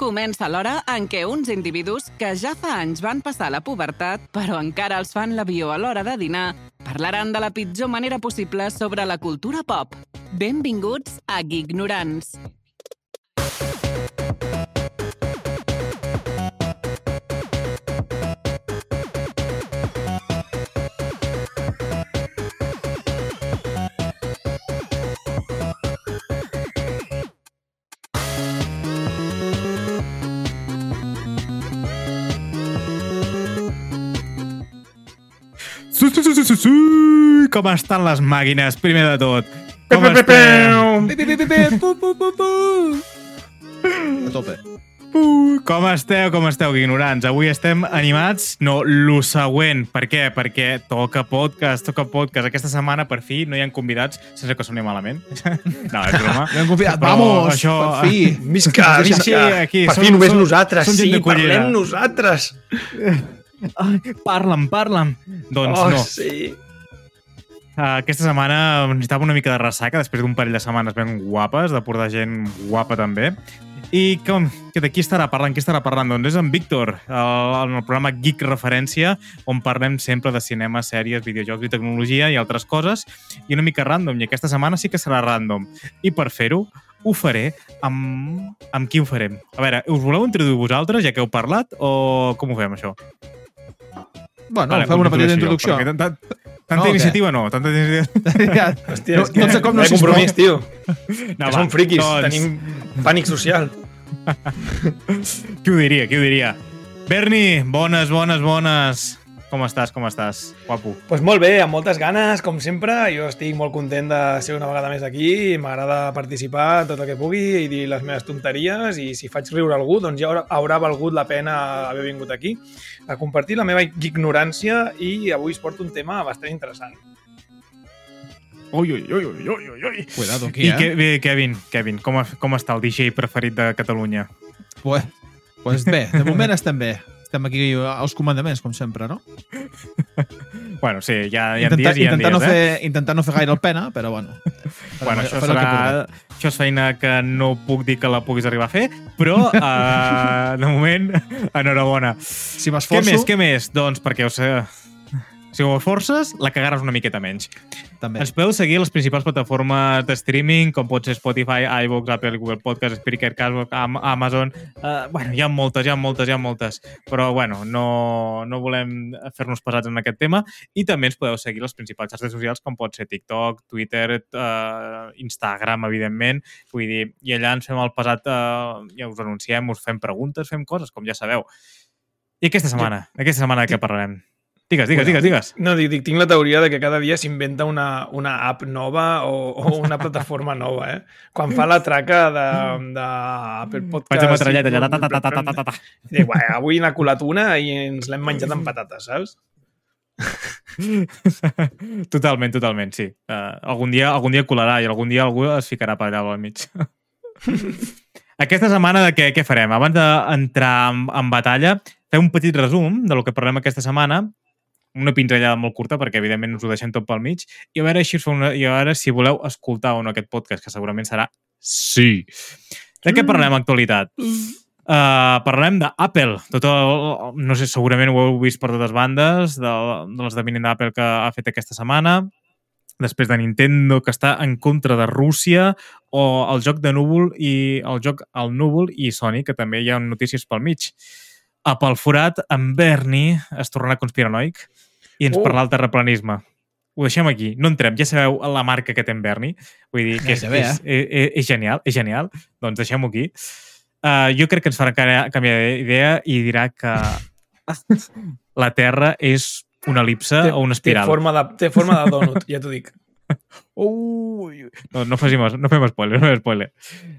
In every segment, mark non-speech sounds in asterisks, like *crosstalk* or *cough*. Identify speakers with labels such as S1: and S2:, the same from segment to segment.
S1: comença l'hora en què uns individus que ja fa anys van passar la pubertat, però encara els fan l'avió a l'hora de dinar, parlaran de la pitjor manera possible sobre la cultura pop. Benvinguts a Gignorants.
S2: Com estan les màquines, primer de tot? Com estem?
S3: A tope.
S2: Com esteu, com esteu, ignorants? Avui estem animats? No, lo següent. Per què? Perquè toca podcast, toca podcast. Aquesta setmana, per fi, no hi ha convidats, sense que soni malament. *laughs* No, és broma.
S3: No hem confiat.
S2: Però
S3: Vamos,
S2: això-
S3: per fi.
S4: Visca,
S2: Sí,
S4: visca.
S2: sí, aquí,
S4: per
S2: som-
S4: fi només
S2: som-
S4: nosaltres,
S2: som
S4: sí, parlem nosaltres.
S2: Ai, parla'm, parla'm. Doncs
S4: oh,
S2: no.
S4: sí.
S2: Uh, aquesta setmana necessitava una mica de ressaca després d'un parell de setmanes ben guapes, de portar gent guapa també. I com, que de qui estarà parlant? Qui estarà parlant? Doncs és en Víctor, en el programa Geek Referència, on parlem sempre de cinema, sèries, videojocs i tecnologia i altres coses, i una mica random, i aquesta setmana sí que serà random. I per fer-ho, ho faré amb... Amb qui ho farem? A veure, us voleu introduir vosaltres, ja que heu parlat, o com ho fem, això?
S3: Bueno,
S2: Vale,
S3: fem una petita introducció.
S2: perquè Tanta,
S3: No,
S2: iniciativa no, tanta iniciativa... *laughs*
S4: Hòstia,
S3: No-
S4: que
S3: no sé com no
S4: hi ha
S3: s'hi
S4: compromís, tio.
S2: No,
S4: que som friquis,
S2: doncs-
S4: tenim pànic social. *laughs*
S2: Qui ho diria, qui ho diria? Berni, bones, bones, bones. Com estàs, com estàs? Guapo.
S4: pues molt bé, amb moltes ganes, com sempre. Jo estic molt content de ser una vegada més aquí. M'agrada participar tot el que pugui i dir les meves tonteries i si faig riure algú, doncs ja haurà, valgut la pena haver vingut aquí a compartir la meva ignorància i avui us porto un tema bastant interessant.
S2: Ui, ui, ui, ui, ui, ui, ui.
S3: Cuidado aquí,
S2: I
S3: eh?
S2: bé, Kevin, Kevin, com, com està el DJ preferit de Catalunya?
S3: Pues, pues bé, de moment estem bé. Estem aquí als comandaments, com sempre, no? *laughs*
S2: Bueno, sí, hi ha, hi ha
S3: Intentar,
S2: dies i hi ha
S3: intentar,
S2: dies,
S3: no
S2: eh?
S3: fer, intentar no fer gaire el pena, però bueno. *laughs*
S2: Bueno, això, serà, això és feina que no puc dir que la puguis arribar a fer, però, uh, *laughs* de moment, enhorabona.
S3: Si
S2: Què
S3: m'esforço,
S2: més, què més? Doncs perquè us, eh, si ho forces, la cagaràs una miqueta menys.
S3: també.
S2: Ens podeu seguir a les principals plataformes de streaming, com pot ser Spotify, iVoox, Apple, Google Podcast, Spreaker, Castbox, Am Amazon... Uh, bueno, hi ha moltes, hi ha moltes, hi ha moltes. Però, bueno, no, no volem fer-nos pesats en aquest tema. I també ens podeu seguir les principals xarxes socials, com pot ser TikTok, Twitter, uh, Instagram, evidentment. Vull dir, i allà ens fem el pesat, uh, ja us anunciem, us fem preguntes, fem coses, com ja sabeu. I aquesta setmana, aquesta setmana de què parlarem? Digues, digues, digues, digues.
S4: No, dic, dic, tinc la teoria de que cada dia s'inventa una, una app nova o, o una plataforma nova, eh? Quan fa la traca de, de Apple Podcast...
S2: Faig metralleta
S4: i-
S2: allà, ta, ta, ta, ta, ta, ta, ta.
S4: Dic, "Uai, avui n'ha colat una i ens l'hem menjat amb patates, saps? *laughs*
S2: totalment, totalment, sí. Uh, algun, dia, algun dia colarà i algun dia algú es ficarà per allà al mig. *laughs* aquesta setmana de què, què farem? Abans d'entrar en, en batalla, fem un petit resum de lo que parlem aquesta setmana, una pinzellada molt curta, perquè evidentment us ho deixem tot pel mig, i a veure, així fa una, i a veure si voleu escoltar o no aquest podcast, que segurament serà sí. De què parlem a actualitat? Uh, parlarem d'Apple. Tot el, no sé, segurament ho heu vist per totes bandes, de, de l'esdeveniment d'Apple que ha fet aquesta setmana, després de Nintendo, que està en contra de Rússia, o el joc de núvol i el joc al núvol i Sony, que també hi ha notícies pel mig. A pel forat, en Bernie es tornarà conspiranoic i ens
S4: Uh.
S2: parlarà del terraplanisme. Ho deixem aquí. No entrem. Ja sabeu la marca que té en Bernie. Vull dir que és,
S3: Gairebé,
S2: és, és, és, és genial. És genial. Doncs deixem-ho aquí. Uh, jo crec que ens farà canviar d'idea i dirà que la Terra és una elipse o una
S4: té,
S2: espiral.
S4: forma de, té forma de donut, ja t'ho dic. *laughs*
S2: Ui, no, no, facin, no fem spoiler, no fem spoiler.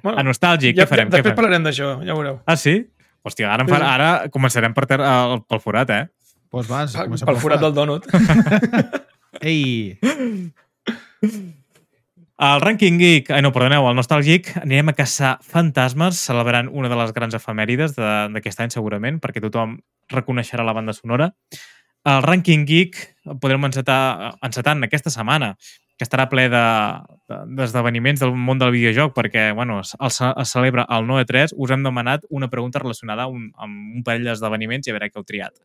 S4: Bueno,
S2: A nostàlgic,
S4: ja,
S2: què farem?
S4: Ja,
S2: què
S4: després
S2: farem?
S4: parlarem d'això, ja ho veureu.
S2: Ah, sí? Hòstia, ara, fa, ara començarem per ter, uh, pel forat, eh?
S3: Pues vas,
S4: Pel,
S3: comencem
S4: pel forat del donut. *laughs* *laughs*
S3: Ei,
S2: Al Ranking Geek, ai no, perdoneu, al Nostàlgic, anirem a caçar fantasmes, celebrant una de les grans efemèrides de- d'aquest any, segurament, perquè tothom reconeixerà la banda sonora. Al Ranking Geek podrem encetar, encetar en aquesta setmana, que estarà ple de, d'esdeveniments del món del videojoc, perquè bueno, es, es, es celebra el 9-3, us hem demanat una pregunta relacionada amb, amb un parell d'esdeveniments i a veure què heu triat.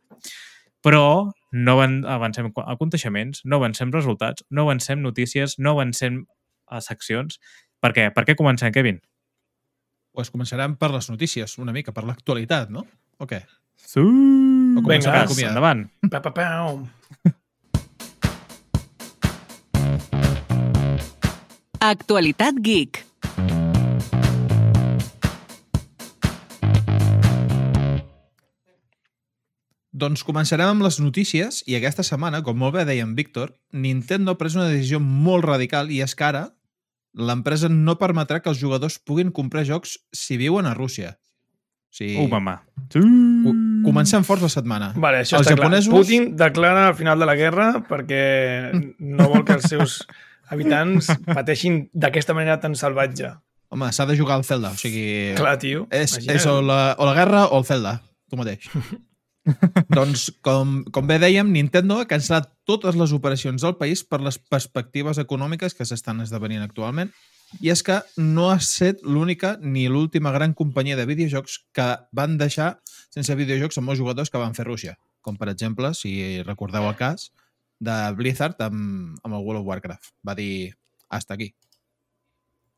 S2: Però no avan- avancem aconteixements, no avancem resultats, no avancem notícies, no avancem a seccions. Per què? Per què comencem, Kevin?
S3: Pues començarem per les notícies, una mica, per l'actualitat, no? O què?
S2: Sí.
S3: O
S4: Vinga,
S2: endavant.
S4: Pa, pa, pam. *laughs*
S1: Actualitat Geek.
S3: Doncs començarem amb les notícies i aquesta setmana, com molt bé deia en Víctor, Nintendo ha pres una decisió molt radical i és que ara l'empresa no permetrà que els jugadors puguin comprar jocs si viuen a Rússia. O sigui,
S2: Uh, mama. Sí.
S3: co comencem forts la setmana.
S4: Vale, això
S3: Els
S4: està
S3: japonesos-
S4: clar. Putin declara el final de la guerra perquè no vol que els seus habitants *laughs* pateixin d'aquesta manera tan salvatge.
S3: Home, s'ha de jugar al Zelda, o sigui...
S4: Clar, tio.
S3: És,
S4: imagina't.
S3: és o, la, o la guerra o el Zelda, tu mateix. *laughs* doncs, com, com bé dèiem, Nintendo ha cancel·lat totes les operacions del país per les perspectives econòmiques que s'estan esdevenint actualment. I és que no ha estat l'única ni l'última gran companyia de videojocs que van deixar sense videojocs amb molts jugadors que van fer Rússia. Com, per exemple, si recordeu el cas de Blizzard amb, amb el World of Warcraft. Va dir, hasta aquí.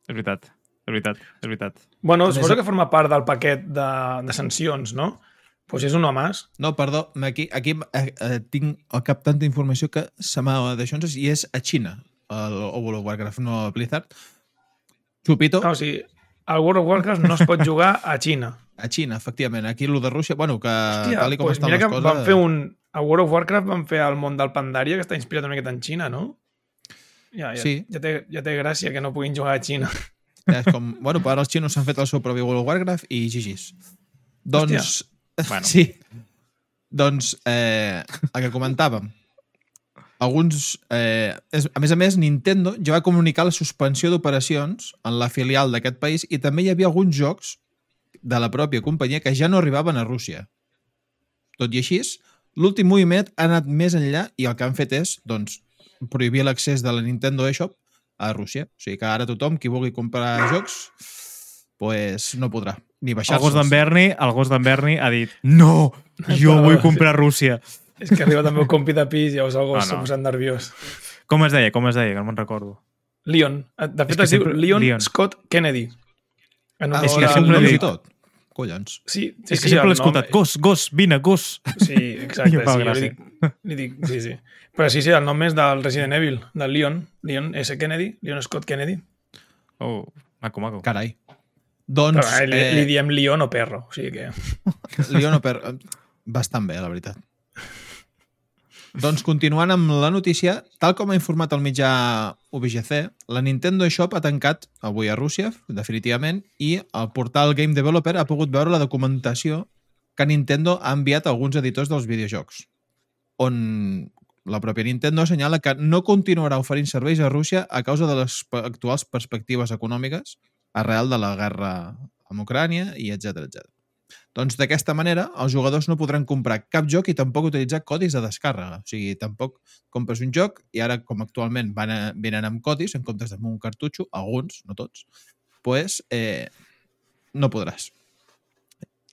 S2: És veritat, és veritat, és veritat.
S4: Bueno,
S3: Des-
S4: suposo que forma part del paquet de, de sancions, no? Doncs pues és un home més.
S3: No, perdó, aquí, aquí eh, eh, tinc al cap tanta informació que se m'ha d'això i és a Xina, el, el World of Warcraft, no a Blizzard. Chupito,
S4: No, o sigui, el World of Warcraft no es pot jugar a Xina.
S3: A Xina, efectivament. Aquí el de Rússia, bueno, que
S4: Hòstia,
S3: tal i com
S4: pues
S3: estan
S4: mira
S3: les
S4: que
S3: coses...
S4: van fer un... A World of Warcraft van fer el món del Pandaria, que està inspirat una miqueta en Xina, no? Ja, ja,
S3: Sí.
S4: ja, té, ja té gràcia que no puguin jugar a Xina.
S3: Ja, és *laughs* com, bueno, però ara els xinos s'han fet el seu propi World of Warcraft i gigis. Doncs... *laughs*
S2: Bueno.
S3: Sí. Doncs, eh, el que comentàvem, alguns... Eh, és, a més a més, Nintendo ja va comunicar la suspensió d'operacions en la filial d'aquest país i també hi havia alguns jocs de la pròpia companyia que ja no arribaven a Rússia. Tot i així, l'últim moviment ha anat més enllà i el que han fet és, doncs, prohibir l'accés de la Nintendo eShop a Rússia. O sigui que ara tothom qui vulgui comprar jocs pues no podrà ni
S2: El
S3: baixar-se'ls.
S2: gos d'en Berni, el gos d'en Berni ha dit no, jo vull comprar Rússia.
S4: És que arriba també un compi de pis i llavors el gos
S2: Ah,
S4: s'ha
S2: no.
S4: posat nerviós.
S2: Com es deia? Com es deia? Que no me'n recordo.
S4: Leon. De fet,
S2: que
S4: es diu
S2: sempre-
S4: Leon,
S2: Leon.
S4: Scott Kennedy. En
S3: Ah,
S2: És
S3: o
S2: que sempre dic-
S3: i tot. Collons.
S4: Sí, sí,
S2: és que
S4: sí,
S2: sempre l'he escoltat.
S4: nom-
S2: Gos, gos, vine, gos.
S4: Sí, exacte. *laughs*
S2: I em fa
S4: sí, li, dic, li dic, sí, sí. Però sí, sí, el nom és del Resident Evil, del Leon, Leon S. Kennedy, Leon Scott Kennedy.
S2: Oh, maco, maco.
S3: Carai.
S4: Però
S3: Doncs,
S4: eh, li,
S3: eh,
S4: li diem Leon o perro, o sigui que...
S3: Leon per... Bastant bé, la veritat. Doncs continuant amb la notícia, tal com ha informat el mitjà UBGC, la Nintendo eShop ha tancat avui a Rússia, definitivament, i el portal Game Developer ha pogut veure la documentació que Nintendo ha enviat a alguns editors dels videojocs, on la pròpia Nintendo assenyala que no continuarà oferint serveis a Rússia a causa de les actuals perspectives econòmiques arrel de la guerra amb Ucrània i etc etc. Doncs d'aquesta manera, els jugadors no podran comprar cap joc i tampoc utilitzar codis de descàrrega. O sigui, tampoc compres un joc i ara, com actualment van a, venen amb codis en comptes d'un cartutxo, alguns, no tots, pues, eh, no podràs.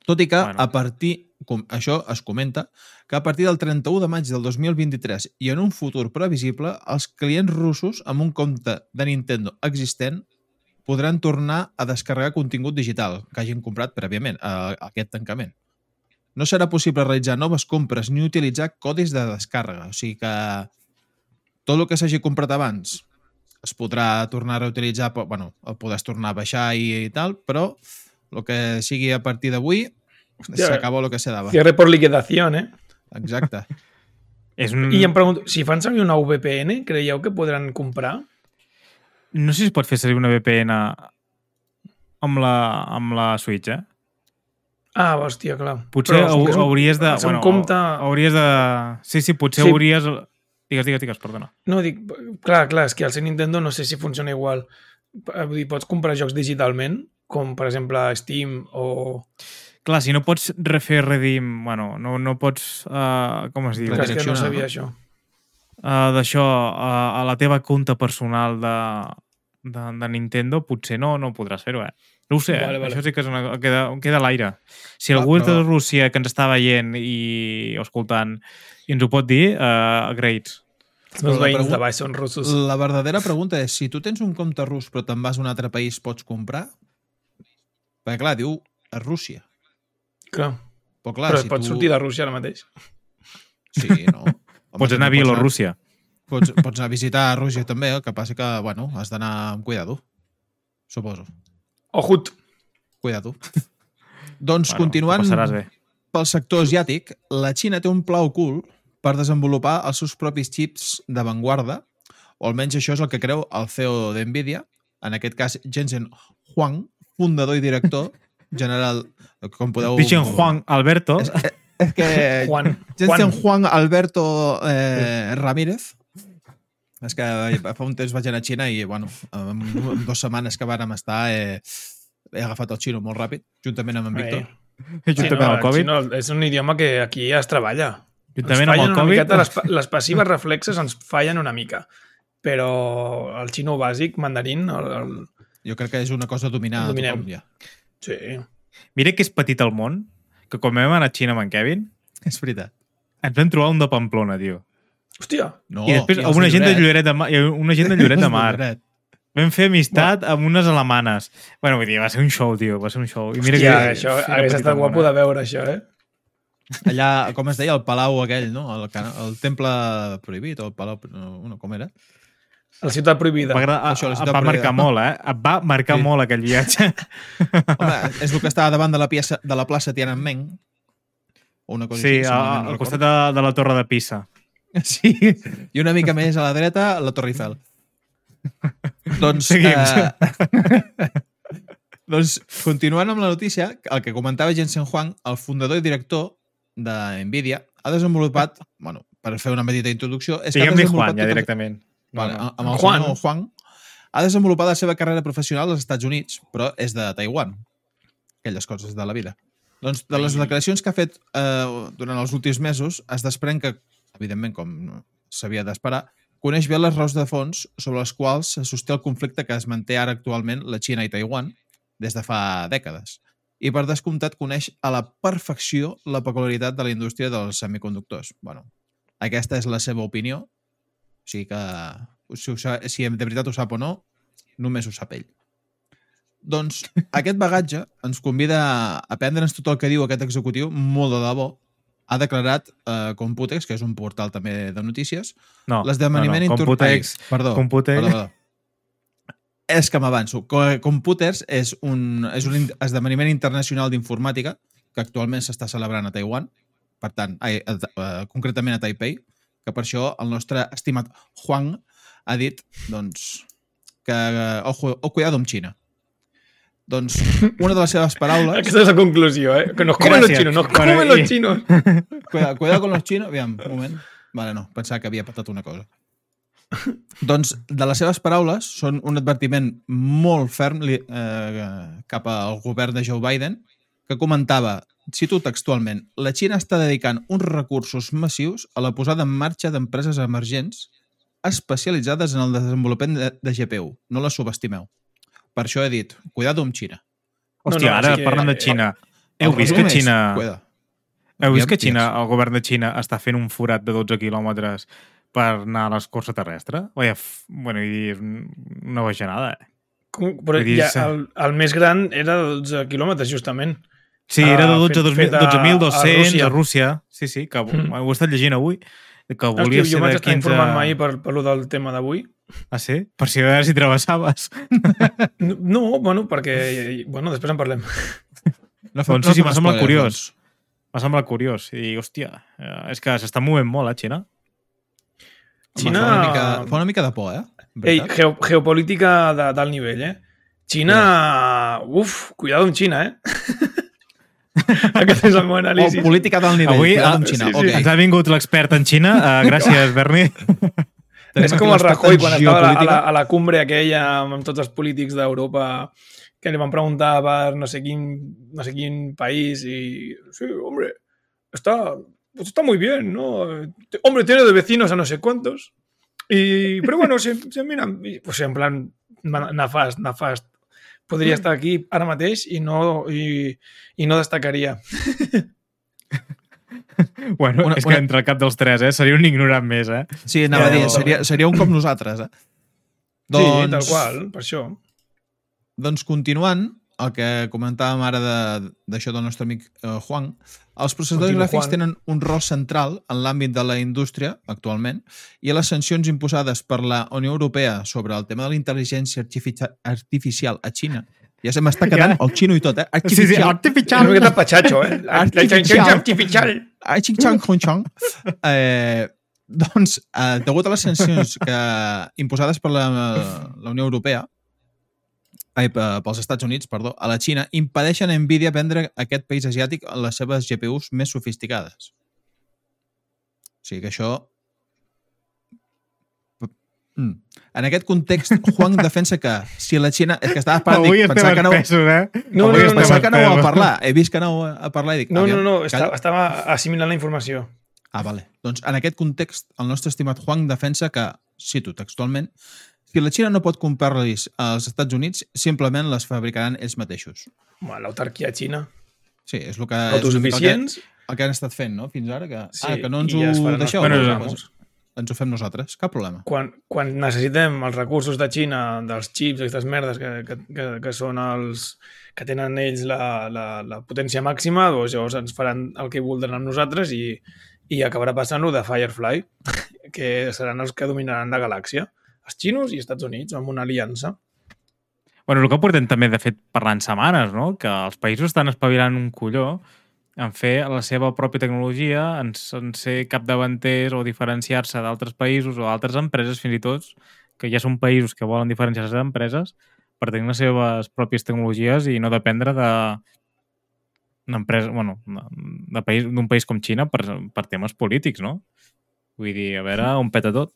S3: Tot i que
S2: Bueno.
S3: a partir, com, això es comenta, que a partir del 31 de maig del 2023 i en un futur previsible, els clients russos amb un compte de Nintendo existent podran tornar a descarregar contingut digital que hagin comprat prèviament a, a aquest tancament. No serà possible realitzar noves compres ni utilitzar codis de descàrrega. O sigui que tot el que s'hagi comprat abans es podrà tornar a reutilitzar, però, bueno, el podràs tornar a baixar i, i tal, però el que sigui a partir d'avui s'acabó el que se dava.
S4: Cierre por liquidación, eh?
S3: Exacte.
S2: És *laughs* un...
S4: I em pregunto, si fan servir una VPN, creieu que podran comprar?
S2: No sé si es pot fer servir una VPN amb la, amb la Switch, eh?
S4: Ah, hòstia, clar.
S2: Potser
S4: Però un-
S2: hauries de...
S4: un compte...
S2: Hauries de... Sí, sí, potser
S4: Sí.
S2: hauries... Digues, digues, digues, perdona.
S4: No, dic, clar, clar, és que al ser Nintendo no sé si funciona igual. Vull dir, pots comprar jocs digitalment, com per exemple Steam o...
S2: Clar, si no pots refer redim... Bueno, no, no pots... Uh, com es diu?
S4: Clar, és que no sabia
S3: no?
S4: això.
S2: Uh, D'això, uh, a la teva compte personal de, de, de Nintendo, potser no, no podràs fer-ho, eh? No ho sé,
S4: Vale,
S2: eh?
S4: vale.
S2: això sí que és una, queda, queda a l'aire. Si
S3: Va,
S2: algú és de
S3: però-
S2: Rússia que ens està veient i escoltant i ens ho pot dir, uh, great.
S4: Els meus
S3: Però la
S4: veïns de baix són russos.
S3: La verdadera pregunta és, si tu tens un compte rus però te'n vas a un altre país, pots comprar? Perquè clar, diu a Rússia.
S4: Clar.
S3: Però clar,
S4: Però
S3: si
S4: pots
S3: tu...
S4: sortir de Rússia ara mateix.
S3: Sí, no. *laughs* Home,
S2: Pots anar a Bielorússia.
S3: Pots, pots anar a visitar a Rússia també, el que passa que, bueno, has d'anar amb cuidado. Suposo.
S4: Ojut.
S3: Cuidado. doncs,
S2: Bueno,
S3: continuant pel sector asiàtic, la Xina té un pla ocult per desenvolupar els seus propis xips d'avantguarda, o almenys això és el que creu el CEO d'NVIDIA, en aquest cas Jensen Huang, fundador i director general, com podeu...
S2: Dichen Juan Alberto.
S3: És, és que
S4: Juan.
S3: Jensen
S4: Juan.
S3: Juan Alberto eh, Ramírez. És que fa un temps vaig anar a Xina i, bueno, en, dues setmanes que vàrem estar eh, he agafat el xino molt ràpid, juntament amb en Víctor.
S4: Sí,
S2: juntament
S4: no,
S2: amb el Covid.
S4: xino és un idioma que aquí es treballa.
S2: Juntament amb el Covid.
S4: miqueta, les, les passives reflexes ens fallen una mica. Però el xino bàsic, mandarín, el, el...
S3: Jo crec que és una cosa a dominar a
S4: Dominem.
S3: tothom, ja.
S4: sí.
S2: Mira que és petit el món, que quan vam anar a Xina amb en Kevin,
S3: És veritat.
S2: ens vam trobar un de Pamplona, tio.
S4: Hòstia,
S3: No,
S2: I després
S3: els
S2: una gent de
S3: Lloret.
S2: De Mar. Una gent de *laughs* Lloret de Mar. Vam fer amistat amb unes alemanes. Bueno, vull dir, va ser un show, tio, va ser un show. I mira
S4: Hòstia,
S2: que...
S4: això hagués
S2: petita
S4: estat guapo de veure, això, eh?
S3: Allà, com es deia, el palau aquell, no? El, el temple prohibit, o el palau... No, no, com era?
S4: La ciutat prohibida.
S2: Va, agradar,
S3: Això, la ciutat
S2: va marcar
S3: prohibida.
S2: molt, eh? Em va marcar
S3: Sí.
S2: molt aquell viatge. *laughs*
S3: Home, és el que estava davant de la, piaça, de la plaça Tiananmen. O una cosa
S2: Sí,
S3: així,
S2: al
S3: recordo.
S2: costat de, de la torre de Pisa.
S3: Sí, i una mica més a la dreta, la Torre Eiffel. doncs,
S2: Seguim.
S3: eh, doncs, continuant amb la notícia, el que comentava Jensen Huang, el fundador i director de Nvidia, ha desenvolupat, bueno, per fer una petita introducció, és
S2: Diguem-li Juan, ja
S3: tot el-
S2: directament. No,
S3: Vale,
S2: no.
S3: amb el
S4: Juan.
S3: Juan ha desenvolupat la seva carrera professional als Estats Units, però és de Taiwan. Aquelles coses de la vida. Doncs de les declaracions que ha fet eh, durant els últims mesos es desprèn que, evidentment, com s'havia d'esperar, coneix bé les raons de fons sobre les quals se sosté el conflicte que es manté ara actualment la Xina i Taiwan des de fa dècades. I per descomptat coneix a la perfecció la peculiaritat de la indústria dels semiconductors. Bueno, aquesta és la seva opinió, o sigui que si, ho sa, si de veritat ho sap o no, només ho sap ell. Doncs *laughs* aquest bagatge ens convida a aprendre'ns tot el que diu aquest executiu, molt de debò. Ha declarat eh, Computex, que és un portal també de notícies,
S2: no,
S3: l'esdeveniment
S2: no, no. Computex,
S3: Ai, perdó,
S2: Computex.
S3: perdó, perdó. És que m'avanço. Co- Computers és un, és un esdeveniment internacional d'informàtica que actualment s'està celebrant a Taiwan, per tant, ai, a, a, concretament a Taipei, que per això el nostre estimat Juan ha dit doncs, que ojo, o cuidado amb Xina. Doncs una de les seves paraules...
S4: Aquesta és la conclusió, eh? Que nos comen los
S2: Gràcies.
S4: chinos, nos
S2: Bueno,
S4: comen los
S2: i-
S4: chinos. *laughs*
S3: Cuidado, cuidado con los chinos. Aviam, un moment. Vale, no, pensava que havia patat una cosa. doncs, de les seves paraules, són un advertiment molt ferm eh, cap al govern de Joe Biden, que comentava, cito textualment, la Xina està dedicant uns recursos massius a la posada en marxa d'empreses emergents especialitzades en el desenvolupament de, de GPU. No les subestimeu. Per això he dit, cuidado amb Xina.
S2: Hòstia,
S4: No, no,
S2: ara
S4: sí que-
S2: parlant de Xina. Heu vist que Xina...
S3: Cuida.
S2: Heu vist que Xina, el govern de Xina està fent un forat de 12 quilòmetres per anar a l'escorça terrestre? Vaya, f- bueno, i dir, una bajanada, eh?
S4: Com- Però
S2: Vull dir,
S4: ja,
S2: sí.
S4: el, el més gran era de 12 quilòmetres, justament.
S2: Sí, era de 12
S4: fet-
S2: 12.000
S4: fet a- a
S2: 12.200
S4: Rússia.
S2: a Rússia. Sí, sí, que
S4: Mm.
S2: ho he estat llegint avui. Que
S4: Hòstia,
S2: volia
S4: jo
S2: ser
S4: vaig
S2: de
S4: estar
S2: 15...
S4: informant-me ahir per, per lo del tema d'avui.
S2: Ah, sí? Per si a veure si travessaves.
S4: No, no, bueno, perquè... Bueno, després en parlem.
S3: No,
S2: Doncs sí, sí, m'ha semblat curiós.
S3: doncs.
S2: M'ha semblat curiós. I hòstia, eh, és que s'està movent molt, eh, Xina?
S3: Home,
S4: Xina-
S3: Fa una, mica, fa una mica de por, eh?
S4: Ei, geo, geopolítica de- d'alt nivell, eh? Xina... Uf, cuidado amb Xina, eh? *laughs* *laughs* Aquest és el meu
S3: O
S4: anàlisi.
S3: política d'alt nivell.
S2: Avui ah,
S3: amb Xina.
S4: sí, sí.
S3: ok.
S2: Ens ha vingut l'expert en Xina. Uh, gràcies, Berni. *laughs*
S4: És com el Rajoy quan estava a la, a, la,
S3: geopolítica.
S4: a la cumbre aquella amb, tots els polítics d'Europa que li van preguntar per no sé quin, no sé quin país y sí, hombre, está, pues está muy bien, ¿no? Hombre, tiene de vecinos a no sé cuántos. Y, pero bueno, se, se miran, pues en plan, Nefast, nefast. Podria estar aquí ara mateix i no, i, i no destacaria. *laughs*
S2: Bueno,
S3: Una-
S2: és que
S3: una-
S2: entre el cap dels tres, eh? Seria un ignorant més, eh?
S3: Sí, anava a dir, seria, seria un com nosaltres, eh?
S4: Sí, tal qual, per això.
S3: Doncs continuant, el que comentàvem ara de- d'això del nostre amic eh, Juan, els processadors
S4: Continua,
S3: gràfics
S4: Juan.
S3: tenen un rol central en l'àmbit de la indústria actualment i les sancions imposades per la Unió Europea sobre el tema de la intel·ligència artifici- artificial a Xina ja se m'està *laughs* quedant
S2: Ja.
S3: el xino i tot, eh?
S2: Sí, sí,
S4: És
S2: artificial.
S4: una miqueta patxatxo, eh?
S3: Artificial.
S4: Artificial. *laughs*
S3: Hong xong. Eh, doncs, eh, degut a les sancions que, imposades per la, la Unió Europea, ai, pe- pels Estats Units, perdó, a la Xina, impedeixen a Nvidia vendre a aquest país asiàtic les seves GPUs més sofisticades. O sigui que això... Mm. En aquest context, *laughs* Huang defensa que si la Xina... És que estava parlant, dic, pensava que no,
S2: eh?
S4: No, no, no,
S3: pensava que no a parlar. He vist que no a parlar i dic...
S4: No, no,
S3: aviam,
S4: no, estava, estava assimilant la informació.
S3: Ah, vale. Doncs en aquest context, el nostre estimat Huang defensa que, cito textualment, si la Xina no pot comprar-los als Estats Units, simplement les fabricaran ells mateixos.
S4: L'autarquia xina.
S3: Sí, és el que, és el que,
S4: Autosuficients.
S3: el que han estat fent, no?, fins ara. Que,
S4: Sí,
S3: ah, que no ens
S4: ja
S3: ho
S4: els
S3: deixeu.
S2: Bueno,
S3: doncs, ens ho fem nosaltres, cap problema.
S4: Quan, quan necessitem els recursos de Xina, dels xips, aquestes merdes que, que, que, que són els que tenen ells la, la, la potència màxima, doncs llavors ens faran el que voldran amb nosaltres i, i acabarà passant-ho de Firefly, que seran els que dominaran la galàxia. Els xinos i Estats Units, amb una aliança.
S2: Bueno, el que portem també, de fet, parlant setmanes, no? Que els països estan espavilant un colló en fer la seva pròpia tecnologia, en, en ser capdavanters o diferenciar-se d'altres països o altres empreses, fins i tot, que ja són països que volen diferenciar-se d'empreses per tenir les seves pròpies tecnologies i no dependre de d'empresa, bueno, de país- d'un país com Xina per, per temes polítics, no? Vull dir, a veure on peta tot.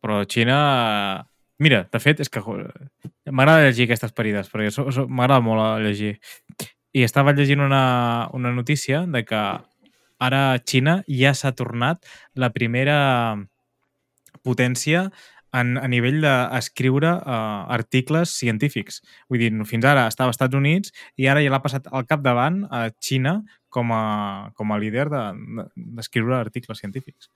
S2: Però Xina... Mira, de fet, és que m'agrada llegir aquestes parides, perquè so, so, m'agrada molt llegir. I estava llegint una, una notícia de que ara Xina ja s'ha tornat la primera potència en, a nivell d'escriure uh, articles científics. Vull dir, fins ara estava als Estats Units i ara ja l'ha passat al capdavant a Xina com a, com a líder de- d'escriure de, articles científics.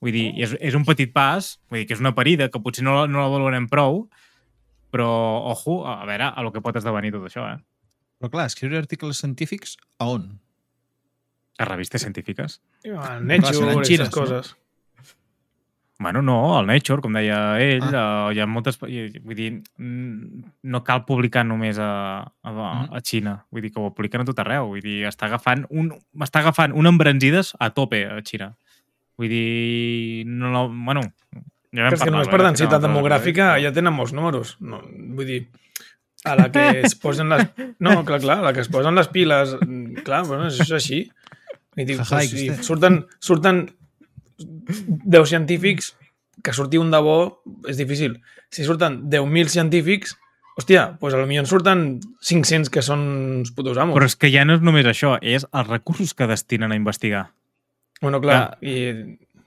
S2: Vull dir, és, és un petit pas, vull dir que és una parida que potser no, no la valorem prou, però, ojo, a veure a lo que pot esdevenir tot això, eh?
S3: Però clar, escriure articles científics a on?
S2: A revistes científiques.
S4: El Nature, aquestes
S3: xines, no?
S4: coses.
S2: Bueno, no, el Nature, com deia ell, ah. uh, hi ha moltes... Vull dir, no cal publicar només a, a,
S3: Mhm.
S2: a Xina. Vull dir que ho publiquen a tot arreu. Vull dir, està agafant un, està agafant un embranzides a tope a Xina. Vull dir, no, no bueno, ja vam
S4: Que és que només per
S2: eh,
S4: densitat
S2: que no,
S4: demogràfica
S2: però-
S4: ja tenen molts números. No, vull dir, a la que es posen les... No, clar, clar, a la que es posen les piles... Clar, bueno, això és així. I dic,
S3: Jaja,
S4: pues,
S3: vostè.
S4: surten, surten 10 científics, que sortir un de bo és difícil. Si surten 10.000 científics, hòstia, doncs a lo millor en surten 500 que són uns putos amos.
S2: Però és que ja no és només això, és els recursos que destinen a investigar.
S4: Bueno, clar, i...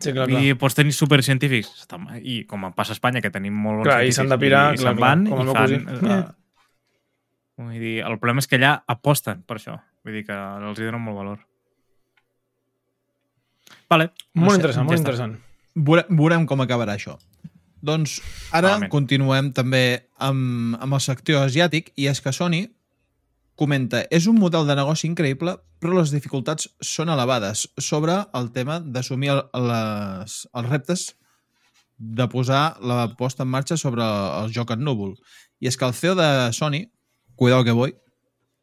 S4: Sí, clar, clar.
S2: I pots tenir supercientífics, i com passa a Espanya, que tenim molt bons
S4: Clar, i
S2: científics,
S4: s'han de pirar,
S2: i
S4: clar, clar,
S2: van
S4: com el
S2: i
S4: meu
S2: fan...
S4: cosí.
S2: Eh, vull dir, el problema és que allà aposten per això. Vull dir que els hi donen molt valor. Vale.
S3: No
S4: Molt
S3: sé,
S4: interessant,
S2: ja
S4: molt
S2: està.
S4: interessant.
S3: Veure- Veurem com acabarà això. Doncs ara
S2: Malament.
S3: continuem també amb, amb el sector asiàtic i és que Sony comenta és un model de negoci increïble però les dificultats són elevades sobre el tema d'assumir els reptes de posar la posta en marxa sobre el joc en núvol. I és que el CEO de Sony, cuidado que voy,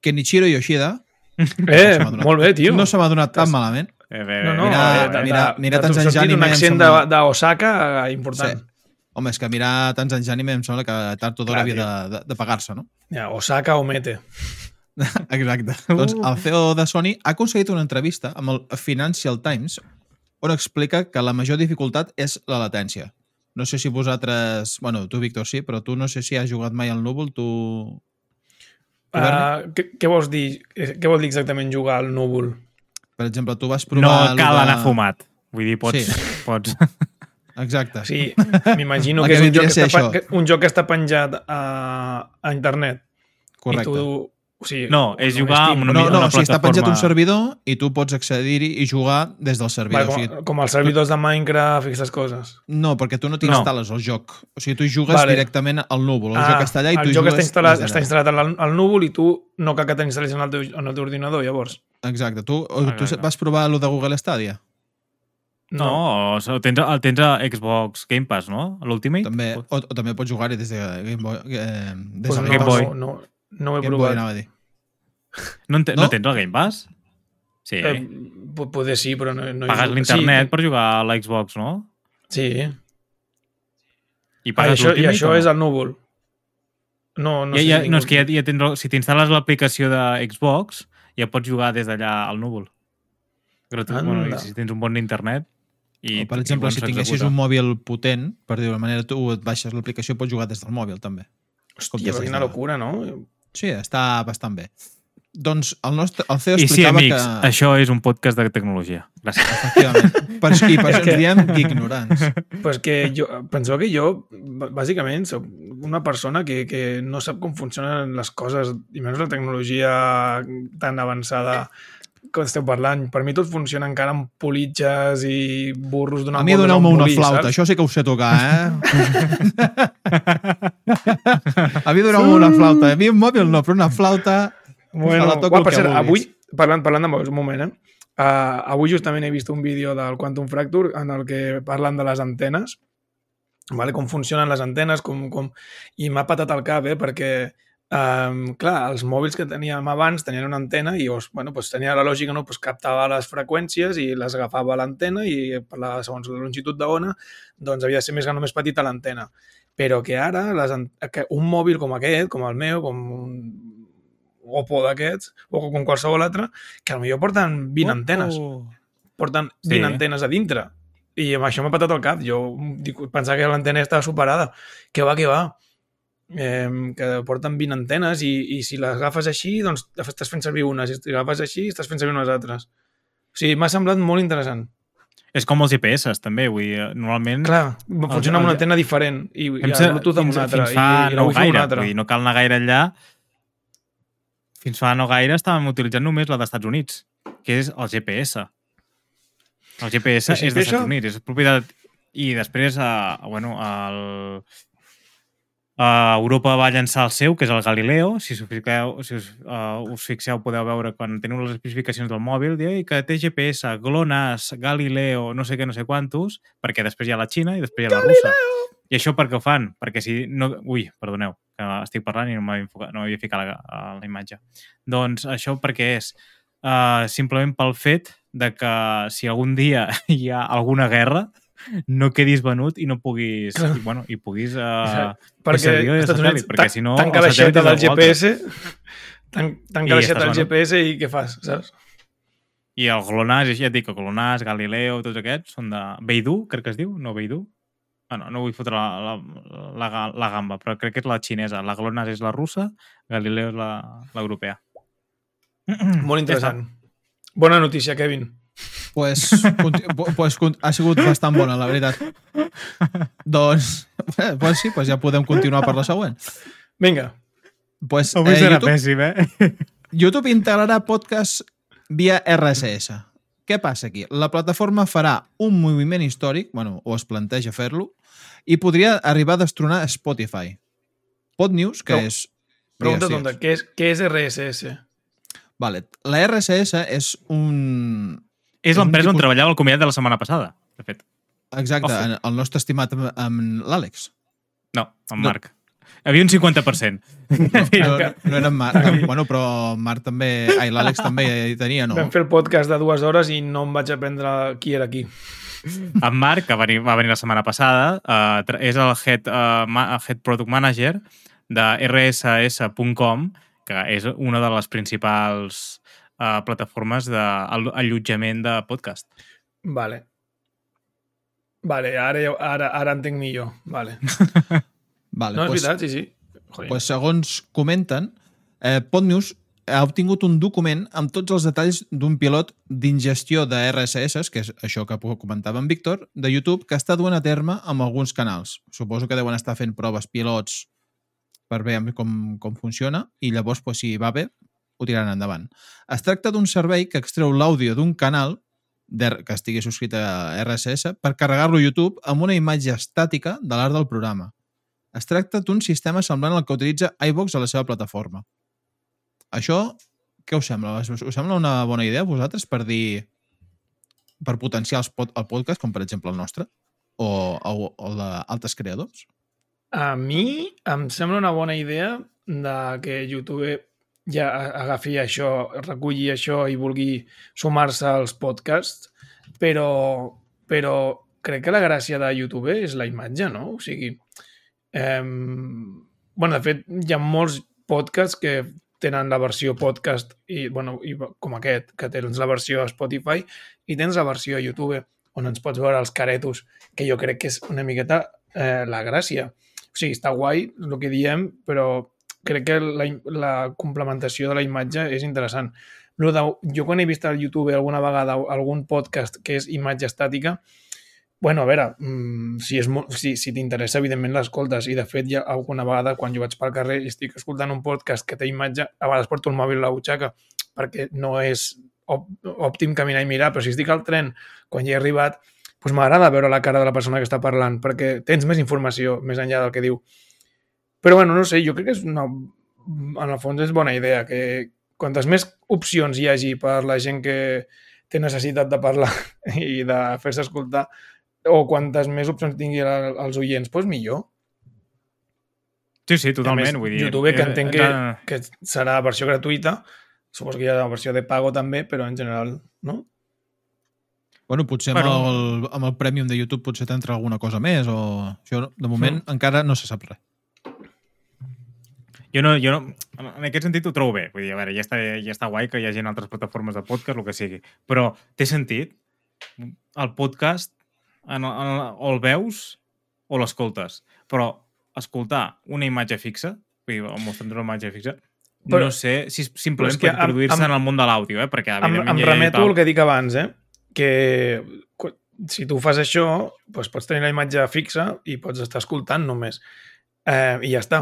S3: Kenichiro Yoshida, *laughs*
S4: Eh,
S3: donat.
S4: molt bé, tio.
S3: no se m'ha donat tan malament.
S2: Eh, bé,
S4: No, no, eh,
S3: tants anys d'anime,
S4: d'un
S3: em
S4: accent d'Osaka eh, important.
S3: Sí. Home, és que mirar tants anys d'anime em sembla que tard o d'hora havia de, de, de pagar-se, no?
S4: Ja, Osaka o Mete. *laughs*
S3: Exacte. Doncs el CEO de Sony ha aconseguit una entrevista amb el Financial Times on explica que la major dificultat és la latència. No sé si vosaltres... Bueno, tu, Víctor, sí, però tu no sé si has jugat mai al núvol, tu... Tu,
S4: Uh, què, què vols dir? Eh, Què vol dir exactament jugar al núvol?
S3: Per exemple, tu vas
S2: no
S3: provar...
S2: cal
S3: lo de-
S2: anar fumat. Vull dir, pots...
S3: Sí. *laughs*
S2: pots...
S3: Exacte.
S4: Sí, *laughs* m'imagino que
S3: que
S4: és un joc que, està,
S3: això.
S4: un joc que està penjat a, a internet.
S3: Correcte.
S4: I tu, o sigui,
S2: No, és
S4: no
S2: jugar amb una
S3: No, no,
S2: una
S3: o sigui, està penjat un servidor i tu pots accedir-hi i jugar des del servidor.
S4: Vale,
S3: o sigui,
S4: com, com els servidors de Minecraft i aquestes coses.
S3: no, perquè tu no t'instal·les el joc. O sigui, tu jugues
S4: Vale.
S3: directament al núvol. El joc està allà i tu
S4: el
S3: hi
S4: joc
S3: jugues
S4: està instal·lat, està
S3: d'allà.
S4: instal·lat al, al núvol i tu no cal que t'instal·lis en, el teu, en el teu ordinador, llavors.
S3: Exacte. Tu, o, tu
S2: Exacte.
S3: vas provar el de Google Stadia?
S2: No, o sigui, el tens, el tens a Xbox Game Pass, no? L'Ultimate?
S3: També, o, o també pots jugar-hi des de Game Boy. Eh, des
S4: Pues no,
S2: Game Boy.
S4: No, no, no ho he
S3: Game Boy,
S4: provat.
S3: anava a dir. *laughs*
S2: No, en te,
S3: No?
S2: no? tens el Game Pass? Sí.
S4: Eh, po- poder sí, però no, no
S2: Pagues l'internet
S4: sí,
S2: per jugar a l'Xbox, no?
S4: Sí.
S2: I
S4: Ah,
S2: pagues
S4: això, I això
S2: no?
S4: és al núvol. No, no
S2: ja,
S4: sé
S2: ja,
S4: si
S2: no, és que ja, ja tens, si t'instal·les l'aplicació de Xbox, ja pots jugar des d'allà al núvol. Gratu
S4: Anda.
S2: bueno, i si tens un bon internet i,
S3: O, per
S2: i
S3: exemple,
S2: bon
S3: si tinguessis un mòbil potent, per dir-ho manera, tu et baixes l'aplicació i pots jugar des del mòbil, també.
S4: Hòstia, quina
S3: de-
S4: locura, no?
S3: Sí, està bastant bé. Doncs el nostre el CEO
S2: I sí,
S3: explicava
S2: amics,
S3: que...
S2: això és un podcast de tecnologia. Gràcies.
S3: Efectivament. Per, I per això ens diem ignorants.
S4: Pues que jo, penseu que jo, bàsicament, soc una persona que, que no sap com funcionen les coses, i menys la tecnologia tan avançada que esteu parlant. Per mi tot funciona encara amb politges i burros d'una
S3: A mi doneu-me una flauta,
S4: saps?
S3: això sí que ho sé tocar, eh? *laughs* a mi doneu-me una flauta. A mi un mòbil no, però una flauta...
S4: Bueno,
S3: Me la toco
S4: per cert, avui, parlant, parlant de mòbils, un moment, eh? Uh, avui justament he vist un vídeo del Quantum Fracture en el que parlen de les antenes, vale? com funcionen les antenes, com, com... i m'ha patat el cap, eh? perquè um, clar, els mòbils que teníem abans tenien una antena i doncs, bueno, doncs tenia la lògica, no? pues captava les freqüències i les agafava l'antena i per la, segons la longitud d'ona doncs havia de ser més gran o més petita l'antena. Però que ara les, que un mòbil com aquest, com el meu, com un Oppo d'aquests, o com qualsevol altre, que potser porten 20 antenes. Porten 20
S2: Sí.
S4: antenes a dintre. I amb això m'ha patat el cap. Jo dic, pensava que l'antena estava superada. Que va, que va. Eh, que porten 20 antenes i, i si les agafes així, doncs estàs fent servir unes. Si les agafes així, estàs fent servir unes altres. O sigui, m'ha semblat molt interessant.
S2: És com els GPS, també. Vull dir, normalment...
S4: Clar, funciona amb una antena diferent i, i el Bluetooth amb una altra.
S2: fins fa
S4: i,
S2: no gaire,
S4: altra.
S2: vull dir, no cal anar gaire enllà. Fins fa no gaire estàvem utilitzant només la dels Estats Units, que és el GPS. El GPS
S4: si
S2: és dels Estats Units, és propietat... I després, uh, bueno, el... A Europa va llançar el seu, que és el Galileo. Si us fixeu, si us, uh, us fixeu podeu veure quan teniu les especificacions del mòbil, diu que té GPS, GLONASS, Galileo, no sé què, no sé quantos, perquè després hi ha la Xina i després hi ha la russa. I això per què ho fan? Perquè si no... Ui, perdoneu, que estic parlant i no m'havia enfocat- no m'havia ficat la, a la imatge. Doncs això perquè és uh, simplement pel fet de que si algun dia *laughs* hi ha alguna guerra, no quedis venut i no puguis...
S4: Clar.
S2: I, bueno, i puguis... Uh,
S4: perquè
S2: i
S4: als Estats
S2: satèl·lit,
S4: Units
S2: perquè si no,
S4: tanca l'aixeta del. GPS tan, tanca l'aixeta
S2: estàs
S4: del. GPS i què fas, saps?
S2: I el GLONASS, ja et dic, el GLONASS, Galileo, tots aquests són de Beidou, crec que es diu, no Beidou. Ah, no, no vull fotre la, la, la, la gamba, però crec que és la xinesa. La GLONASS és la russa, Galileo és la- l'europea.
S4: Molt interessant. Bona notícia, Kevin.
S3: Pues, *laughs* pues, ha sigut bastant bona, la veritat. doncs, pues sí, pues ja podem continuar per la següent.
S4: Vinga,
S3: Pues,
S2: Avui
S3: eh,
S2: serà
S3: YouTube,
S2: pèssim, eh?
S3: YouTube integrarà podcast via RSS. Què passa aquí? La plataforma farà un moviment històric, bueno, o es planteja fer-lo, i podria arribar a destronar Spotify. Podnews, que
S4: Però-
S3: és...
S4: pregunta
S3: Digues,
S4: tonta. Què és, què és RSS?
S3: Vale. La RSS és un...
S2: És l'empresa on
S3: tipus-
S2: treballava el convidat de la setmana passada, de fet.
S3: Exacte,
S2: Ojo.
S3: en- el nostre estimat amb, amb l'Àlex.
S2: No, amb
S3: No.
S2: Marc. Hi havia un 50%.
S3: No, *laughs* no, no era en Marc. Bueno, però Marc també... Ai, l'Àlex també hi tenia, no?
S4: Vam fer el podcast de dues hores i no em vaig aprendre qui era qui.
S2: En Marc, que va venir, va venir la setmana passada, uh, és el head, uh, ma, head Product Manager de rss.com, que és una de les principals uh, plataformes d'allotjament de podcast.
S4: Vale. Vale, ara, ja- ara, ara entenc millor. Vale. *laughs*
S3: Vale,
S4: No, és
S3: pues,
S4: veritat, sí, sí. Joder.
S3: pues segons comenten, eh, Podnews ha obtingut un document amb tots els detalls d'un pilot d'ingestió de RSS, que és això que comentava en Víctor, de YouTube, que està duent a terme amb alguns canals. Suposo que deuen estar fent proves pilots per veure com, com funciona i llavors, pues, si va bé, ho tiraran endavant. Es tracta d'un servei que extreu l'àudio d'un canal que estigui subscrit a RSS per carregar-lo a YouTube amb una imatge estàtica de l'art del programa. Es tracta d'un sistema semblant al que utilitza iVox a la seva plataforma. Això, què us sembla? Us sembla una bona idea a vosaltres per dir per potenciar els pod, el podcast, com per exemple el nostre, o, o, o d'altres creadors?
S4: A mi em sembla una bona idea de que YouTube ja agafi això, reculli això i vulgui sumar-se als podcasts, però, però crec que la gràcia de YouTube és la imatge, no? O sigui, eh, bueno, de fet, hi ha molts podcasts que tenen la versió podcast i, bueno, i com aquest, que tens la versió a Spotify i tens la versió a YouTube on ens pots veure els caretos, que jo crec que és una miqueta eh, la gràcia. O sigui, està guai el que diem, però crec que la, la complementació de la imatge és interessant. De, jo quan he vist al YouTube alguna vegada algun podcast que és imatge estàtica, bueno, a veure, mmm, si, és si, si t'interessa, evidentment l'escoltes. I, de fet, ja alguna vegada, quan jo vaig pel carrer i estic escoltant un podcast que té imatge, a vegades porto el mòbil a la butxaca perquè no és òptim caminar i mirar, però si estic al tren, quan hi he arribat, doncs m'agrada veure la cara de la persona que està parlant, perquè tens més informació més enllà del que diu. Però bueno, no sé, jo crec que és una... En el fons és bona idea, que quantes més opcions hi hagi per la gent que té necessitat de parlar *laughs* i de fer-se escoltar, o quantes més opcions tingui els oients, doncs millor.
S2: Sí, sí, totalment.
S4: més,
S2: vull dir,
S4: YouTube, que
S2: eh,
S4: entenc que,
S2: eh,
S4: que serà versió gratuïta, suposo que hi ha una versió de pago també, però en general, no?
S3: Bueno, potser amb,
S2: Bueno.
S3: el, amb el Premium de YouTube potser t'entra alguna cosa més o... Això, de moment,
S4: Mm.
S3: encara no se sap res.
S2: Jo no, jo no, en aquest sentit ho trobo bé. Vull dir, a veure, ja està, ja està guai que hi hagi altres plataformes de podcast, el que sigui. Però té sentit? El podcast en, en, o el veus o l'escoltes. Però escoltar una imatge fixa, vull dir, o mostrar una imatge fixa,
S4: Però-
S2: no sé si simplement per introduir-se en el món de l'àudio, eh? perquè
S4: Em, em remeto al que dic abans, eh? que qu- si tu fas això, doncs pots tenir la imatge fixa i pots estar escoltant només. Eh, I ja està.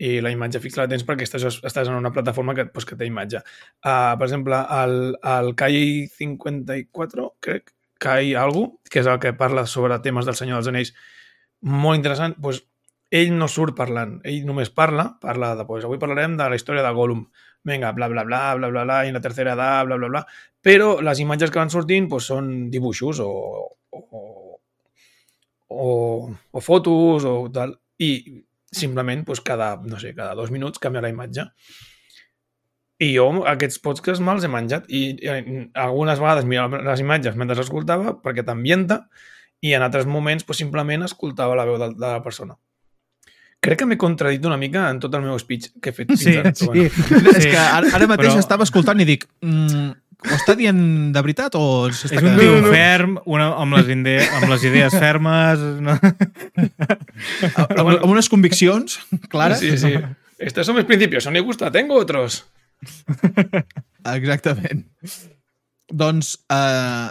S4: I la imatge fixa la tens perquè estàs, estàs en una plataforma que, doncs, que té imatge. Uh, per exemple, el, el Kai 54, crec, Kai algo, que és el que parla sobre temes del Senyor dels Anells, molt interessant, doncs, ell no surt parlant, ell només parla, parla de, doncs, avui parlarem de la història de Gollum, vinga, bla, bla, bla, bla, bla, bla, i la tercera edat, bla, bla, bla, però les imatges que van sortint doncs, són dibuixos o, o, o, o fotos o tal, i simplement doncs, cada, no sé, cada dos minuts canvia la imatge. I jo aquests podcasts me'ls he menjat i, i algunes vegades mirava les imatges mentre escoltava perquè t'ambienta i en altres moments doncs, simplement escoltava la veu de, de la persona. Crec que m'he contradit una mica en tot el meu speech que he fet fins
S2: Sí,
S4: ara.
S3: Sí.
S4: bueno.
S3: És que ara, ara mateix
S2: Però-
S3: estava escoltant i dic mm, ho està dient de veritat o s'està
S2: És un tio
S4: no.
S2: ferm, una, amb, les ide amb les idees fermes... No?
S3: amb, amb unes conviccions clares?
S4: Sí, sí. Estos son mis principios, son me gusta, tengo otros.
S3: Exactament. Doncs eh,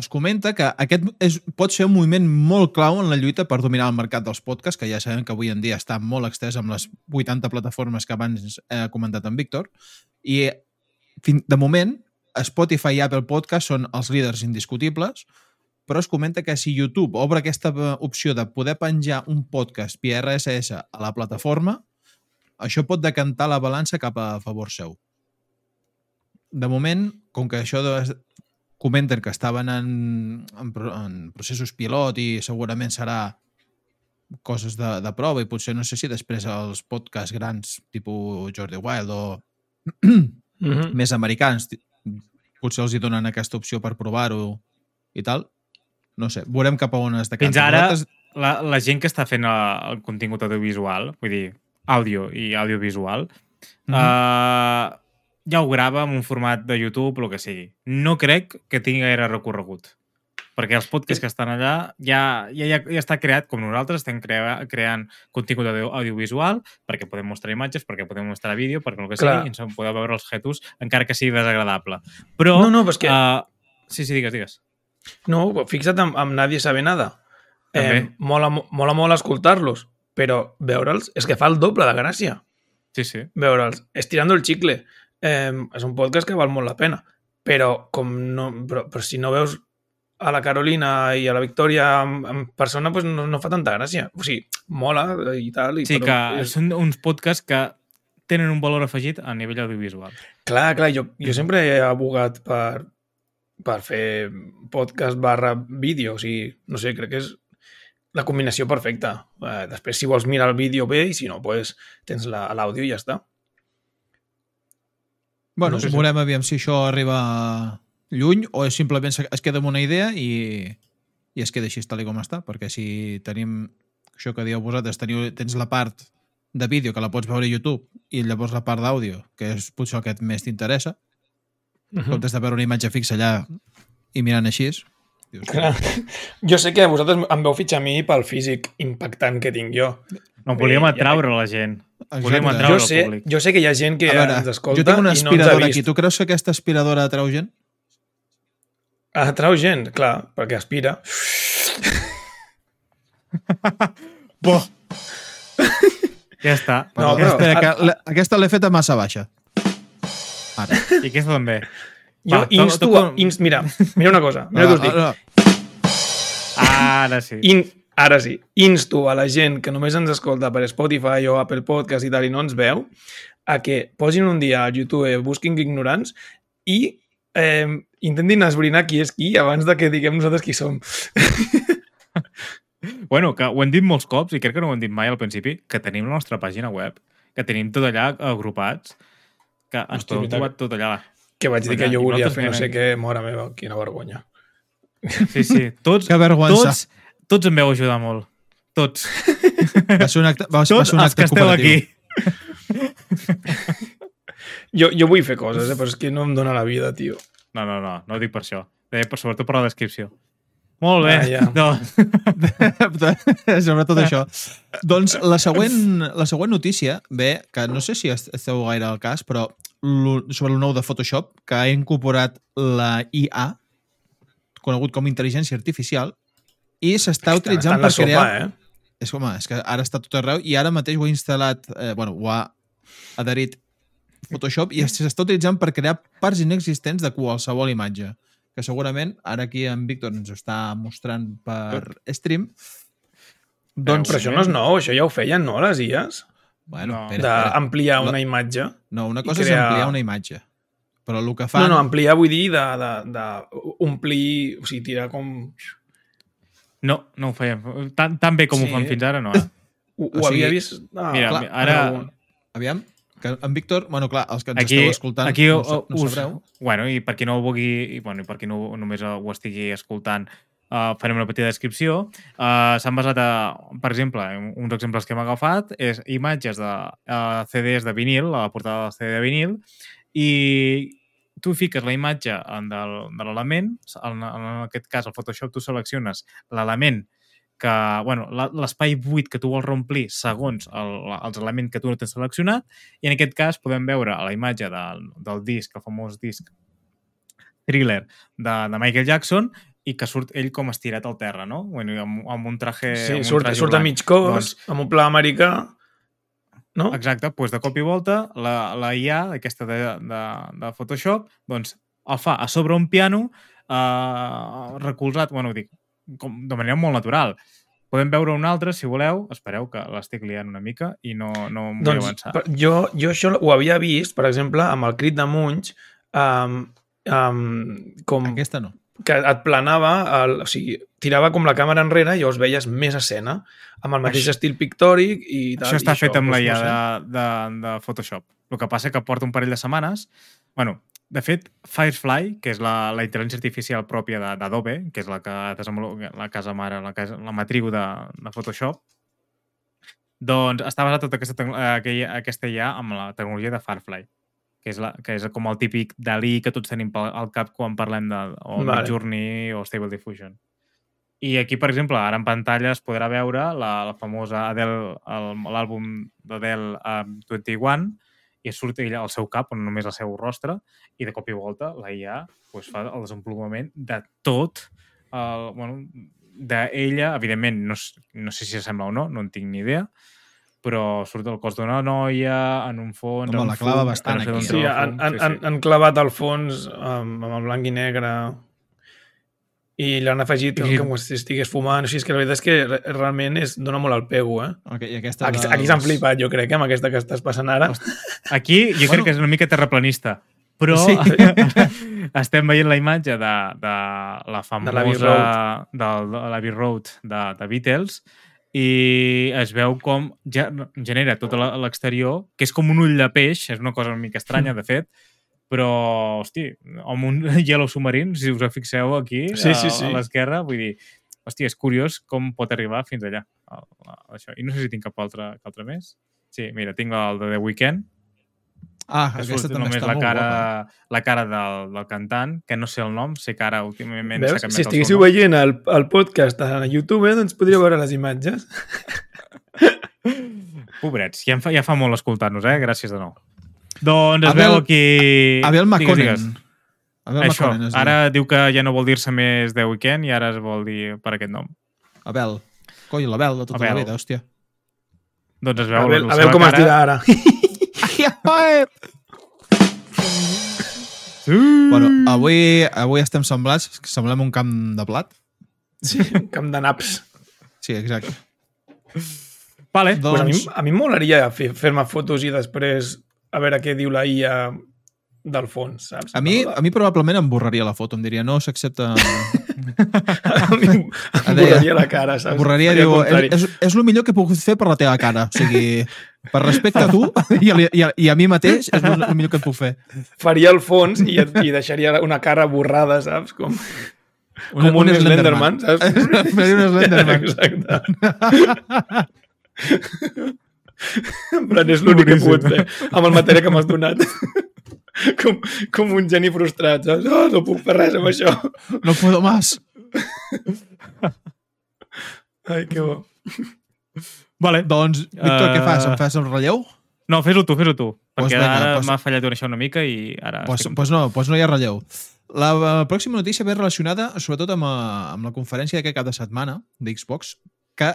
S3: es comenta que aquest és, pot ser un moviment molt clau en la lluita per dominar el mercat dels podcasts, que ja sabem que avui en dia està molt extès amb les 80 plataformes que abans he comentat en Víctor, i fin- de moment Spotify i Apple Podcast són els líders indiscutibles, però es comenta que si YouTube obre aquesta eh, opció de poder penjar un podcast via RSS a la plataforma, això pot decantar la balança cap a favor seu. De moment, com que això de, comenten que estaven en, en, en processos pilot i segurament serà coses de, de prova i potser no sé si després els podcasts grans tipus Jordi Wild o
S4: Mm -hmm.
S3: més americans potser els hi donen aquesta opció per provar-ho i tal. No sé, veurem cap a on es decanta.
S2: Fins ara,
S3: Vosaltres-
S2: la, la gent que està fent el, el contingut audiovisual, vull dir, àudio i audiovisual,
S3: Mhm.
S2: uh, ja ho grava en un format de YouTube, el que sigui. No crec que tingui gaire recorregut. Perquè els podcasts que estan allà ja, ja, ja, ja està creat com nosaltres, estem crea, creant contingut audio, audiovisual perquè podem mostrar imatges, perquè podem mostrar vídeo, perquè el que
S4: Clar.
S2: sigui, ens en podeu veure els jetus, encara que sigui desagradable. Però...
S4: No, no, però és que-
S2: Uh, sí, sí, digues, digues.
S4: No, fixa't amb, amb Nadie sabe nada. Eh,
S2: També.
S4: mola, mo- mola molt escoltar-los, però veure'ls és que fa el doble de gràcia.
S2: Sí, sí.
S4: Veure'ls. Estirando el chicle. Eh, és un podcast que val molt la pena. Però, com no, però, però si no veus a la Carolina i a la Victòria en, en persona, doncs no, no fa tanta gràcia. O sigui, mola i tal. I,
S2: Sí, que
S4: però és-
S2: són uns podcasts que tenen un valor afegit a nivell audiovisual.
S4: Clar, clar, jo, jo sempre he abogat per, per fer podcast barra vídeo, o sigui, no sé, crec que és la combinació perfecta. Eh, després, si vols mirar el vídeo bé, i si no, pues, tens la- l'àudio i ja està.
S3: Bueno,
S4: No
S3: sé
S4: si-
S3: veurem aviam si això arriba lluny o és simplement es queda amb una idea i, i es queda així tal com està, perquè si tenim això que dieu vosaltres, teniu, tens la part de vídeo que la pots veure a YouTube i llavors la part d'àudio, que és potser el que més t'interessa,
S4: Uh
S3: en comptes de veure una imatge fixa allà i mirant així, dius,
S4: Clar. *laughs* Jo sé que vosaltres em veu fitxar a mi pel físic impactant que tinc jo.
S2: No, volíem
S4: Bé,
S2: atraure la gent. Volíem atraure
S4: Jo
S2: el
S4: sé,
S2: públic.
S4: jo sé que hi ha gent que
S3: veure,
S4: ens escolta
S3: jo tinc una
S4: i no ens ha
S3: aspiradora
S4: vist.
S3: aquí. Tu creus que aquesta aspiradora atrau gent?
S4: Atrau gent, clar, perquè aspira.
S2: Bo. ja està.
S4: No, però-
S3: aquesta que, la, aquesta l'he feta massa baixa. Ara.
S2: I aquesta també.
S4: Jo
S2: Va, to-
S4: insto,
S2: toca-
S4: a, inst, mira, mira una cosa, mira què us dic.
S3: no, no.
S2: Ara sí.
S4: In, ara sí, insto a la gent que només ens escolta per Spotify o Apple Podcast i tal i no ens veu, a que posin un dia a YouTube, busquin ignorants i eh, intentin esbrinar qui és qui abans de que diguem nosaltres qui som. *laughs*
S2: Bueno, que ho hem dit molts cops i crec que no ho hem dit mai al principi, que tenim la nostra pàgina web, que tenim tot allà agrupats, que ens
S4: veritat.
S2: trobar tot allà.
S4: Que vaig dir que jo volia fer no sé què, mora meva, quina vergonya.
S2: Sí, sí. Tots, *laughs*
S3: Que vergüenza.
S2: tots, tots em veu ajudar molt. Tots.
S3: Va ser un acte, va, va
S2: Tots
S3: ser un
S2: els que
S3: acte
S2: esteu aquí. *laughs*
S4: Jo, jo vull fer coses, eh, però és que no em dóna la vida, tio.
S2: No, no, no, no ho dic per això. Deia per, sobretot per la descripció. Molt bé.
S4: Ah, ja. *laughs*
S2: no. *laughs*
S3: Sobretot això. Doncs la següent, la següent notícia ve, que no sé si est- esteu gaire al cas, però sobre el nou de Photoshop, que ha incorporat la IA, conegut com intel·ligència artificial, i s'està utilitzant per
S4: sopa,
S3: crear...
S4: eh?
S3: És, home, és que ara està tot arreu i ara mateix ho ha instal·lat, eh, bueno, ho ha adherit Photoshop i s'està utilitzant per crear parts inexistents de qualsevol imatge que segurament ara aquí en Víctor ens ho està mostrant per stream doncs,
S4: Però això no és nou, això ja ho feien, no, les IAs?
S3: bueno,
S2: No.
S4: D'ampliar
S3: No.
S4: una imatge.
S3: no, una cosa és
S4: crear-
S3: ampliar una imatge però el que fan
S4: No, no, ampliar vull dir de, de, de omplir, o sigui, tirar com...
S2: No, no ho fèiem. Tan, tan bé com
S4: Sí.
S2: ho fan fins ara, no. eh?
S4: Ho,
S3: O
S4: ho havia
S3: sigui,
S4: vist... Ah,
S2: Mira,
S3: clar,
S2: ara...
S3: aviam, que en Víctor, bueno, clar, els que ens
S2: Aquí,
S3: esteu escoltant
S2: aquí
S3: no, ho no
S2: us,
S3: sabreu
S2: Bueno, i per qui no ho vulgui, i, bueno, i per qui no, només ho estigui escoltant, uh, farem una petita descripció. Uh, S'han basat, a, per exemple, uns exemples que hem agafat, és imatges de uh, CDs de vinil, a la portada del CD de vinil, i tu fiques la imatge en del, de l'element, en, en aquest cas, al Photoshop, tu selecciones l'element que, bueno, la- l'espai buit que tu vols reomplir segons el, els elements que tu no tens seleccionat i en aquest cas podem veure a la imatge del, del disc, el famós disc thriller de, de Michael Jackson i que surt ell com estirat al terra, no? Bueno, amb, amb un traje...
S4: Sí,
S2: amb un
S4: surt,
S2: traje
S4: surt a mig cos,
S2: Doncs,
S4: amb un pla americà, no?
S2: Exacte, doncs de cop i volta la, la IA, aquesta de, de, de Photoshop, doncs el fa a sobre un piano eh, recolzat, bueno, dic, com, de manera molt natural. Podem veure un altre, si voleu. Espereu, que l'estic liant una mica i no, no vull
S4: Doncs
S2: avançar.
S4: per- jo, jo això ho havia vist, per exemple, amb el crit de Munch, um, um, com
S3: aquesta no
S4: que et planava, el, o sigui, tirava com la càmera enrere i llavors veies més escena, amb el mateix
S2: Això-
S4: estil pictòric i tal.
S2: Això està
S4: i
S2: fet amb la
S4: doncs,
S2: IA
S4: no sé.
S2: de, de, de Photoshop. El que passa que porta un parell de setmanes... bueno, de fet, Firefly, que és la, la intel·ligència artificial pròpia de- d'Adobe, que és la que desenvolupa la casa mare, la, casa, la matriu de, de Photoshop, doncs està basat tota aquesta, aquella, aquesta IA amb la tecnologia de Firefly. que és, la, que és com el típic Dalí que tots tenim al cap quan parlem de o
S4: Vale.
S2: Midjourney o Stable Diffusion. I aquí, per exemple, ara en pantalla es podrà veure la, la famosa Adele, el- l'àlbum d'Adele um, 21, i surt ella al seu cap, on només el seu rostre, i de cop i volta la IA pues, fa el desenvolupament de tot, el, bueno, d'ella, evidentment, no, no sé si s'assembla o no, no en tinc ni idea, però surt el cos d'una noia en un fons...
S3: Home, la clava
S2: fum,
S3: bastant aquí,
S2: sé
S4: Sí, han, han,
S2: sí,
S4: han, clavat el fons amb, amb el blanc i negre i l'han afegit
S2: I-
S4: com si estigués fumant. O sigui, és que la veritat és que re- realment és, dona molt al pego, eh?
S3: Okay, i aquesta
S4: Aquí,
S3: dels-
S4: aquí s'han flipat, jo crec, eh, amb aquesta que estàs passant ara.
S2: Aquí jo
S3: Bueno.
S2: crec que és una mica terraplanista, però
S3: Sí. *laughs*
S2: estem veient la imatge de, de la famosa...
S4: l'Abbey Road.
S2: del- de l'Abbey Road de, de Beatles i es veu com ja genera tot la- l'exterior, que és com un ull de peix, és una cosa una mica estranya, de fet, però, hosti, amb un *laughs* Yellow Submarine, si us fixeu aquí,
S4: Sí, sí,
S2: a,
S4: sí.
S2: a l'esquerra, vull dir, hòstia, és curiós com pot arribar fins allà. el- el- Això. I no sé si tinc cap altre, cap altre més. Sí, mira, tinc el de The Weeknd,
S3: Ah,
S2: que
S3: aquesta
S2: surt
S3: també
S2: només
S3: està
S2: la
S3: molt
S2: cara,
S3: guapa.
S2: la cara del, del cantant, que no sé el nom, sé que ara últimament s'ha canviat
S4: Si estiguéssiu veient el, el podcast a YouTube, doncs podríeu veure les imatges. *laughs*
S2: Pobrets, ja, fa, ja fa molt escoltar-nos, eh? Gràcies de nou. Doncs es
S3: Abel-
S2: veu aquí...
S3: Abel
S2: Digues,
S3: Maconen.
S2: digues.
S3: Abel
S2: Això,
S3: Maconen es diu.
S2: ara diu que ja no vol dir-se més The Weeknd i ara es vol dir per aquest nom.
S3: Abel. Coi, l'Abel de tota
S2: Abel.
S3: la vida, hòstia.
S2: Doncs es veu
S4: A veure,
S2: la
S4: a veure
S2: seva
S4: com es
S2: cara.
S4: dirà ara. *laughs*
S3: bueno, avui, avui estem semblats, semblem un camp de plat.
S4: Sí, un camp de naps.
S3: Sí, exacte.
S2: Vale.
S3: Doncs-
S4: Pues a mi, a mi fer- fer-me fotos i després a veure què diu la IA del fons, saps?
S3: A mi, a mi probablement em borraria la foto, em diria no s'accepta... *laughs*
S4: a mi *laughs* em em borraria la cara, saps?
S3: Borraria, diu, és, és el millor que pogut fer per la teva cara. O sigui, per respecte a tu i a, i a, i a mi mateix, és el, millor que et puc fer.
S4: Faria el fons i, et, i deixaria una cara borrada, saps? Com,
S3: Un,
S4: com un, Slenderman, saps? *laughs*
S3: Faria un Slenderman.
S4: Exacte. *laughs* en plan, és l'únic que he pogut fer amb el material que m'has donat. *laughs* com, com un geni frustrat, saps? Oh, no puc fer res amb això.
S3: No puedo más.
S4: Ai, que bo.
S2: Vale.
S3: Doncs, Víctor,
S2: Eh,
S3: què fas? Em fas el relleu?
S2: No, fes-ho tu, fes-ho tu.
S3: Pues
S2: Perquè
S3: vinga,
S2: ara
S3: pues-
S2: m'ha fallat això una mica i ara...
S3: Doncs
S2: estic-
S3: pues no, pues no hi ha relleu. La, la pròxima notícia ve relacionada sobretot amb, eh, amb la conferència d'aquest cap de setmana d'Xbox, que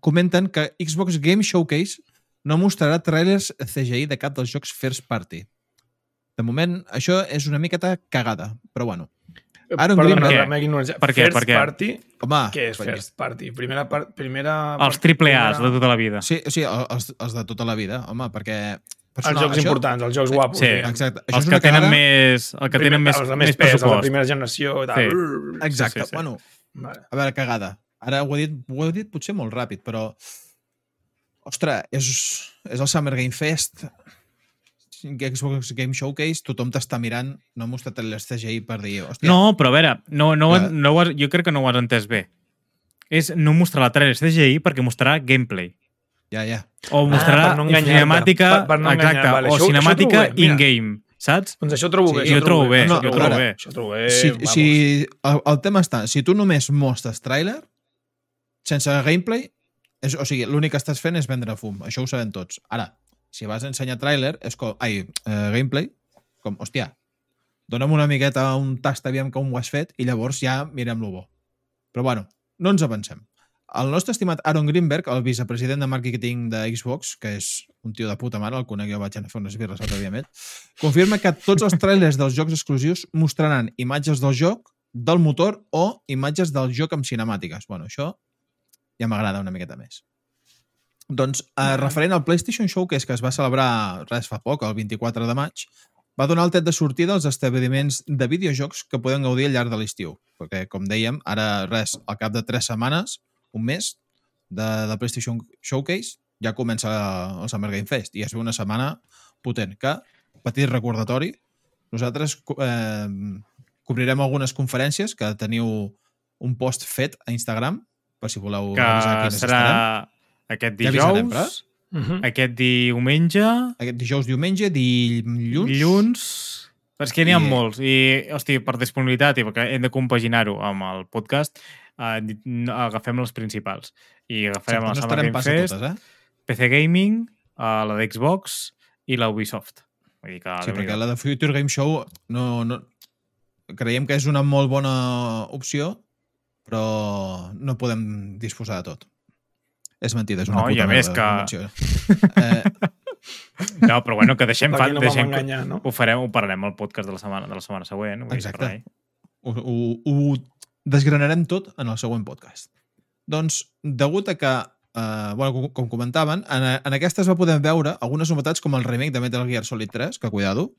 S3: comenten que Xbox Game Showcase no mostrarà trailers CGI de cap dels jocs first party. De moment, això és una miqueta cagada, però bueno. Aaron
S4: Perdona,
S3: Greenberg.
S4: la meva ignorància.
S2: Per què?
S4: First
S2: Per què?
S4: party?
S3: Home,
S4: Què és
S3: perquè-
S4: first party? Primera part... Primera
S2: Els triple A's de
S4: primera-
S2: tota la vida.
S3: Sí, sí, els, els de tota la vida, home, perquè...
S4: Els
S3: personal-
S4: jocs importants, els jocs guapos.
S2: Sí.
S4: diguem.
S3: Exacte. Això
S2: Els
S3: és
S2: que tenen
S3: cagada.
S2: més... El que tenen més,
S4: els de
S2: més,
S4: més pes, els de
S2: pressupost.
S4: primera generació i tal.
S2: Sí.
S3: Exacte.
S2: Sí, sí, sí.
S3: Bueno,
S4: Vale.
S3: a veure, cagada. Ara ho he dit, ho he dit potser molt ràpid, però... Ostres, és, és el Summer Game Fest, Xbox Game Showcase, tothom t'està mirant, no ha mostrat les CGI per dir, hòstia,
S2: No, però a veure, no, no, no ho has, jo crec que no ho has entès bé. És no mostrar la trailer CGI perquè mostrarà gameplay.
S3: ja, ja.
S2: O mostrarà
S4: per no
S2: cinemàtica,
S4: Per- per no enganyar,
S2: exacte,
S4: vale.
S2: o
S4: Això-
S2: cinemàtica in-game, saps?
S4: Doncs això ho trobo
S3: Sí,
S4: bé.
S2: jo
S4: això
S2: ho trobo bé,
S3: No,
S2: jo ho trobo bé.
S4: Això trobo bé.
S3: si,
S4: vamos.
S3: si el, el tema està, si tu només mostres tràiler, sense gameplay, és, o sigui, l'únic que estàs fent és vendre fum. Això ho sabem tots. Ara, si vas a ensenyar tràiler, és com... Ai, eh, gameplay, com, hòstia, dona'm una miqueta un tast, aviam com ho has fet, i llavors ja mirem-lo bo. Però bueno, no ens avancem. El nostre estimat Aaron Greenberg, el vicepresident de màrqueting de Xbox, que és un tio de puta mare, el conec jo vaig anar a fer unes birres l'altre dia confirma que tots els trailers dels jocs exclusius mostraran imatges del joc, del motor o imatges del joc amb cinemàtiques. Bueno, això ja m'agrada una miqueta més. Doncs, eh, referent al PlayStation Showcase que es va celebrar res fa poc, el 24 de maig, va donar el tret de sortida als esdeveniments de videojocs que podem gaudir al llarg de l'estiu. Perquè, com dèiem, ara res, al cap de tres setmanes, un mes, de, de PlayStation Showcase, ja comença el Summer Game Fest i és una setmana potent que, petit recordatori, nosaltres eh, cobrirem algunes conferències que teniu un post fet a Instagram per si voleu
S2: Que serà
S3: estaran.
S2: aquest
S3: Ja avisarem,
S2: dijous,
S4: Uh -huh.
S2: aquest diumenge,
S3: Aquest dijous, diumenge, dilluns...
S2: dilluns... És que n'hi ha
S3: I-
S2: molts. I, hosti, per disponibilitat i perquè hem de compaginar-ho amb el podcast, eh, agafem les principals. I agafarem
S3: Exacte,
S2: la
S3: no
S2: Summer Game Fest,
S3: totes, eh?
S2: PC Gaming, uh, la d'Xbox i la Ubisoft. Vull dir que,
S3: Sí, perquè la de Future Game Show no, no, creiem que és una molt bona opció, però no podem disposar de tot. És mentida, és una
S2: No, i
S3: puta
S2: a més que-.
S3: Eh, *laughs*
S2: No, però bueno, que deixem... Fa,
S4: no
S2: deixem que,
S4: enganyar, no?
S2: ho farem, ho parlarem al podcast de la setmana, de la setmana següent. que
S3: Exacte. ho, ho, ho desgranarem tot en el següent podcast. Doncs, degut a que, eh, bueno, com, com comentaven, en, en aquesta es va poder veure algunes novetats com el remake de Metal Gear Solid 3, que cuidado,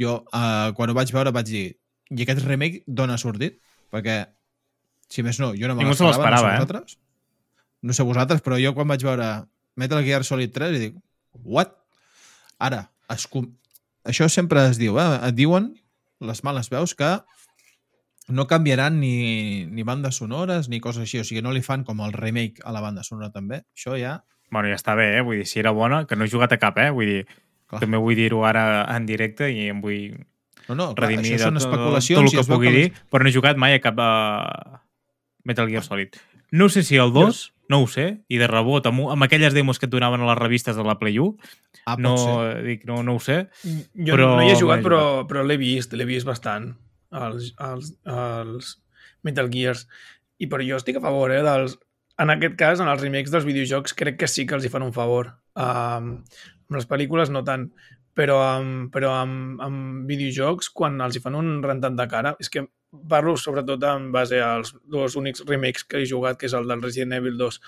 S3: jo, eh, quan ho vaig veure, vaig dir i aquest remake d'on ha sortit? Perquè, si més no, jo no me
S2: Ningú se
S3: l'esperava, no sé
S2: eh?
S3: vosaltres. No sé vosaltres, però jo quan vaig veure Metal Gear Solid 3 i dic, what? Ara, es, com- això sempre es diu, eh? Et diuen les males veus que no canviaran ni, ni bandes sonores ni coses així, o sigui, no li fan com el remake a la banda sonora també. Això ja...
S2: Bueno, ja està bé, eh? Vull dir, si era bona, que no he jugat a cap, eh? Vull dir,
S3: Clar.
S2: també vull dir-ho ara en directe i em vull
S3: No, no, clar,
S2: redimir
S3: això són
S2: de tot,
S3: especulacions.
S2: tot el
S3: i
S2: que
S3: veu
S2: pugui
S3: les-
S2: dir, però no he jugat mai a cap uh, Metal Gear Solid. No sé si el 2, no ho sé, i de rebot, amb, amb aquelles demos que et donaven a les revistes de la Play 1,
S3: Ah,
S2: no,
S3: ser.
S2: dic, no, no ho sé.
S4: Jo
S2: Però
S4: no hi he jugat, però, però l'he vist, l'he vist bastant, els, els, els Metal Gears. I però jo estic a favor, eh, dels... En aquest cas, en els remakes dels videojocs, crec que sí que els hi fan un favor. Um, amb les pel·lícules no tant, però amb, però amb, amb videojocs, quan els hi fan un rentat de cara, és que parlo sobretot en base als dos únics remakes que he jugat, que és el del Resident Evil 2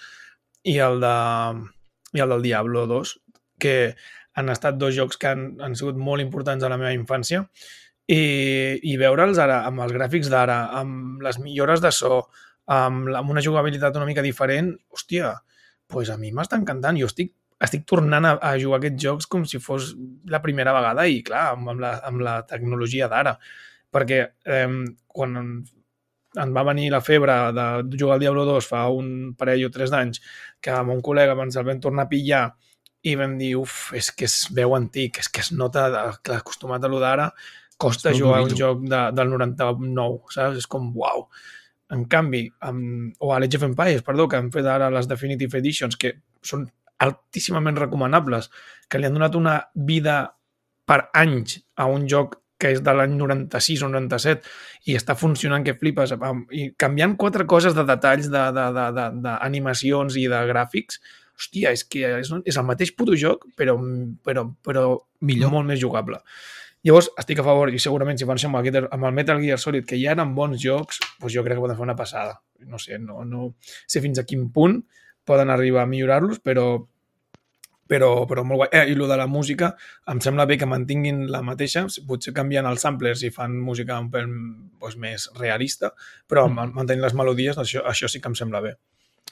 S4: i el, de, i el del Diablo 2, que han estat dos jocs que han, han sigut molt importants a la meva infància i, i veure'ls ara amb els gràfics d'ara, amb les millores de so, amb, amb una jugabilitat una mica diferent, hòstia, pues a mi m'està encantant. Jo estic, estic tornant a, a jugar aquests jocs com si fos la primera vegada i, clar, amb, amb, la, amb la tecnologia d'ara. Perquè eh, quan em, va venir la febre de jugar al Diablo 2 fa un parell o tres d'anys, que amb un col·lega ens el vam tornar a pillar i vam dir, uf, és que es veu antic, és que es nota que acostumat a lo d'ara, costa jugar un
S3: durillo.
S4: joc de, del 99, saps? És com, uau. En canvi, amb, o a l'Age of Empires, perdó, que han fet ara les Definitive Editions, que són altíssimament recomanables, que li han donat una vida per anys a un joc que és de l'any 96 o 97 i està funcionant que flipes i canviant quatre coses de detalls d'animacions de, de, de, d'animacions i de gràfics hòstia, és que és, és el mateix puto joc però, però, però
S3: Millor.
S4: molt més jugable Llavors, estic a favor, i segurament si van ser amb el, amb el Metal Gear Solid, que ja eren bons jocs, doncs jo crec que poden fer una passada. No sé, no, no sé fins a quin punt poden arribar a millorar-los, però, però, però molt guai. Eh, I el de la música, em sembla bé que mantinguin la mateixa, potser canvien els samplers i fan música un pèl doncs, més realista, però mm. mantenint les melodies, això, això sí que em sembla bé.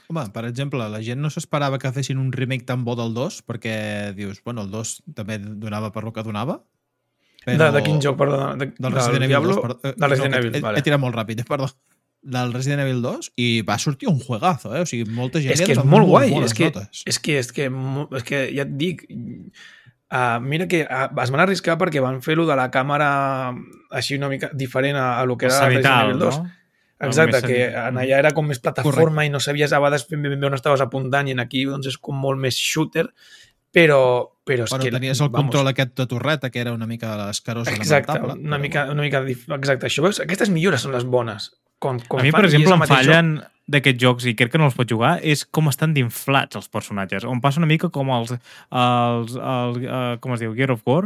S3: Home, per exemple, la gent no s'esperava que fessin un remake tan bo del 2, perquè dius, bueno, el 2 també donava per lo que donava.
S4: De, de quin joc, perdó? De,
S3: Del Resident Evil
S4: Diablo?
S3: 2, perdó. Eh,
S4: Del Resident
S3: no,
S4: Evil,
S3: he,
S4: vale.
S3: he tirat molt ràpid, eh, perdó. Del Resident Evil 2 i va sortir un juegazo, eh? O sigui, molta gent
S4: És que és molt guai, és que,
S3: notes.
S4: és que, és que, és que ja et dic, uh, mira que uh, es van arriscar perquè van fer-lo de la càmera així una mica diferent a, a lo que era Resident
S2: Cenital,
S4: Evil 2.
S2: no?
S4: Exacte, que en allà era com més plataforma i no sabies a vegades ben, ben bé on estaves apuntant i en aquí doncs, és com molt més shooter, però, però és
S3: Bueno,
S4: que...
S3: tenies el
S4: vamos,
S3: control aquest de torreta, que era una mica escarós i
S4: Exacte, una
S3: però-
S4: mica, una mica... Exacte, això veus? Aquestes millores són les bones. Com, com
S2: A mi, per exemple, em
S4: mateix joc.
S2: fallen d'aquests jocs, i crec que no els pots jugar, és com estan d'inflats els personatges. On passa una mica com els... els, els uh, com es diu? Gear of War.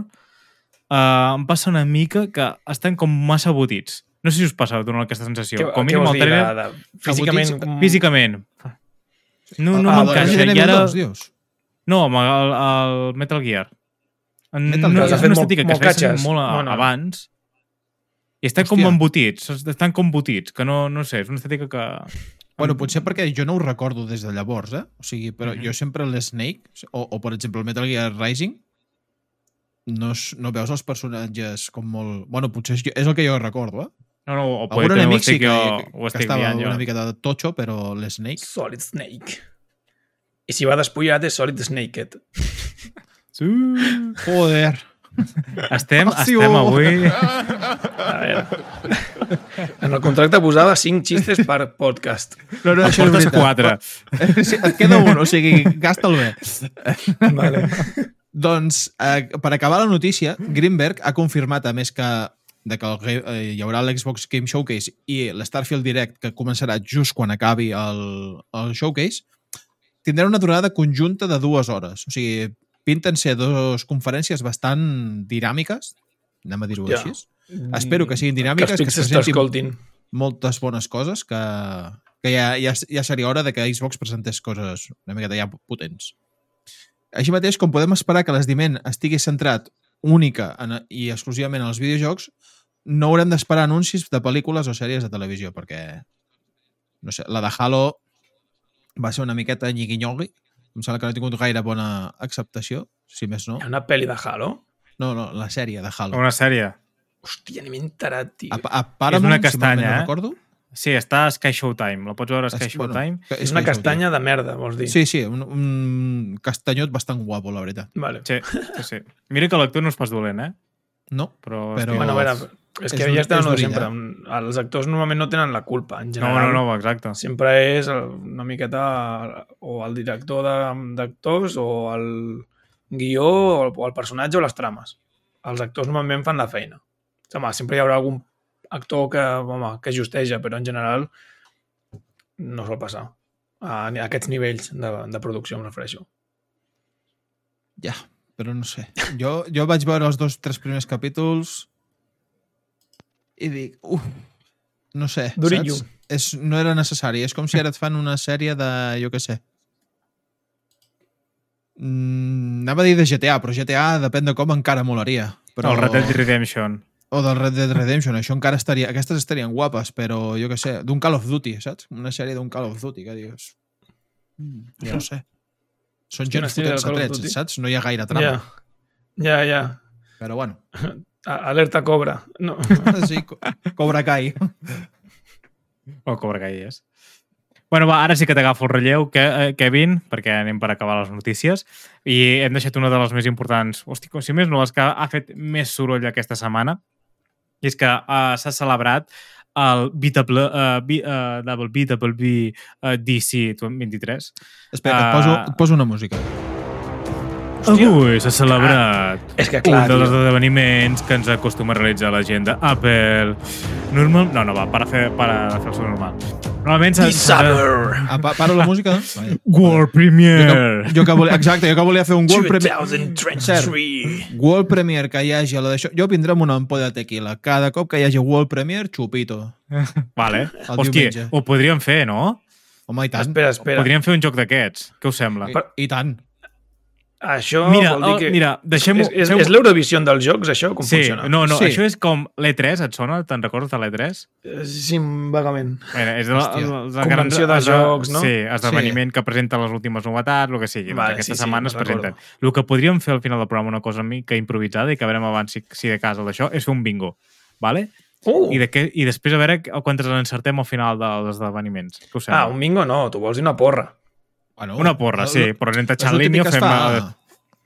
S2: Uh, em passa una mica que estan com massa botits. No sé si us passa durant aquesta sensació.
S4: Què,
S2: com a
S4: què
S2: mínim
S4: vols
S2: el
S4: dir?
S2: trailer,
S4: De, de, físicament...
S3: Abotits,
S4: com-
S2: físicament. No, no
S3: Ah,
S2: m'encaixa. I
S3: Evil
S2: ara...
S3: 2, dius?
S2: No, amb el, el Metal Gear.
S3: Metal
S2: no,
S3: Gear.
S2: és una
S4: molt-
S2: estètica que
S4: molt
S2: es veia
S4: catxes.
S2: molt a,
S4: No, no.
S2: abans i estan com
S3: Hòstia.
S2: embotits, estan com embotits, que no, no sé, és una estètica que...
S3: Bueno, potser perquè jo no ho recordo des de llavors, eh? O sigui, però
S2: Mhm.
S3: jo sempre l'Snake, o, o per exemple el Metal Gear Rising, no, es, no veus els personatges com molt... Bueno, potser és, és el que jo recordo, eh?
S2: No, no, o
S3: Algun
S2: potser ho
S3: enemic sí
S2: estic
S3: que,
S2: jo,
S3: que, que
S2: estic
S3: estava
S2: liant jo.
S3: una mica de totxo, però l'Snake...
S4: Solid Snake. I si va despullat és Solid Snaked. *laughs*
S2: Sí.
S3: Joder.
S2: Estem,
S3: Ocio.
S2: estem avui...
S4: A veure. En el contracte posava 5 xistes per podcast.
S3: No, no, això és
S2: portes
S3: veritat.
S2: quatre.
S3: Sí, et queda un, o sigui, gasta'l bé.
S4: Vale.
S3: Doncs, eh, per acabar la notícia, Greenberg ha confirmat, a més que, de que el, eh, hi haurà l'Xbox Game Showcase i l'Starfield Direct, que començarà just quan acabi el, el showcase, tindrà una durada conjunta de dues hores. O sigui, pinten ser dues conferències bastant dinàmiques, anem a dir-ho
S4: Ja.
S3: així. Espero que siguin dinàmiques,
S4: que
S3: que, presentin
S4: t'escoltin.
S3: moltes bones coses, que, que ja, ja, ja seria hora de que Xbox presentés coses una miqueta ja potents. Així mateix, com podem esperar que l'esdiment estigui centrat única en, i exclusivament en els videojocs, no haurem d'esperar anuncis de pel·lícules o sèries de televisió, perquè no sé, la de Halo va ser una miqueta nyigui-nyogui. Em sembla que no ha tingut gaire bona acceptació, si més no.
S4: Hi ha una pel·li de Halo?
S3: No, no, la sèrie de Halo.
S2: Una sèrie.
S4: Hòstia, ni m'he enterat, tio.
S3: A, a Paramount,
S2: una
S3: si malament
S2: castanya,
S3: no
S2: eh?
S3: recordo.
S2: Sí, està a Sky Showtime. La pots veure a Sky
S3: Es- bueno,
S2: Showtime.
S3: que-
S4: És una
S3: és
S4: castanya de merda, vols dir?
S3: Sí, sí, un, un castanyot bastant guapo, la veritat.
S4: Vale.
S2: Sí, sí, sí. Mira que l'actor no és pas dolent, eh?
S3: No?
S2: Però...
S3: Però-
S4: Bueno, a veure, és
S3: és
S4: que ja de
S3: d'orilla.
S4: sempre. Els actors normalment no tenen la culpa, en
S2: No,
S4: general.
S2: no, no, exacte.
S4: Sempre és una miqueta o el director de- d'actors o el guió o el, o el personatge o les trames. Els actors normalment fan la feina. Home, sempre hi haurà algun actor que, home, que justeja, però en general no sol passar a, a aquests nivells de, de producció, em refereixo.
S3: Ja, però no sé. Jo, jo vaig veure els dos, tres primers capítols i dic, uf, no sé,
S4: Durillo.
S3: saps? És, no era necessari. És com si ara et fan una sèrie de, jo què sé, mm, anava a dir de GTA, però GTA, depèn de com, encara molaria. Però...
S2: El Red Dead Redemption.
S3: O del Red Dead Redemption, això encara estaria... Aquestes estarien guapes, però jo què sé, d'un Call of Duty, saps? Una sèrie d'un Call of Duty, que dius... Mm,
S2: Ja.
S3: No sé. Són gent
S4: del
S3: fotent-se trets, saps? No hi ha gaire trama.
S4: Ja, ja, ja.
S3: Però bueno, *laughs*
S4: Alerta cobra. No. *laughs*
S3: sí, co- Cobra Kai. *laughs*
S2: O Cobra Kai és. Bueno, va, ara sí que t'agafo el relleu, que, eh, Kevin, perquè anem per acabar les notícies, i hem deixat una de les més importants, hosti, com si més no, les que ha fet més soroll aquesta setmana, i és que uh, s'ha celebrat el BW, uh, B, uh, uh, DC 23.
S3: Espera,
S2: Ah.
S3: et, poso, et poso una música.
S4: Hòstia.
S2: Avui s'ha celebrat
S4: És que clar,
S2: un dels
S4: tio.
S2: esdeveniments que ens acostuma a realitzar la gent d'Apple. Normal... No, no, va, para, fer, para fer el so normal. Normalment s'ha...
S4: Summer.
S3: Ah, pa paro la música, doncs? Vaja.
S2: World
S3: Jo
S2: Premiere!
S3: que, jo que volia, exacte, jo que volia fer un World Premiere.
S4: 2023.
S3: World Premiere que hi hagi a la d'això. Jo vindré amb una ampolla de tequila. Cada cop que hi hagi World Premiere, xupito. *laughs*
S2: Vale.
S3: El
S2: Hòstia,
S3: diumenge.
S2: ho podríem fer, no?
S3: Home, i tant.
S4: Espera, espera.
S2: Podríem fer un joc d'aquests. Què us sembla?
S3: I, I tant.
S4: Això
S2: Mira,
S4: vol dir
S2: oh,
S4: que...
S2: mira, deixem-ho...
S4: És, és, és l'Eurovision dels jocs, això? Com
S2: Sí,
S4: funciona?
S2: no, no,
S3: Sí.
S2: això és com l'E3, et sona? Te'n recordes de l'E3?
S4: Eh, Sí, vagament.
S2: Mira, és la, la, la
S4: Convenció de jocs, no?
S2: Sí, esdeveniment que presenta les últimes novetats, el que sigui.
S4: Vale,
S2: Vale, aquesta
S4: sí, sí,
S2: setmana es
S4: me'n
S2: presenten. El que podríem fer al final del programa, una cosa mica improvisada, i que veurem abans si, si de casa d'això, és fer un bingo. Vale?
S4: Uh!
S2: I, de què, I després a veure quantes en encertem al final dels esdeveniments.
S4: Ah, un bingo no, tu vols una porra.
S3: Bueno,
S2: Una porra, sí, però anem
S3: el típic
S2: línia, fem...
S3: fa
S2: la-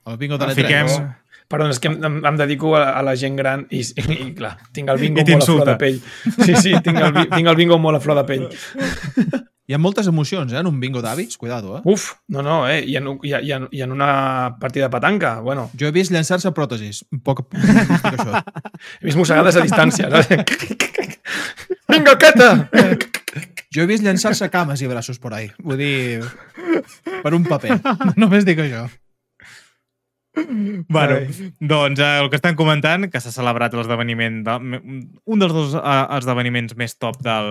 S3: al bingo de l'E3.
S2: Fiquem...
S4: Perdó, és que em, em dedico a, a la gent gran i, i, i clar, tinc el bingo molt a flor de pell. Sí, sí, tinc el, tinc el bingo molt a flor de pell.
S3: Hi ha moltes emocions, eh, en un bingo d'avis. Cuidado, eh?
S4: Uf, no, no, eh? I en, i, i, en, I en una partida de petanca, bueno,
S3: Jo he vist llançar-se pròtesis. Un poc... *laughs* Això.
S4: he vist mossegades a distància. Saps? *laughs* Vinga, queta!
S3: Jo he vist llançar-se cames i braços por ahí. Vull dir... Per un paper. Només dic això.
S2: Bueno, doncs eh, el que estan comentant, que s'ha celebrat l'esdeveniment, de, un dels dos eh, esdeveniments més top del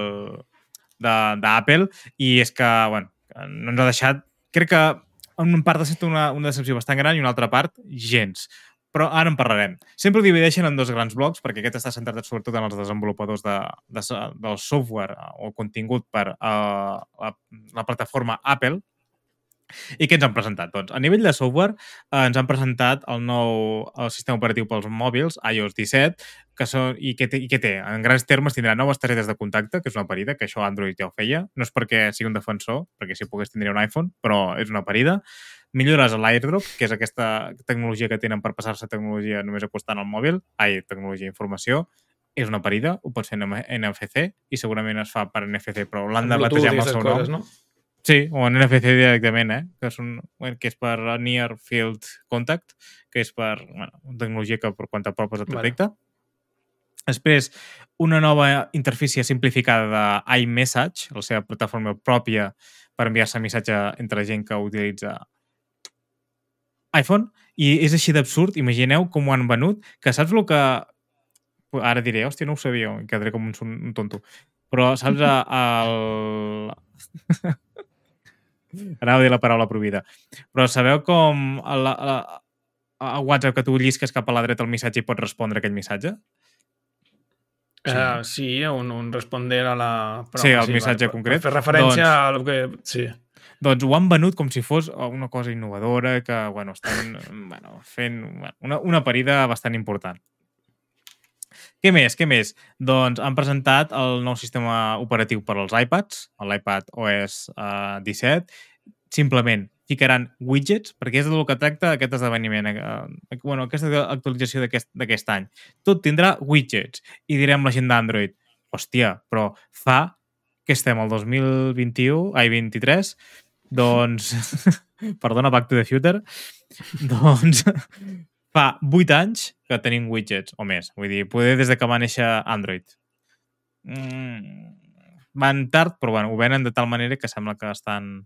S2: de- d'Apple, i és que, bueno, no ens ha deixat... Crec que en part ha estat una, una decepció bastant gran i una altra part, gens. Però ara en parlarem. Sempre ho divideixen en dos grans blocs, perquè aquest està centrat sobretot en els desenvolupadors de, de, del software o contingut per uh, la, la plataforma Apple, I què ens han presentat? Doncs, a nivell de software, eh, ens han presentat el nou el sistema operatiu pels mòbils, iOS 17, que són, i, què té, i què té? En grans termes tindrà noves targetes de contacte, que és una parida, que això Android ja ho feia. No és perquè sigui un defensor, perquè si pogués tindria un iPhone, però és una parida. Millores a l'AirDrop, que és aquesta tecnologia que tenen per passar-se tecnologia només acostant al mòbil, ai, tecnologia informació, és una parida, ho pots fer en NFC i segurament es fa per NFC, però l'han de batejar amb el seu nom.
S4: coses, no?
S2: Sí, o en NFC directament, eh? que, és un, que és per Near Field Contact, que és per bueno, una tecnologia que per quan t'apropes et
S4: Vale.
S2: detecta. Després, una nova interfície simplificada d'iMessage, la seva plataforma pròpia per enviar-se missatge entre gent que utilitza iPhone, i és així d'absurd, imagineu com ho han venut, que saps el que... Ara diré, hòstia, no ho sabia, i quedaré com un, un tonto. Però saps el... Anava a *laughs* dir la paraula provida. Però sabeu com a, la, a, a WhatsApp que tu llisques cap a la dreta el missatge i pots respondre aquell missatge?
S4: Sí, uh, sí un, un responder a la...
S2: Sí, al missatge
S4: per-
S2: concret.
S4: Per fer referència
S2: Doncs-
S4: doncs... al que... Sí.
S2: Doncs ho han venut com si fos una cosa innovadora que, bueno, estan *laughs* bueno, fent una, una parida bastant important. Què més? Què més? Doncs han presentat el nou sistema operatiu per als iPads, l'iPad OS eh, 17. Simplement ficaran widgets, perquè és del que tracta aquest esdeveniment, eh, bueno, aquesta actualització d'aquest any. Tot tindrà widgets. I direm la gent d'Android, hòstia, però fa que estem al 2021, ai, 23, doncs, *laughs* perdona, Back to the Future, *laughs* doncs fa 8 anys que tenim widgets, o més. Vull dir, poder des de que va néixer Android. Mm, van tard, però bueno, ho venen de tal manera que sembla que estan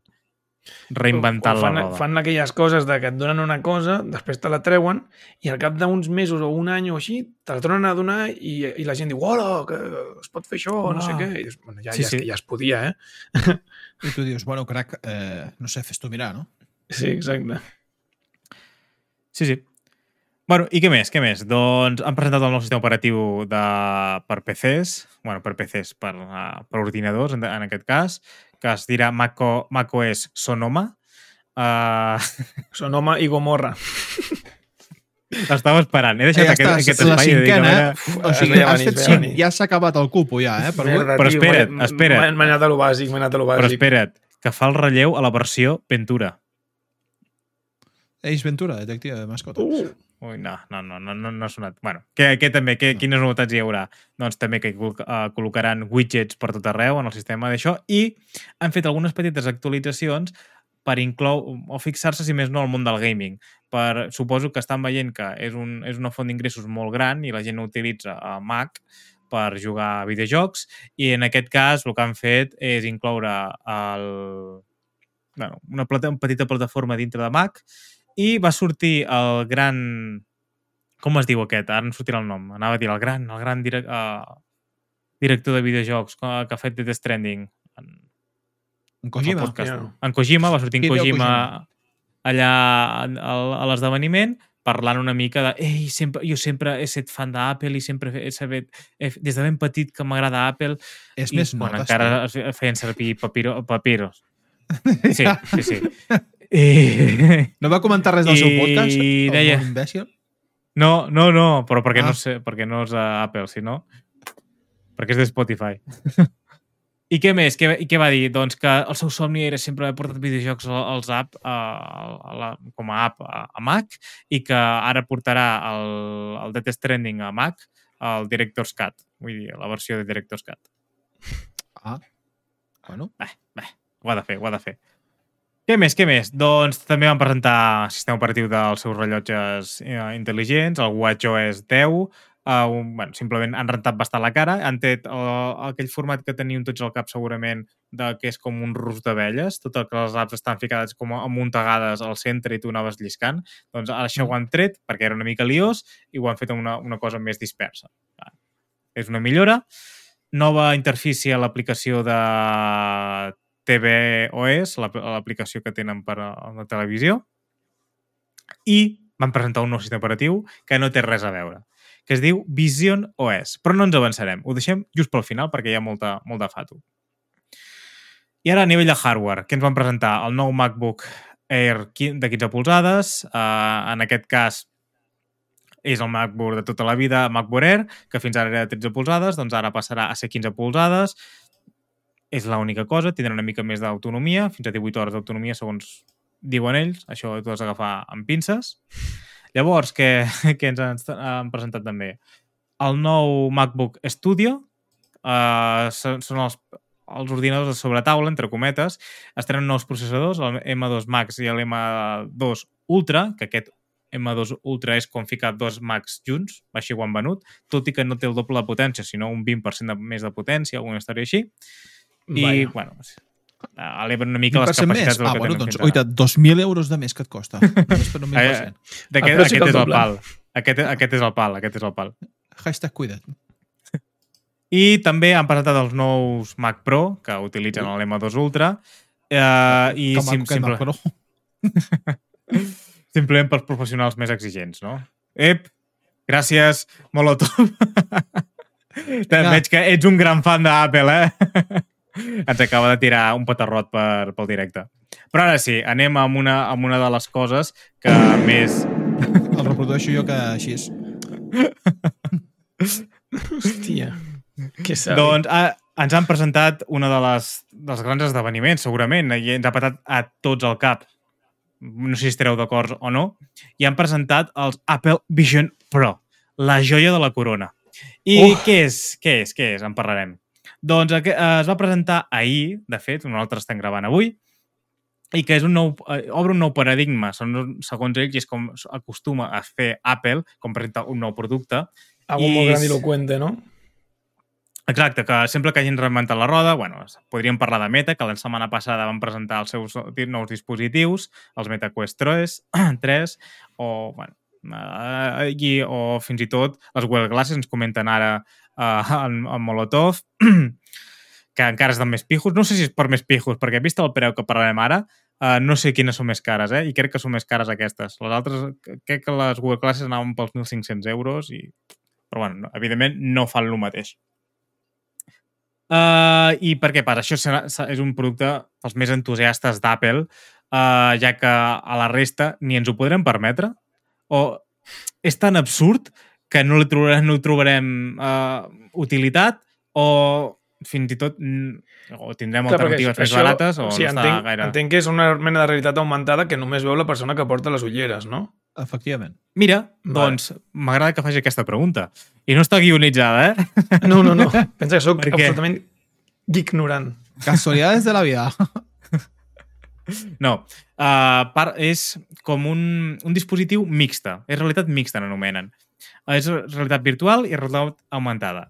S2: reinventant
S4: O fan,
S2: la roda.
S4: Fan aquelles coses de que et donen una cosa, després te la treuen i al cap d'uns mesos o un any o així te la tornen a donar i, i la gent diu hola, que es pot fer això, no sé què. I dius, bueno, ja,
S2: Sí,
S4: ja,
S2: sí.
S4: ja es podia, eh?
S3: I tu dius, bueno, crac, eh, no sé, fes tu mirar, no?
S4: Sí, exacte.
S2: Sí, sí. Bueno, i què més? Què més? Doncs han presentat el nou sistema operatiu de, per PCs, bueno, per PCs, per, uh, per ordinadors, en, en aquest cas, que es dirà Maco, macOS Sonoma. Uh,
S4: Sonoma i Gomorra. *laughs*
S2: L'estava esperant. He deixat
S3: ja
S2: aquest, aquest
S3: la
S2: espai. de dir que
S3: cinquena, eh?
S4: Uf,
S3: O sigui,
S4: veia
S3: has fet cinc, ja s'ha acabat el cupo ja, eh? Per.
S4: Merda,
S2: Però espera't, espera't.
S4: M'he anat a lo bàsic, m'he anat a lo
S2: Però
S4: bàsic.
S2: espera't, que fa el relleu a la versió Ventura.
S3: Ace Ventura, detective de mascotes.
S4: Uh,
S2: Ui, no, no, no, no, no, no ha sonat. Bueno, què, què també, què, quines novetats hi haurà? Doncs també que eh, col·locaran widgets per tot arreu en el sistema d'això i han fet algunes petites actualitzacions per inclou o fixar-se, si més no, al món del gaming. Per, suposo que estan veient que és, un, és una font d'ingressos molt gran i la gent utilitza a Mac per jugar a videojocs i en aquest cas el que han fet és incloure el, bueno, una, plata, una petita plataforma dintre de Mac i va sortir el gran... Com es diu aquest? Ara em sortirà el nom. Anava a dir el gran, el gran direc, uh, director de videojocs que, que ha fet Death Stranding. En,
S3: Kojima.
S2: podcast.
S4: ja.
S2: En Kojima, va sortir en Kojima,
S3: Kojima.
S2: allà al- a l'esdeveniment parlant una mica de ei, sempre, jo sempre he estat fan d'Apple i sempre he sabut, he, des de ben petit que m'agrada Apple
S3: És
S2: i
S3: més
S2: quan
S3: notes.
S2: encara fe- feien servir papiro, papiros. *laughs* Sí, sí, sí. *laughs* I...
S3: No va comentar res del seu
S2: I
S3: podcast? El
S2: deia-
S3: imbècil?
S2: No, no, no, però perquè,
S3: Ah.
S2: no, sé, perquè no és a Apple, sinó perquè és de Spotify. *laughs* I què més? Què, I què va dir? Doncs que el seu somni era sempre haver portat videojocs al- als app, a, a la, com a app a, a Mac i que ara portarà el, el Death Stranding a Mac al Director's Cut, vull dir, la versió de Director's Cut.
S3: Ah, bueno.
S2: Ho ha de fer, ho ha de fer. Què més, què més? Doncs també van presentar sistema operatiu dels seus rellotges eh, intel·ligents, el WatchOS 10, uh, un, bueno, simplement han rentat bastant la cara, han tret uh, aquell format que teníem tots al cap segurament de que és com un rus d'abelles, tot el que les apps estan ficades com amuntegades al centre i tu anaves lliscant, doncs això ho han tret perquè era una mica liós i ho han fet una, una cosa més dispersa. Va. És una millora. Nova interfície a l'aplicació de tvOS, l'aplicació que tenen per a la televisió, i van presentar un nou sistema operatiu que no té res a veure, que es diu Vision OS. Però no ens avançarem, ho deixem just pel final perquè hi ha molta, molt de fato. I ara a nivell de hardware, què ens van presentar? El nou MacBook Air de 15 polzades. Uh, en aquest cas és el MacBook de tota la vida, MacBook Air, que fins ara era de 13 polzades, doncs ara passarà a ser 15 polzades. És l'única cosa, tindrà una mica més d'autonomia, fins a 18 hores d'autonomia segons diuen ells, això ho has d'agafar amb pinces. Llavors, què, *laughs* què ens han, han presentat també? El nou MacBook Studio, uh, són, els, els ordinadors de sobretaula, entre cometes, es tenen nous processadors, el M2 Max i l'M2 Ultra, que aquest M2 Ultra és com ficar dos Macs junts, així ho han venut, tot i que no té el doble de potència, sinó un 20% de, més de potència, alguna història així. I,
S4: Vaja.
S2: bueno, eleven una mica les
S3: 20% més?
S2: capacitats del
S3: Ah,
S2: que
S3: bueno, doncs,
S2: fins ara.
S3: oita, 2.000 euros de més que et costa. *laughs* Només per un 20%.
S2: Eh, D'aquest,
S4: El preu sí que
S2: aquest
S4: el
S2: és el pal. Aquest, aquest és el pal, aquest és el pal.
S3: Hashtag cuida't.
S2: I també han presentat els nous Mac Pro, que utilitzen l'M2 Ultra, eh, i
S3: Que
S2: sim, simple,
S3: Mac Pro. *laughs*
S2: simplement pels professionals més exigents, no? Ep, gràcies, Molotov. *laughs*
S3: Ja.
S2: Veig que ets un gran fan d'Apple, eh? *laughs* Ens acaba de tirar un petarrot per, pel directe. Però ara sí, anem amb una, amb una de les coses que més...
S3: El reprodueixo jo que així és.
S4: Hòstia. Que savi.
S2: Doncs ah, ens han presentat una de les, dels grans esdeveniments, segurament, i ens ha patat a tots al cap. No sé si estareu d'acord o no. I han presentat els Apple Vision Pro, la joia de la corona. I
S4: Uf.
S2: què és? Què és? Què és? En parlarem. Doncs eh, es va presentar ahir, de fet, nosaltres estem gravant avui, i que és un nou, eh, obre un nou paradigma, segons ells, i és com acostuma a fer Apple, com presenta un nou producte,
S4: Algo
S2: i-
S4: molt grandilocuente, no?
S2: Exacte, que sempre que hagin reinventat la roda, bueno, podríem parlar de Meta, que la setmana passada van presentar els seus nous dispositius, els Meta Quest 3, 3 *clears throat* o, bueno, eh, i, o fins i tot les Google Glasses, ens comenten ara eh, en, en Molotov, *clears throat* que encara estan més pijos. No sé si és per més pijos, perquè vist el preu que parlarem ara, eh, no sé quines són més cares, eh? i crec que són més cares aquestes. Les altres, crec que les Google Classes anaven pels 1.500 euros, i... però bueno, no, evidentment no fan el mateix. Uh, I per què passa? Això és un producte pels més entusiastes d'Apple, uh, ja que a la resta ni ens ho podrem permetre, o és tan absurd que no li trobarem, no li trobarem uh, utilitat, o fins i tot mm, o tindrem
S4: Clar,
S2: alternatives més
S4: això-
S2: barates, o
S4: o sigui,
S2: no està
S4: entenc,
S2: gaire...
S4: entenc que és una mena de realitat augmentada que només veu la persona que porta les ulleres, no?
S3: Efectivament.
S2: Mira,
S4: Vale.
S2: doncs m'agrada que faci aquesta pregunta. I no està guionitzada, eh?
S4: No, no, no. *laughs* Pensa que sóc absolutament ignorant.
S3: Casualidades de la vida. *laughs*
S2: No, uh, part, és com un, un dispositiu mixta. És realitat mixta, n'anomenen. És realitat virtual i realitat augmentada.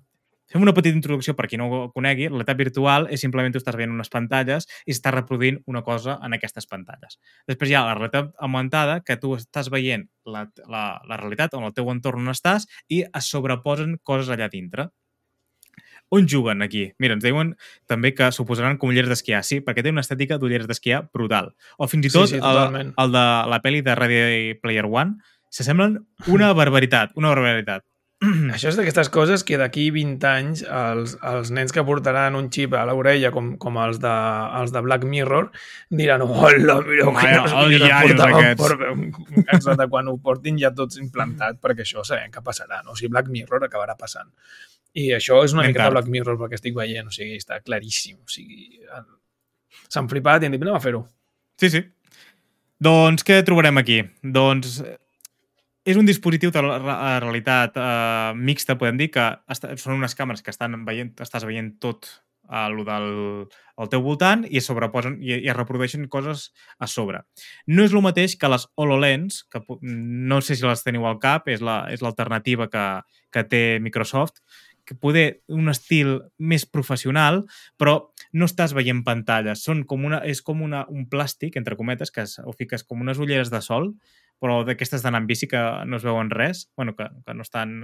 S2: Fem una petita introducció per qui no ho conegui. La realitat virtual és simplement tu estàs veient unes pantalles i estàs reproduint una cosa en aquestes pantalles. Després hi ha la realitat augmentada, que tu estàs veient la, la, la realitat on el teu entorn on estàs i es sobreposen coses allà dintre. On juguen aquí? Mira, ens diuen també que s'ho posaran com ulleres d'esquiar. Sí, perquè té una estètica d'ulleres d'esquiar brutal. O fins i
S4: Sí,
S2: tot
S4: sí,
S2: el,
S4: totalment.
S2: el de la pel·li de Ready Player One s'assemblen una *laughs* barbaritat, una barbaritat. *clears throat*
S4: Això és d'aquestes coses que d'aquí 20 anys els, els nens que portaran un xip a l'orella com, com els, de, els de Black Mirror diran, hola, quines
S2: els
S4: ulleres
S2: iaios
S4: portàvem
S2: aquests."
S4: per- Exacte, quan ho portin ja tots implantat, perquè això sabem que passarà, no? O sigui, Black Mirror acabarà passant. I això és una
S2: Ben
S4: miqueta
S2: tard.
S4: Black Mirror perquè estic veient, o sigui, està claríssim. O sigui, s'han flipat i han dit, anem a fer-ho.
S2: Sí, sí. Doncs què trobarem aquí? Doncs és un dispositiu de la realitat eh, mixta, podem dir, que està, són unes càmeres que estan veient, estàs veient tot eh, lo del, al teu voltant i es sobreposen i, i es reprodueixen coses a sobre. No és el mateix que les HoloLens, que no sé si les teniu al cap, és la- és l'alternativa que, que té Microsoft, que poder un estil més professional, però no estàs veient pantalles. Són com una, és com una, un plàstic, entre cometes, que es, ho fiques com unes ulleres de sol, però d'aquestes d'anar amb bici que no es veuen res, bueno, que, que no estan...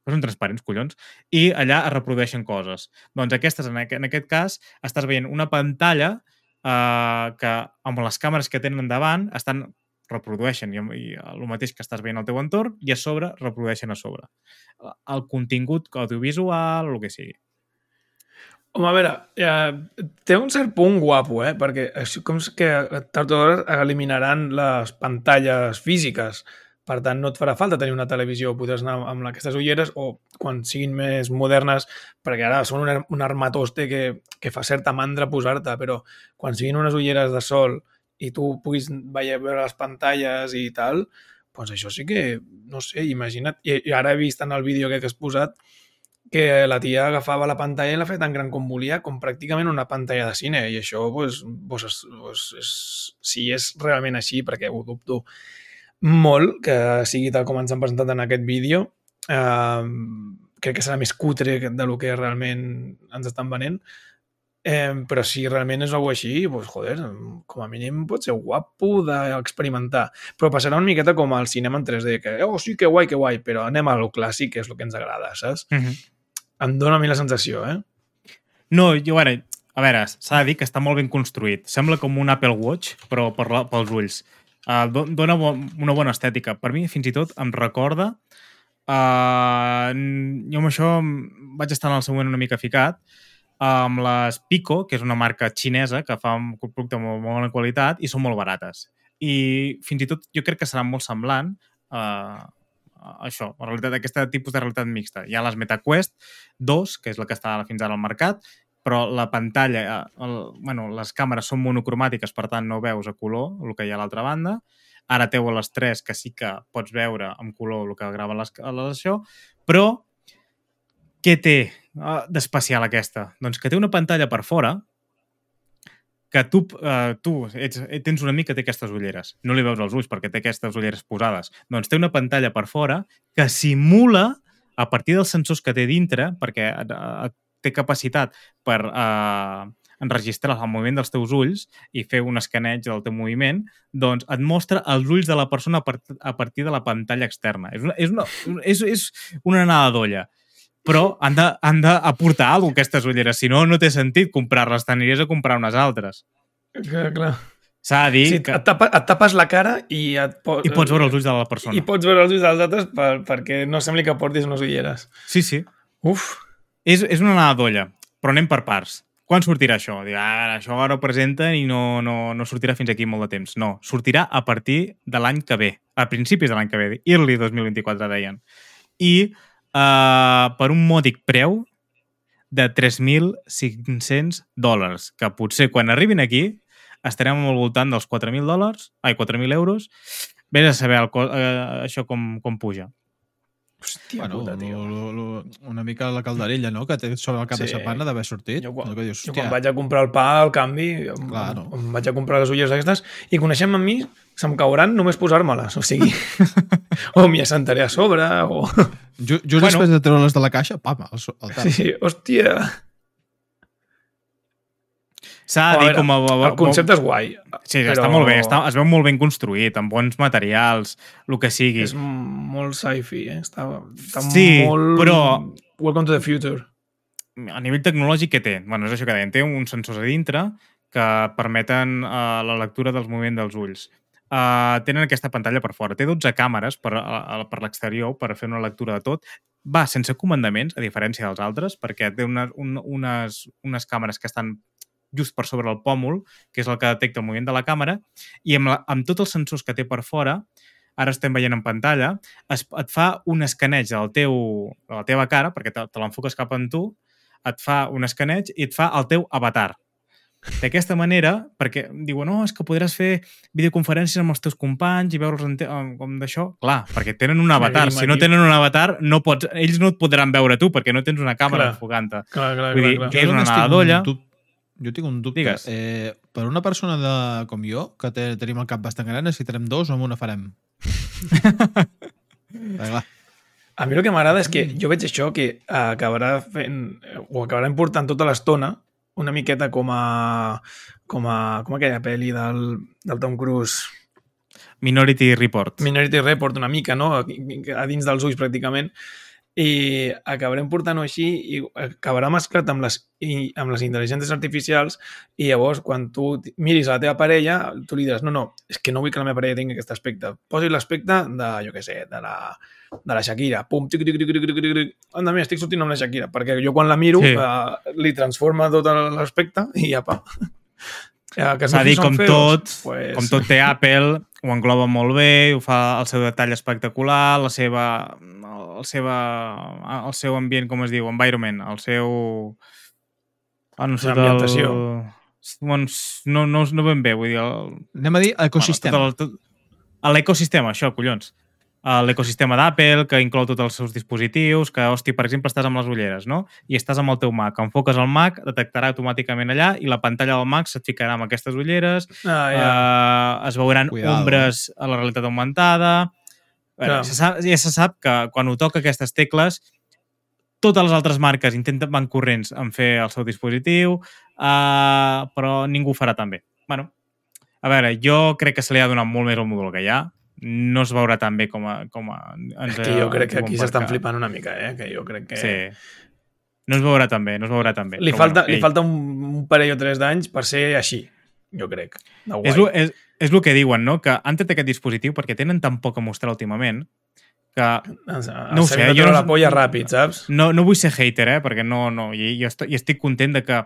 S2: Que són transparents, collons, i allà es reprodueixen coses. Doncs aquestes, en aquest, en aquest cas, estàs veient una pantalla eh, que amb les càmeres que tenen davant estan reprodueixen i, i el mateix que estàs veient al teu entorn i a sobre reprodueixen a sobre. El contingut audiovisual, el que sigui.
S4: Home, a veure, eh, té un cert punt guapo, eh? Perquè així com és que tard o d'hora eliminaran les pantalles físiques. Per tant, no et farà falta tenir una televisió, podràs anar amb aquestes ulleres o quan siguin més modernes, perquè ara són un, un armatoste que, que fa certa mandra posar-te, però quan siguin unes ulleres de sol i tu puguis veure, les pantalles i tal, doncs això sí que, no sé, imagina't. I, i ara he vist en el vídeo que has posat que la tia agafava la pantalla i la feia tan gran com volia, com pràcticament una pantalla de cine, i això, pues, pues, és, pues, és, si és realment així, perquè ho dubto molt que sigui tal com ens han presentat en aquest vídeo, eh, crec que serà més cutre de lo que realment ens estan venent, eh, però si realment és alguna així, pues, joder, com a mínim pot ser guapo d'experimentar. Però passarà una miqueta com al cinema en 3D, que, oh, sí, que guai, que guai, però anem a lo clàssic, que és el que ens agrada, saps?
S2: Mm -hmm.
S4: Em dóna a mi la sensació, eh?
S2: No, jo, ara, a veure, s'ha de dir que està molt ben construït. Sembla com un Apple Watch, però per la, pels ulls. Uh, dona bo, una bona estètica. Per mi, fins i tot, em recorda... Uh, jo amb això vaig estar en el següent una mica ficat, amb les Pico, que és una marca xinesa que fa un producte de molt, molt bona qualitat i són molt barates. I fins i tot jo crec que serà molt semblant uh, això, la realitat, aquest tipus de realitat mixta. Hi ha les MetaQuest 2, que és la que està fins ara al mercat, però la pantalla, eh, el, bueno, les càmeres són monocromàtiques, per tant no veus a color el que hi ha a l'altra banda. Ara teu a les 3 que sí que pots veure en color el que grava les, les això, però què té uh, d'especial aquesta? Doncs que té una pantalla per fora que tu, uh, tu ets, tens un amic que té aquestes ulleres. No li veus els ulls perquè té aquestes ulleres posades. Doncs té una pantalla per fora que simula, a partir dels sensors que té dintre, perquè uh, té capacitat per uh, enregistrar el moviment dels teus ulls i fer un escaneig del teu moviment, doncs et mostra els ulls de la persona a partir de la pantalla externa. És una, és una, és, és una anada d'olla però han d'aportar alguna cosa aquestes ulleres, si no, no té sentit comprar-les, t'aniries a comprar unes altres.
S4: Clar, clar.
S2: S'ha de dir
S4: sí,
S2: que...
S4: Et, tapa, et tapes la cara i et po
S2: I pots veure els ulls de la persona.
S4: I pots veure els ulls dels altres per, perquè no sembli que portis unes ulleres.
S2: Sí, sí.
S4: Uf.
S2: És, és una anada d'olla, però anem per parts. Quan sortirà això? Diu, ah, això ara ho presenten i no, no, no sortirà fins aquí molt de temps. No, sortirà a partir de l'any que ve, a principis de l'any que ve, early 2024, deien. I uh, per un mòdic preu de 3.500 dòlars, que potser quan arribin aquí estarem al voltant dels 4.000 dòlars, ai, 4.000 euros. Vés a saber el, uh, això com, com puja.
S4: Hòstia
S3: bueno,
S4: puta, tio.
S3: lo, lo, una mica la calderella, no?, que té sobre el cap
S4: Sí.
S3: de setmana d'haver sortit.
S4: Jo, quan,
S3: No, que dius,
S4: jo quan vaig a comprar el pa al canvi, em,
S3: Claro.
S4: em vaig a comprar les ulleres aquestes i coneixem a mi, se'm cauran només posar-me-les. O sigui, *laughs* o m'hi assentaré a sobre, o...
S3: ju- just
S2: Bueno.
S3: després de treure-les de la caixa, pam, al, al.
S4: Sí, sí, hòstia.
S2: S'ha de dir com a...
S4: El concepte és guai.
S2: Sí,
S4: però
S2: està molt bé, està, es veu molt ben construït, amb bons materials, el que sigui.
S4: És molt sci-fi, eh? Està, està
S2: Sí,
S4: molt...
S2: però-
S4: Welcome to the future.
S2: a nivell tecnològic, què té? Bueno, és això que deien, té uns sensors a dintre que permeten uh, la lectura dels moviments dels ulls. Uh, tenen aquesta pantalla per fora. Té 12 càmeres per, uh, per l'exterior per fer una lectura de tot. Va sense comandaments, a diferència dels altres, perquè té una, un, unes, unes càmeres que estan just per sobre el pòmul, que és el que detecta el moviment de la càmera, i amb, la, amb tots els sensors que té per fora, ara estem veient en pantalla, es, et fa un escaneig del teu, de la teva cara, perquè te, te l'enfoques cap en tu, et fa un escaneig i et fa el teu avatar. D'aquesta manera, perquè diuen, no, és que podràs fer videoconferències amb els teus companys i veure'ls com d'això. Clar, perquè tenen un avatar. Si no tenen un avatar, no pots, ells no et podran veure tu perquè no tens una càmera enfocant-te.
S4: Clar, clar,
S2: Vull
S4: clar,
S2: dir,
S4: clar.
S2: que és una
S3: només tinc Jo tinc un dubte.
S2: Digues.
S3: Eh, per una persona de, com jo, que té, tenim el cap bastant gran, necessitarem dos o amb una farem? *laughs* Clar,
S4: A mi el que m'agrada és que jo veig això que acabarà fent, o acabarà important tota l'estona una miqueta com a, com a com aquella pel·li del, del Tom Cruise
S2: Minority Report.
S4: Minority Report una mica, no? A dins dels ulls pràcticament i acabarem portant-ho així i acabarà mesclat amb les, i, amb les intel·ligències artificials i llavors quan tu miris a la teva parella tu li diràs, no, no, és que no vull que la meva parella tingui aquest aspecte posi l'aspecte de, jo què sé, de la, de la Shakira, pum, tic, tic, tic, tic, tic, tic, tic. anda, mira, estic sortint amb la Shakira perquè jo quan la miro
S2: Sí.
S4: uh, li transforma tot l'aspecte i apa els
S2: Va dir, com
S4: feos,
S2: tot,
S4: pues...
S2: com tot té Apple, ho engloba molt bé, ho fa el seu detall espectacular, la seva, el, seva, el seu ambient, com es diu, environment, el seu... Ah, no sé,
S4: L'ambientació.
S2: El... Doncs no, no, no ben bé, vull dir... El,
S3: Anem a dir ecosistema.
S2: Bueno, tot el- tot- L'ecosistema, això, collons. L'ecosistema d'Apple, que inclou tots els seus dispositius, que, hosti, per exemple, estàs amb les ulleres, no? I estàs amb el teu Mac. Enfoques el Mac, detectarà automàticament allà i la pantalla del Mac se't ficarà amb aquestes ulleres,
S4: ah, ja.
S2: uh, es veuran
S3: Cuidado.
S2: ombres a la realitat augmentada... Bueno,
S4: Clar.
S2: se sap, ja se sap que quan ho toca aquestes tecles totes les altres marques intenten van corrents en fer el seu dispositiu, uh, però ningú ho farà tan bé. Bueno, a veure, jo crec que se li ha donat molt més al model que hi ha. No es veurà tan bé com a... Com a ens,
S4: És que jo crec que aquí s'estan flipant una mica, eh? Que jo crec que...
S2: Sí. No es veurà tan bé, no es veurà tan bé.
S4: Li, falta,
S2: bueno,
S4: li
S2: ei,
S4: falta un, un parell o tres d'anys per ser així, jo crec.
S2: És, lo, és, és el que diuen, no? Que han tret aquest dispositiu perquè tenen tan poc a mostrar últimament que
S4: no
S2: no ho sé, jo no-
S4: la polla ràpid, saps?
S2: no, no vull ser hater, eh? perquè no, no, i, i, estic, i estic content de que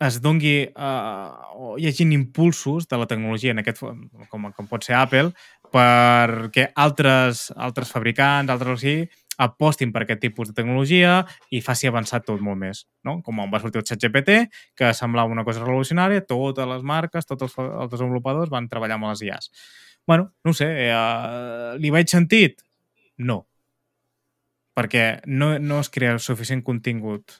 S2: es dongui uh, o hi hagin impulsos de la tecnologia en aquest, com, com pot ser Apple perquè altres, altres fabricants, altres sigui, apostin per aquest tipus de tecnologia i faci avançar tot molt més. No? Com va sortir el ChatGPT, que semblava una cosa revolucionària, totes les marques, tots els, els desenvolupadors van treballar amb les IAs. bueno, no sé, eh, li veig sentit? No. Perquè no, no es crea suficient contingut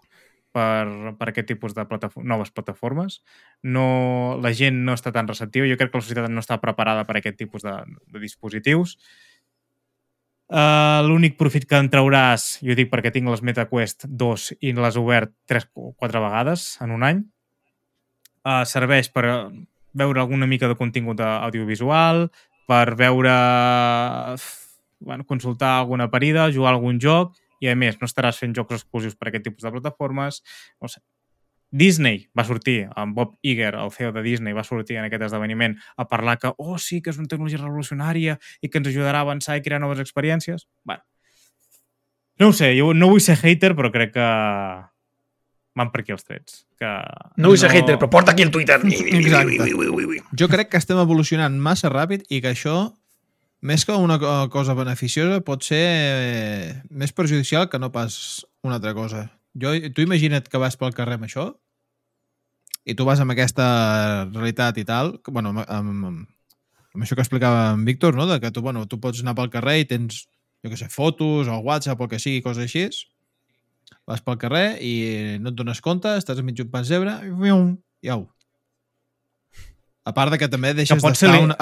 S2: per, per aquest tipus de plataform noves plataformes. No, la gent no està tan receptiva. Jo crec que la societat no està preparada per aquest tipus de, de dispositius. Uh, L'únic profit que en trauràs, jo dic perquè tinc les MetaQuest 2 i les he obert 3 o 4 vegades en un any, uh, serveix per veure alguna mica de contingut audiovisual, per veure bueno, consultar alguna parida, jugar a algun joc i a més no estaràs fent jocs exclusius per a aquest tipus de plataformes no sé. Disney va sortir, amb Bob Iger, el CEO de Disney, va sortir en aquest esdeveniment a parlar que, oh, sí, que és una tecnologia revolucionària i que ens ajudarà a avançar i crear noves experiències. bueno, no ho sé, jo no vull ser hater, però crec que van per aquí els trets. Que
S4: No vull ser hater, però porta aquí el Twitter.
S3: Exacte. Jo crec que estem evolucionant massa ràpid i que això, més que una co- cosa beneficiosa, pot ser eh, més perjudicial que no pas una altra cosa. Jo, tu imagina't que vas pel carrer amb això i tu vas amb aquesta realitat i tal, que, bueno, amb, amb, amb això que explicava en Víctor, no? de que tu, bueno, tu pots anar pel carrer i tens, jo què sé, fotos o WhatsApp o que sigui, coses així, vas pel carrer i no et dones compte, estàs enmig d'un pas zebra i au. A part de que també deixes d'estar...
S2: li-
S3: Una...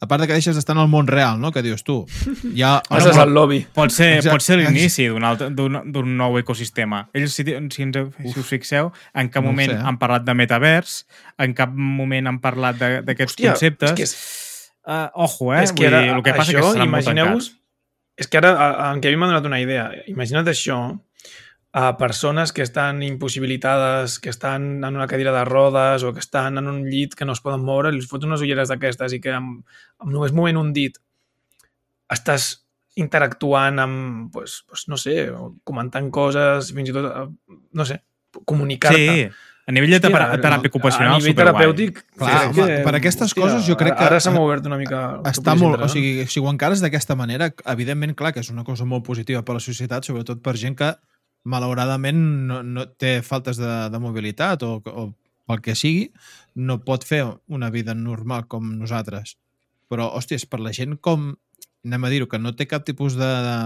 S3: A part de que deixes d'estar en el món real, no? Que dius tu. Ja, *laughs*
S4: Passes al lobby.
S2: Pot ser,
S3: Exacte.
S2: pot ser l'inici d'un altre- d'un d'un nou ecosistema. Ells, si, si, ens, si us fixeu, en cap
S3: No
S2: moment
S3: sé, eh?
S2: han parlat de metavers, en cap moment han parlat de- d'aquests conceptes.
S4: és que és-
S2: Uh, ojo, eh?
S4: És que ara,
S2: Vull dir, el que passa
S4: això,
S2: és que
S4: imagineu-vos... És que ara a- en Kevin m'ha donat una idea. Imagina't això a persones que estan impossibilitades, que estan en una cadira de rodes o que estan en un llit que no es poden moure, els fots unes ulleres d'aquestes i que amb, amb només movent un dit estàs interactuant amb, pues, pues, no sé, comentant coses, fins i tot, eh, no sé, comunicar-te.
S2: Sí, a nivell de
S4: Hòstia,
S2: terapia, teràpia ocupacional,
S4: A nivell
S2: superguai.
S4: terapèutic,
S3: Clar,
S4: crec
S3: home, per aquestes coses jo crec que-
S4: Ara se m'ha obert una mica...
S3: està molt...
S4: centre,
S3: O sigui, si ho encares d'aquesta manera, evidentment, clar, que és una cosa molt positiva per la societat, sobretot per gent que, malauradament, no, no té faltes de, de mobilitat o, o pel que sigui, no pot fer una vida normal com nosaltres. Però, hòstia, és per la gent com, anem a dir-ho, que no té cap tipus de, de,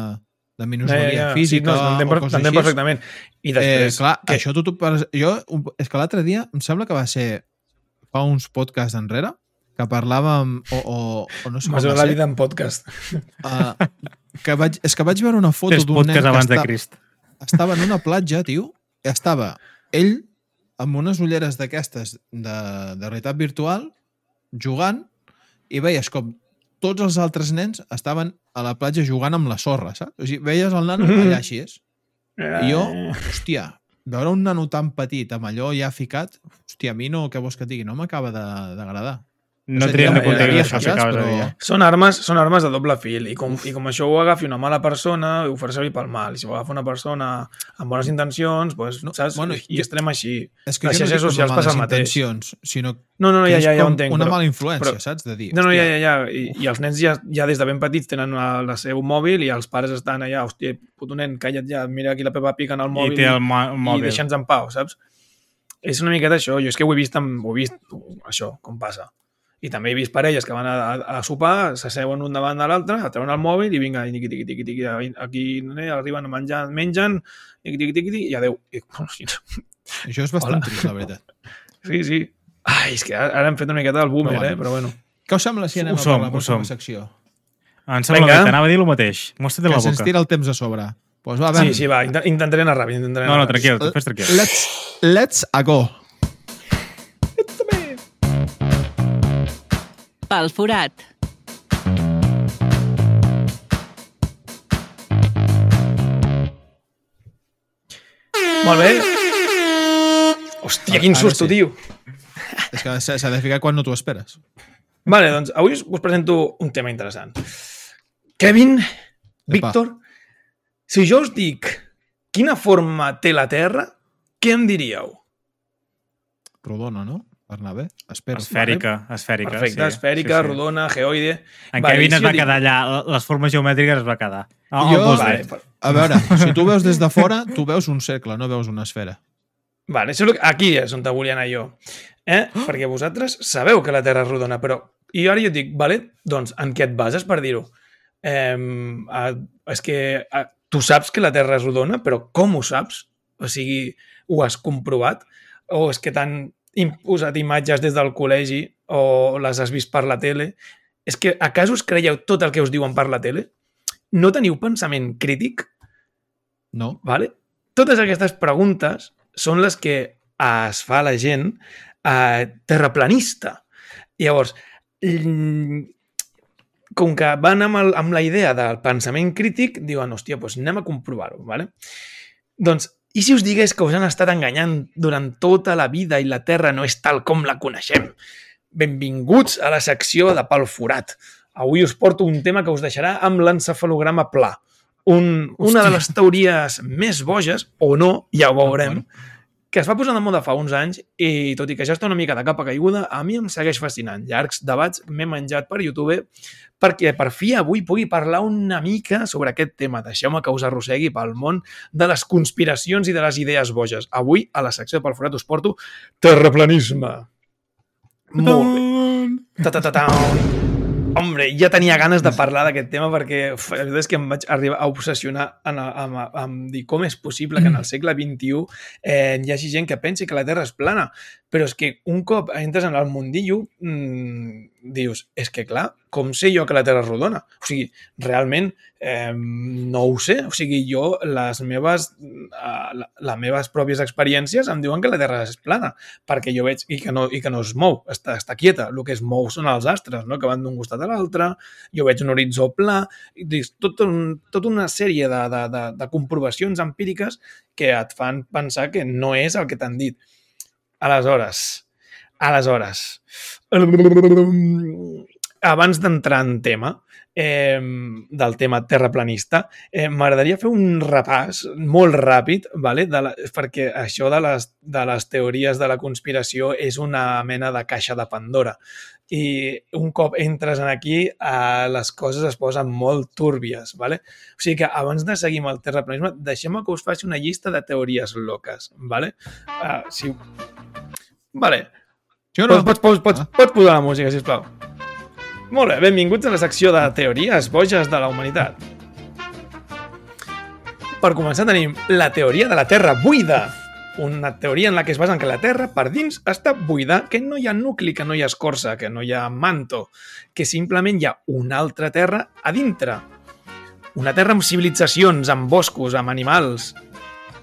S3: de minusvalia física
S4: sí, no,
S3: o coses
S4: t'entenc
S3: així.
S4: perfectament. I després,
S3: eh, clar,
S4: que,
S3: això per- jo, un- és que l'altre dia, em sembla que va ser fa uns podcasts enrere, que parlàvem, o, o, o no sé
S4: m'has
S3: com
S4: la
S3: va ser,
S4: vida en podcast.
S3: uh, que vaig, és que vaig veure una foto d'un nen que
S2: abans de
S3: està,
S2: Crist.
S3: Estava en una platja, tio, estava ell amb unes ulleres d'aquestes de, de realitat virtual, jugant, i veies com tots els altres nens estaven a la platja jugant amb la sorra, saps? O sigui, veies el nano
S4: Mhm.
S3: allà així és. I jo,
S4: Eh,
S3: hòstia, veure un nano tan petit amb allò ja ficat, hòstia, a mi no, què vols que et digui, no m'acaba de- d'agradar.
S2: No
S3: sé,
S2: triem
S4: ja
S2: de compte
S4: m'agradaria,
S2: això que
S3: saps?
S2: acabes de
S3: Però-
S2: dir.
S4: Són armes, són armes de doble fil i com, i com això ho agafi una mala persona ho farà servir pel mal i si ho agafa una persona amb bones intencions doncs,
S3: No,
S4: saps?
S3: bueno,
S4: i estarem així
S3: És que
S4: Les
S3: no
S4: xarxes
S3: dic
S4: socials passa el mateix.
S3: sinó
S4: no, no, no ja, ja, ja ho entenc
S3: una
S4: però...
S3: mala influència,
S4: però-
S3: saps? De dir,
S4: No, no, ja,
S3: hòstia,
S4: ja, ja. I, I els nens ja, ja des de ben petits tenen el, seu mòbil i els pares estan allà, hòstia, puto nen, calla't ja, mira aquí la Pepa Pig en el
S2: I
S4: mòbil
S2: té el, el
S4: i
S2: mòbil.
S4: deixa'ns en pau, saps? És una miqueta això, jo és que ho he vist, amb, ho he vist això, com passa. I també he vist parelles que van a, a, a sopar, s'asseuen un davant de l'altre, treuen el mòbil i vinga, tiqui, tiqui, tiqui, tiqui, aquí eh, arriben a menjar, mengen, tiqui, tiqui, tiqui, i adeu. I, *laughs*
S3: això és bastant
S4: Hola.
S3: trist, la veritat. *laughs*
S4: sí, sí. Ai, és que ara hem fet una miqueta del boomer,
S3: Però bueno.
S4: eh? Però bueno.
S3: Què us sembla si anem
S2: Ho
S3: a
S2: som,
S3: per la
S2: ho
S3: pròxima
S2: som.
S3: secció?
S2: Em sembla
S4: Vinga.
S2: bé, t'anava a dir el mateix. Mostra't
S3: Que
S2: la
S3: se'ns
S2: boca.
S3: tira el temps a sobre. Doncs pues va, a
S4: Sí, sí, va, int- intentaré anar ràpid. Intentaré
S2: No,
S4: anar
S2: no,
S4: ràpid.
S2: tranquil, fes tranquil.
S3: Let's, let's a go.
S1: Pel forat.
S4: Molt bé. Hòstia, quin susto,
S3: sí.
S4: tio.
S3: És que s'ha s'ha de ficar quan no t'ho esperes.
S4: Vale, doncs avui us, us presento un tema interessant. Kevin, Víctor, si jo us dic quina forma té la Terra, què em diríeu?
S3: Rodona, no? Per anar bé? Espero.
S2: Esfèrica, esfèrica.
S4: Perfecte,
S2: sí.
S4: esfèrica,
S2: Sí, sí.
S4: rodona, geoide...
S2: En
S4: Vale,
S2: Kevin es va
S4: jo dic-
S2: quedar allà, les formes geomètriques es va quedar. Ah,
S3: Jo-
S4: Vale, per-
S3: A veure, si tu veus des de fora, tu veus un cercle, no veus una esfera.
S4: vale això és que- aquí és on te volia anar jo. Eh? Perquè vosaltres sabeu que la Terra és rodona, però... I ara jo et dic, vale, doncs en què et bases per dir-ho? Eh, eh, és que eh, tu saps que la Terra és rodona, però com ho saps? O sigui, ho has comprovat? O és que t'han im- posat imatges des del col·legi o les has vist per la tele? És que a cas us creieu tot el que us diuen per la tele? No teniu pensament crític?
S3: No?
S4: Vale? Totes aquestes preguntes són les que es fa la gent eh, terraplanista. Llavors, com que van amb, el, amb la idea del pensament crític, diuen, hòstia, doncs anem a comprovar-ho. Vale? Doncs, i si us digués que us han estat enganyant durant tota la vida i la Terra no és tal com la coneixem? Benvinguts a la secció de Pal Forat. Avui us porto un tema que us deixarà amb l'encefalograma pla. Un, una de les teories més boges, o no, ja ho veurem, que es va posar de moda fa uns anys i tot i que ja està una mica de capa caiguda, a mi em segueix fascinant. Llargs debats m'he menjat per YouTube perquè per fi avui pugui parlar una mica sobre aquest tema. Deixeu-me que us arrossegui pel món de les conspiracions i de les idees boges. Avui, a la secció del Forat, us porto terraplanisme. Molt bé. Ta -ta -ta -ta. Hombre, ja tenia ganes de parlar d'aquest tema perquè uf, la veritat és que em vaig arribar a obsessionar en, amb, amb, amb dir com és possible que en el segle XXI eh, hi hagi gent que pensi que la Terra és plana. Però és que un cop entres en el mundillo mmm, dius, és que clar, com sé jo que la Terra és rodona? O sigui, realment eh, no ho sé. O sigui, jo, les meves, eh, la, les meves pròpies experiències em diuen que la Terra és plana perquè jo veig i que no, i que no es mou, està, està quieta. El que es mou són els astres, no? que van d'un costat a l'altre, jo veig un horitzó pla, i dius, tot un, tota una sèrie de, de, de, de comprovacions empíriques que et fan pensar que no és el que t'han dit. Aleshores, aleshores, abans d'entrar en tema, eh, del tema terraplanista, eh, m'agradaria fer un repàs molt ràpid, vale? de la, perquè això de les, de les teories de la conspiració és una mena de caixa de Pandora. I un cop entres en aquí, eh, les coses es posen molt túrbies. Vale? O sigui que abans de seguir amb el terraplanisme, deixem que us faci una llista de teories loques. Vale? Uh, si... vale.
S3: Sí no?
S4: Pots, pots, pots,
S3: Ah.
S4: pots posar la música, sisplau. Molt bé, benvinguts a la secció de teories boges de la humanitat. Per començar tenim la teoria de la Terra buida. Una teoria en la que es basa en que la Terra per dins està buida, que no hi ha nucli, que no hi ha escorça, que no hi ha manto, que simplement hi ha una altra Terra a dintre. Una Terra amb civilitzacions, amb boscos, amb animals.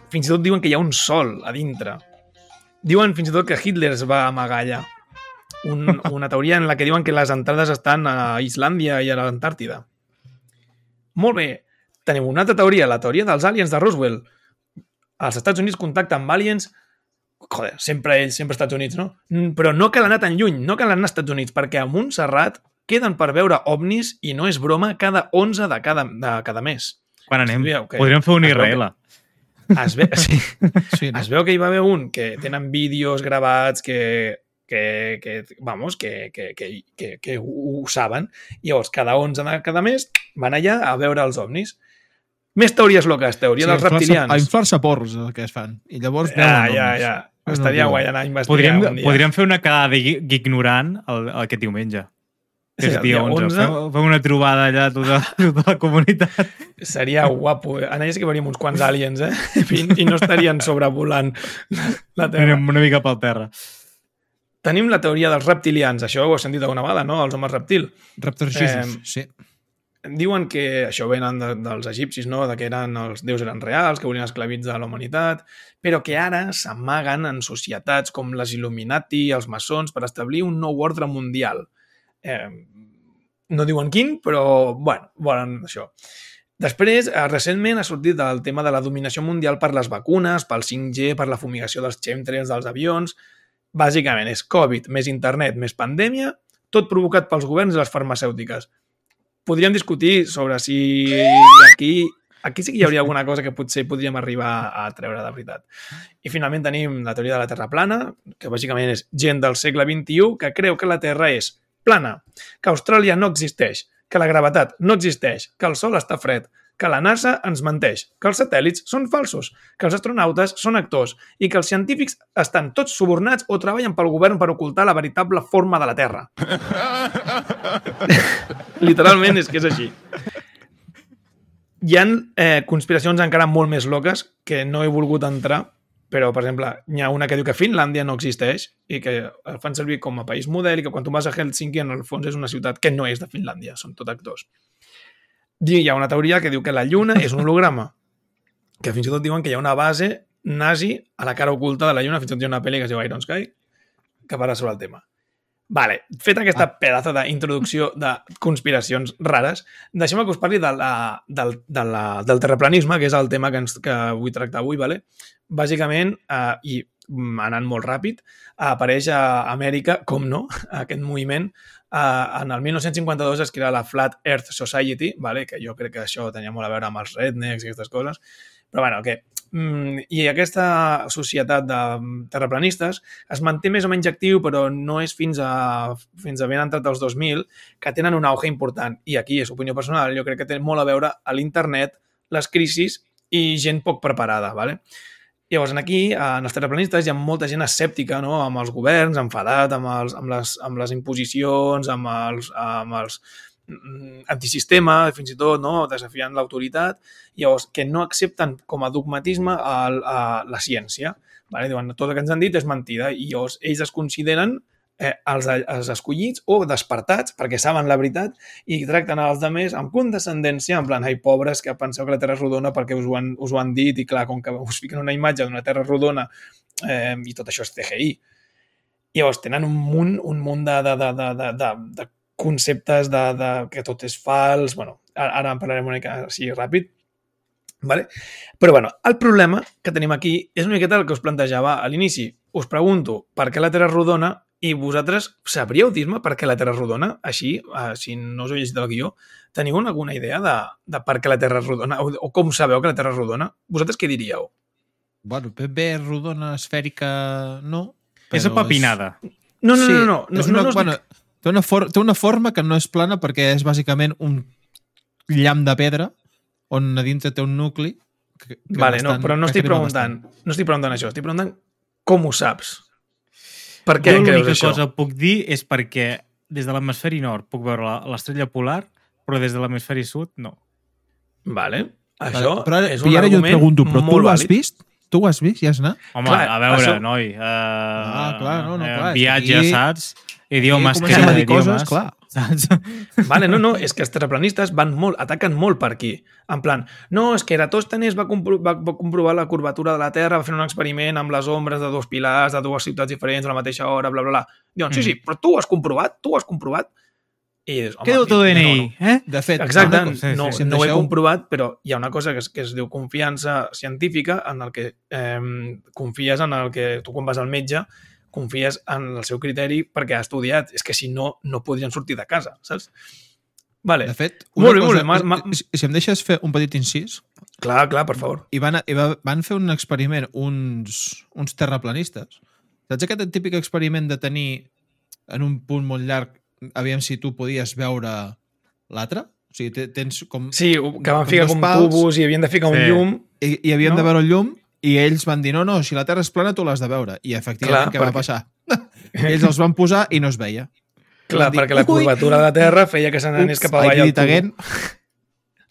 S4: Fins i tot diuen que hi ha un sol a dintre. Diuen fins i tot que Hitler es va amagar allà. Un, *laughs* una teoria en la que diuen que les entrades estan a Islàndia i a l'Antàrtida. molt bé, tenim una altra teoria, la teoria dels aliens de Roswell. Els Estats Units contacten amb aliens joder, sempre ells, sempre Estats Units, no? Mm, Però no cal anar tan lluny, no cal anar als Estats Units, perquè a Montserrat queden per veure ovnis i no és broma cada 11 de cada, de cada mes.
S2: Quan anem?
S4: Estudieu, que-
S2: Podríem fer un IRL.
S4: Es, ve, sí,
S3: Sí, no?
S4: es veu que hi va haver un que tenen vídeos gravats que, que, que vamos, que, que, que, que, que ho, saben. I llavors, cada 11 de cada mes van allà a veure els ovnis. Més teories locals, teoria
S3: Sí,
S4: dels reptilians.
S3: A inflar-se porcs, el que es fan. I llavors
S4: Ja,
S3: veuen
S4: ja,
S3: ovnis.
S4: ja. Estaria
S3: que
S4: guai anar a investigar
S2: Podríem,
S4: un dia.
S2: podríem fer una quedada de gui- ignorant el, el, aquest diumenge. Que
S4: Sí,
S2: és
S4: el
S2: dia
S4: dia
S2: 11.
S4: 11.
S2: Fem, fem una trobada allà tota, *laughs* tota la comunitat.
S4: Seria guapo. En allà sí que veuríem uns quants aliens, eh? *laughs* I, i no estarien sobrevolant la Terra.
S2: Anem una mica pel terra.
S4: Tenim la teoria dels reptilians. Això ho heu sentit alguna vegada, no? Els homes reptil.
S3: Raptors
S4: Eh,
S3: sí.
S4: Diuen que això venen de, dels egipcis, no? De que eren, els déus eren reals, que volien esclavitzar la humanitat, però que ara s'amaguen en societats com les Illuminati, els maçons, per establir un nou ordre mundial. Eh, no diuen quin, però, bueno, volen això. Després, eh, recentment ha sortit el tema de la dominació mundial per les vacunes, pel 5G, per la fumigació dels chemtrails dels avions. Bàsicament és Covid, més internet, més pandèmia, tot provocat pels governs i les farmacèutiques. Podríem discutir sobre si aquí, aquí sí que hi hauria alguna cosa que potser podríem arribar a treure de veritat. I finalment tenim la teoria de la Terra plana, que bàsicament és gent del segle XXI que creu que la Terra és plana, que Austràlia no existeix, que la gravetat no existeix, que el Sol està fred, que la NASA ens menteix, que els satèl·lits són falsos, que els astronautes són actors i que els científics estan tots subornats o treballen pel govern per ocultar la veritable forma de la Terra. *laughs* Literalment és que és així. Hi ha eh, conspiracions encara molt més loques que no he volgut entrar, però, per exemple, hi ha una que diu que Finlàndia no existeix i que el fan servir com a país model i que quan tu vas a Helsinki, en el fons és una ciutat que no és de Finlàndia, són tot actors. I hi ha una teoria que diu que la Lluna és un holograma, que fins i tot diuen que hi ha una base nazi a la cara oculta de la Lluna, fins i tot hi ha una pel·li que es diu Iron Sky, que parla sobre el tema. Vale, feta aquesta pedazo d'introducció de conspiracions rares, deixem-me que us parli de la, del, de la, del terraplanisme, que és el tema que, ens, que vull tractar avui. Vale? Bàsicament, eh, i anant molt ràpid, apareix a Amèrica, com no, *laughs* aquest moviment. Eh, en el 1952 es crea la Flat Earth Society, vale? que jo crec que això tenia molt a veure amb els rednecks i aquestes coses, però bueno, que i aquesta societat de terraplanistes es manté més o menys actiu, però no és fins a, fins a ben entrat els 2000 que tenen un auge important. I aquí, és opinió personal, jo crec que té molt a veure a l'internet, les crisis i gent poc preparada. ¿vale? Llavors, aquí, en els terraplanistes, hi ha molta gent escèptica no? amb els governs, enfadat amb, els, amb, les, amb les imposicions, amb els, amb els mm, antisistema, fins i tot, no? desafiant l'autoritat, llavors, que no accepten com a dogmatisme el, a la ciència. Vale? Diuen, tot el que ens han dit és mentida i llavors ells es consideren eh, els, els escollits o despertats perquè saben la veritat i tracten els altres amb condescendència, en plan, ai, pobres, que penseu que la Terra és rodona perquè us ho han, us ho han dit i clar, com que us fiquen una imatge d'una Terra rodona eh, i tot això és CGI. I llavors tenen un munt, un munt de, de, de, de, de, de, de conceptes de, de que tot és fals, bueno, ara, en parlarem una mica així ràpid, Vale? Però bueno, el problema que tenim aquí és una miqueta el que us plantejava a l'inici. Us pregunto per què la Terra és rodona i vosaltres sabríeu dir-me per què la Terra és rodona? Així, eh, si no us heu llegit el guió, teniu alguna idea de, de per què la Terra és rodona o, o com sabeu que la Terra és rodona? Vosaltres què diríeu?
S3: Bueno, ben bé rodona, esfèrica, no.
S2: És apapinada.
S4: No, no,
S3: Sí,
S4: no, no, no,
S3: és
S4: no,
S3: una,
S4: no, no,
S3: bueno, té, una for té una forma que no és plana perquè és bàsicament un llamp de pedra on a dintre té un nucli que, que
S4: Vale, no,
S3: bastant-
S4: però no estic preguntant,
S3: bastant.
S4: no estic preguntant això, estic preguntant com ho saps. Per què
S2: jo
S4: creus
S2: l'única
S4: això?
S2: cosa que puc dir és perquè des de l'hemisferi nord puc veure la- l'estrella polar, però des de l'hemisferi sud no.
S4: Vale. Això
S3: però ara,
S4: és un
S3: ara jo et
S4: argument
S3: pregunto, però tu
S4: molt
S3: ho has
S4: vàlid.
S3: vist? Tu ho has vist? Ja has anat?
S2: Home,
S4: Clar,
S2: a veure,
S4: això-
S2: noi. Uh,
S3: Ah, clar, no, no, clar, és que
S2: Viatge,
S3: aquí-
S2: saps? Idiomes,
S3: comencem a dir
S2: idiomes,
S3: coses, clar.
S2: Saps? *laughs*
S4: Vale, no, no, és que els terraplanistes van molt, ataquen molt per aquí. En plan, no, és que Eratòstenes va, compro va, va comprovar la curvatura de la Terra, va fer un experiment amb les ombres de dos pilars, de dues ciutats diferents a la mateixa hora, bla, bla, bla. Diuen, sí, sí,
S2: Mm.
S4: però tu ho has comprovat? Tu ho has comprovat? I dius, home,
S2: Què diu el teu
S4: no,
S2: DNI?
S4: no.
S2: Eh?
S3: De fet,
S4: Exacte,
S3: cosa-
S2: sí,
S4: no,
S2: sí,
S3: em
S4: no ho he comprovat, però hi ha una cosa que es, que es diu confiança científica en el que eh, confies en el que tu quan vas al metge confies en el seu criteri perquè ha estudiat. És que si no, no podrien sortir de casa, saps? Vale.
S3: De fet,
S4: Molt bé, molt bé, m'ha- m'ha-
S3: si, si em deixes fer un petit incís,
S4: Clar, clar, per favor.
S3: i van, i va- van fer un experiment uns, uns terraplanistes. Saps aquest típic experiment de tenir en un punt molt llarg, aviam si tu podies veure l'altre? O sigui, te- tens com...
S4: Sí, que van
S3: Com
S4: ficar com
S3: pals.
S4: tubos i havien de ficar un
S2: Sí.
S4: llum.
S3: I, i havien
S4: No?
S3: de veure el llum i ells van dir, no, no, si la Terra és plana tu l'has de veure. I efectivament,
S4: Clar,
S3: què va
S4: perquè-
S3: passar? *laughs* ells els van posar i no es veia.
S4: Clar,
S3: dir,
S4: perquè la
S3: "Ui,
S4: curvatura de la Terra feia que se n'anés cap avall
S3: dit
S4: tubo.
S3: again.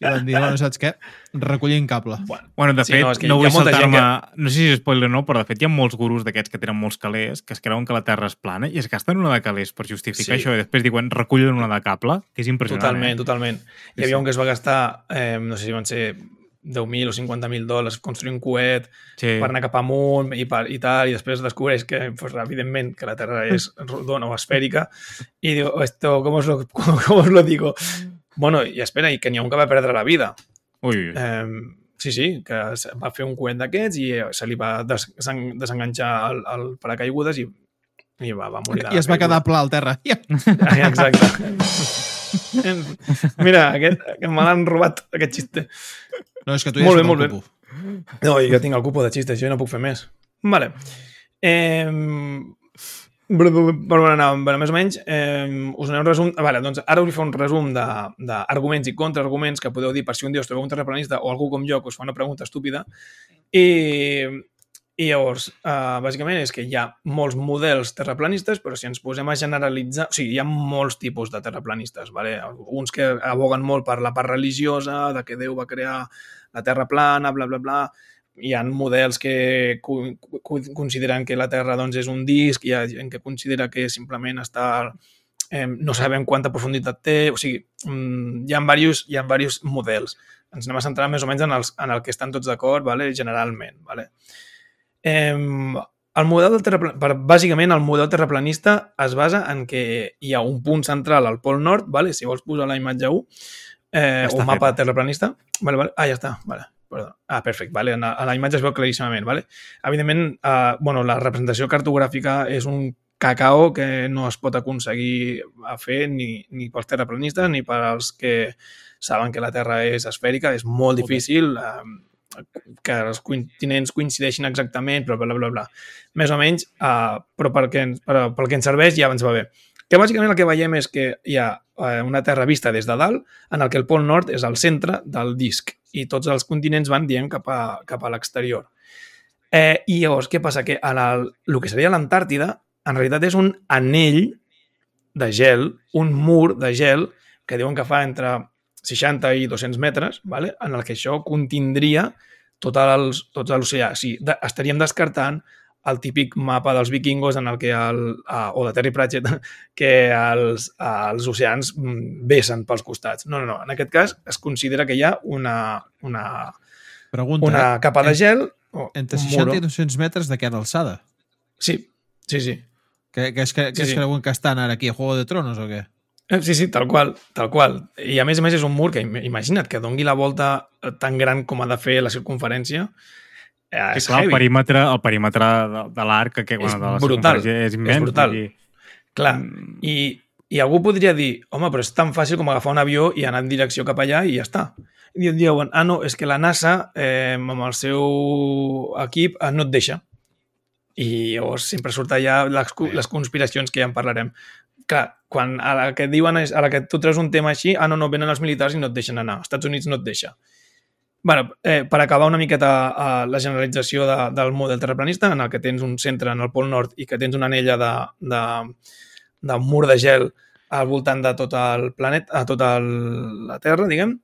S3: I van dir, bueno, saps què? Recollint cable.
S4: Bueno,
S2: de
S4: Sí,
S2: fet,
S4: no,
S2: no,
S4: és que
S2: no vull
S4: ha molta gent
S2: saltar-me... No sé si és spoiler o no, però de fet hi ha molts gurus d'aquests que tenen molts calés que es creuen que la Terra és plana i es gasten una de calés per justificar
S4: Sí.
S2: això i després diuen recullen una de cable, que és impressionant.
S4: Totalment,
S2: Eh?
S4: totalment. Hi
S2: Sí,
S4: havia
S2: sí.
S4: un que es va gastar, eh, no sé si van ser 10.000 o 50.000 dòlars construir un coet
S2: Sí.
S4: per anar cap amunt i, per, i tal, i després descobreix que, pues, evidentment, que la Terra és rodona o esfèrica, i diu, esto, ¿cómo os, lo, *laughs* cómo, cómo os lo digo? Bueno, i espera, i que n'hi ha un que va perdre la vida.
S2: Ui.
S4: Eh, sí, sí, que va fer un coet d'aquests i eh, se li va des, desen- desenganxar el, el paracaigudes i, i va, va morir.
S3: I es va
S4: caiguda.
S3: quedar pla al terra. *laughs* Ja.
S4: Ah, Exacte. *laughs* *laughs* Mira, aquest, que me l'han robat, aquest xiste.
S3: No, és que tu ja
S4: Molt bé, molt bé.
S3: cupo.
S4: No, que tinc el cupo de xistes, jo no puc fer més. Vale. Eh, per on anàvem? Bueno, més o menys, eh, us aneu un resum... Vale, doncs ara us fer un resum de- d'arguments i contraarguments que podeu dir per si un dia us trobeu un terraplanista o algú com jo que us fa una pregunta estúpida. I, i llavors, uh, bàsicament és que hi ha molts models terraplanistes, però si ens posem a generalitzar... O sigui, hi ha molts tipus de terraplanistes, vale? uns que aboguen molt per la part religiosa, de que Déu va crear la Terra plana, bla, bla, bla. Hi ha models que co co consideren que la Terra doncs, és un disc, hi ha gent que considera que simplement està... Eh, no sabem quanta profunditat té, o sigui, mm, hi ha diversos, hi ha diversos models. Ens anem a centrar més o menys en, els, en el que estan tots d'acord, vale? generalment. Vale? Eh, el model del terraplan... per, bàsicament, el model terraplanista es basa en que hi ha un punt central al pol nord, vale? si vols posar la imatge 1, eh,
S2: està
S4: un mapa
S2: feta.
S4: terraplanista. Vale, vale. Ah, ja està. Vale. Perdó. Ah, perfecte. Vale. En la, a la imatge es veu claríssimament. Vale? Evidentment, eh, bueno, la representació cartogràfica és un cacao que no es pot aconseguir a fer ni, ni pels terraplanistes ni per als que saben que la Terra és esfèrica. És molt difícil eh, que els continents coincideixin exactament, però bla, bla, bla. Més o menys, eh, però pel que, ens, per, pel que ens serveix ja ens va bé. Que bàsicament el que veiem és que hi ha eh, una terra vista des de dalt en el que el pol nord és al centre del disc i tots els continents van, diem, cap a, cap a l'exterior. Eh, I llavors, què passa? Que en el, el que seria l'Antàrtida, en realitat és un anell de gel, un mur de gel que diuen que fa entre 60 i 200 metres, vale? en el que això contindria tot els, tots l'oceà. O sigui, de, estaríem descartant el típic mapa dels vikingos en el que el, o de Terry Pratchett *laughs* que els, els oceans mm, vessen pels costats. No, no, no. En aquest cas es considera que hi ha una, una,
S3: Pregunta,
S4: una
S3: eh?
S4: capa de gel o
S3: entre
S4: un
S3: 60
S4: muro.
S3: i 200 metres de què d'alçada?
S4: Sí, sí, sí.
S3: Que, que, es, que, que
S4: Sí,
S3: es
S4: sí.
S3: creuen que estan ara aquí a Juego de Tronos o què?
S4: Eh, Sí, sí, tal qual, tal qual. I a més a més és un mur que im- imagina't que dongui la volta eh, tan gran com ha de fer la circunferència. Eh, és
S2: clar, el
S4: heavy.
S2: perímetre, el perímetre de, de l'arc, que, bueno, de la
S4: brutal,
S2: és immens.
S4: és brutal.
S2: dir,
S4: Clar,
S2: mm,
S4: I, I algú podria dir, home, però és tan fàcil com agafar un avió i anar en direcció cap allà i ja està. I et diuen, ah, no, és que la NASA, eh, amb el seu equip, eh, no et deixa. I llavors sempre surt allà les, les conspiracions que ja en parlarem. Clar, quan a la que diuen, a la que tu treus un tema així, ah, no, no, venen els militars i no et deixen anar. Els Estats Units no et deixa. bueno, eh, per acabar una miqueta eh, la generalització de, del model terraplanista, en el que tens un centre en el pol nord i que tens una anella de, de, de mur de gel al voltant de tot el planeta, a tota el, la Terra, diguem,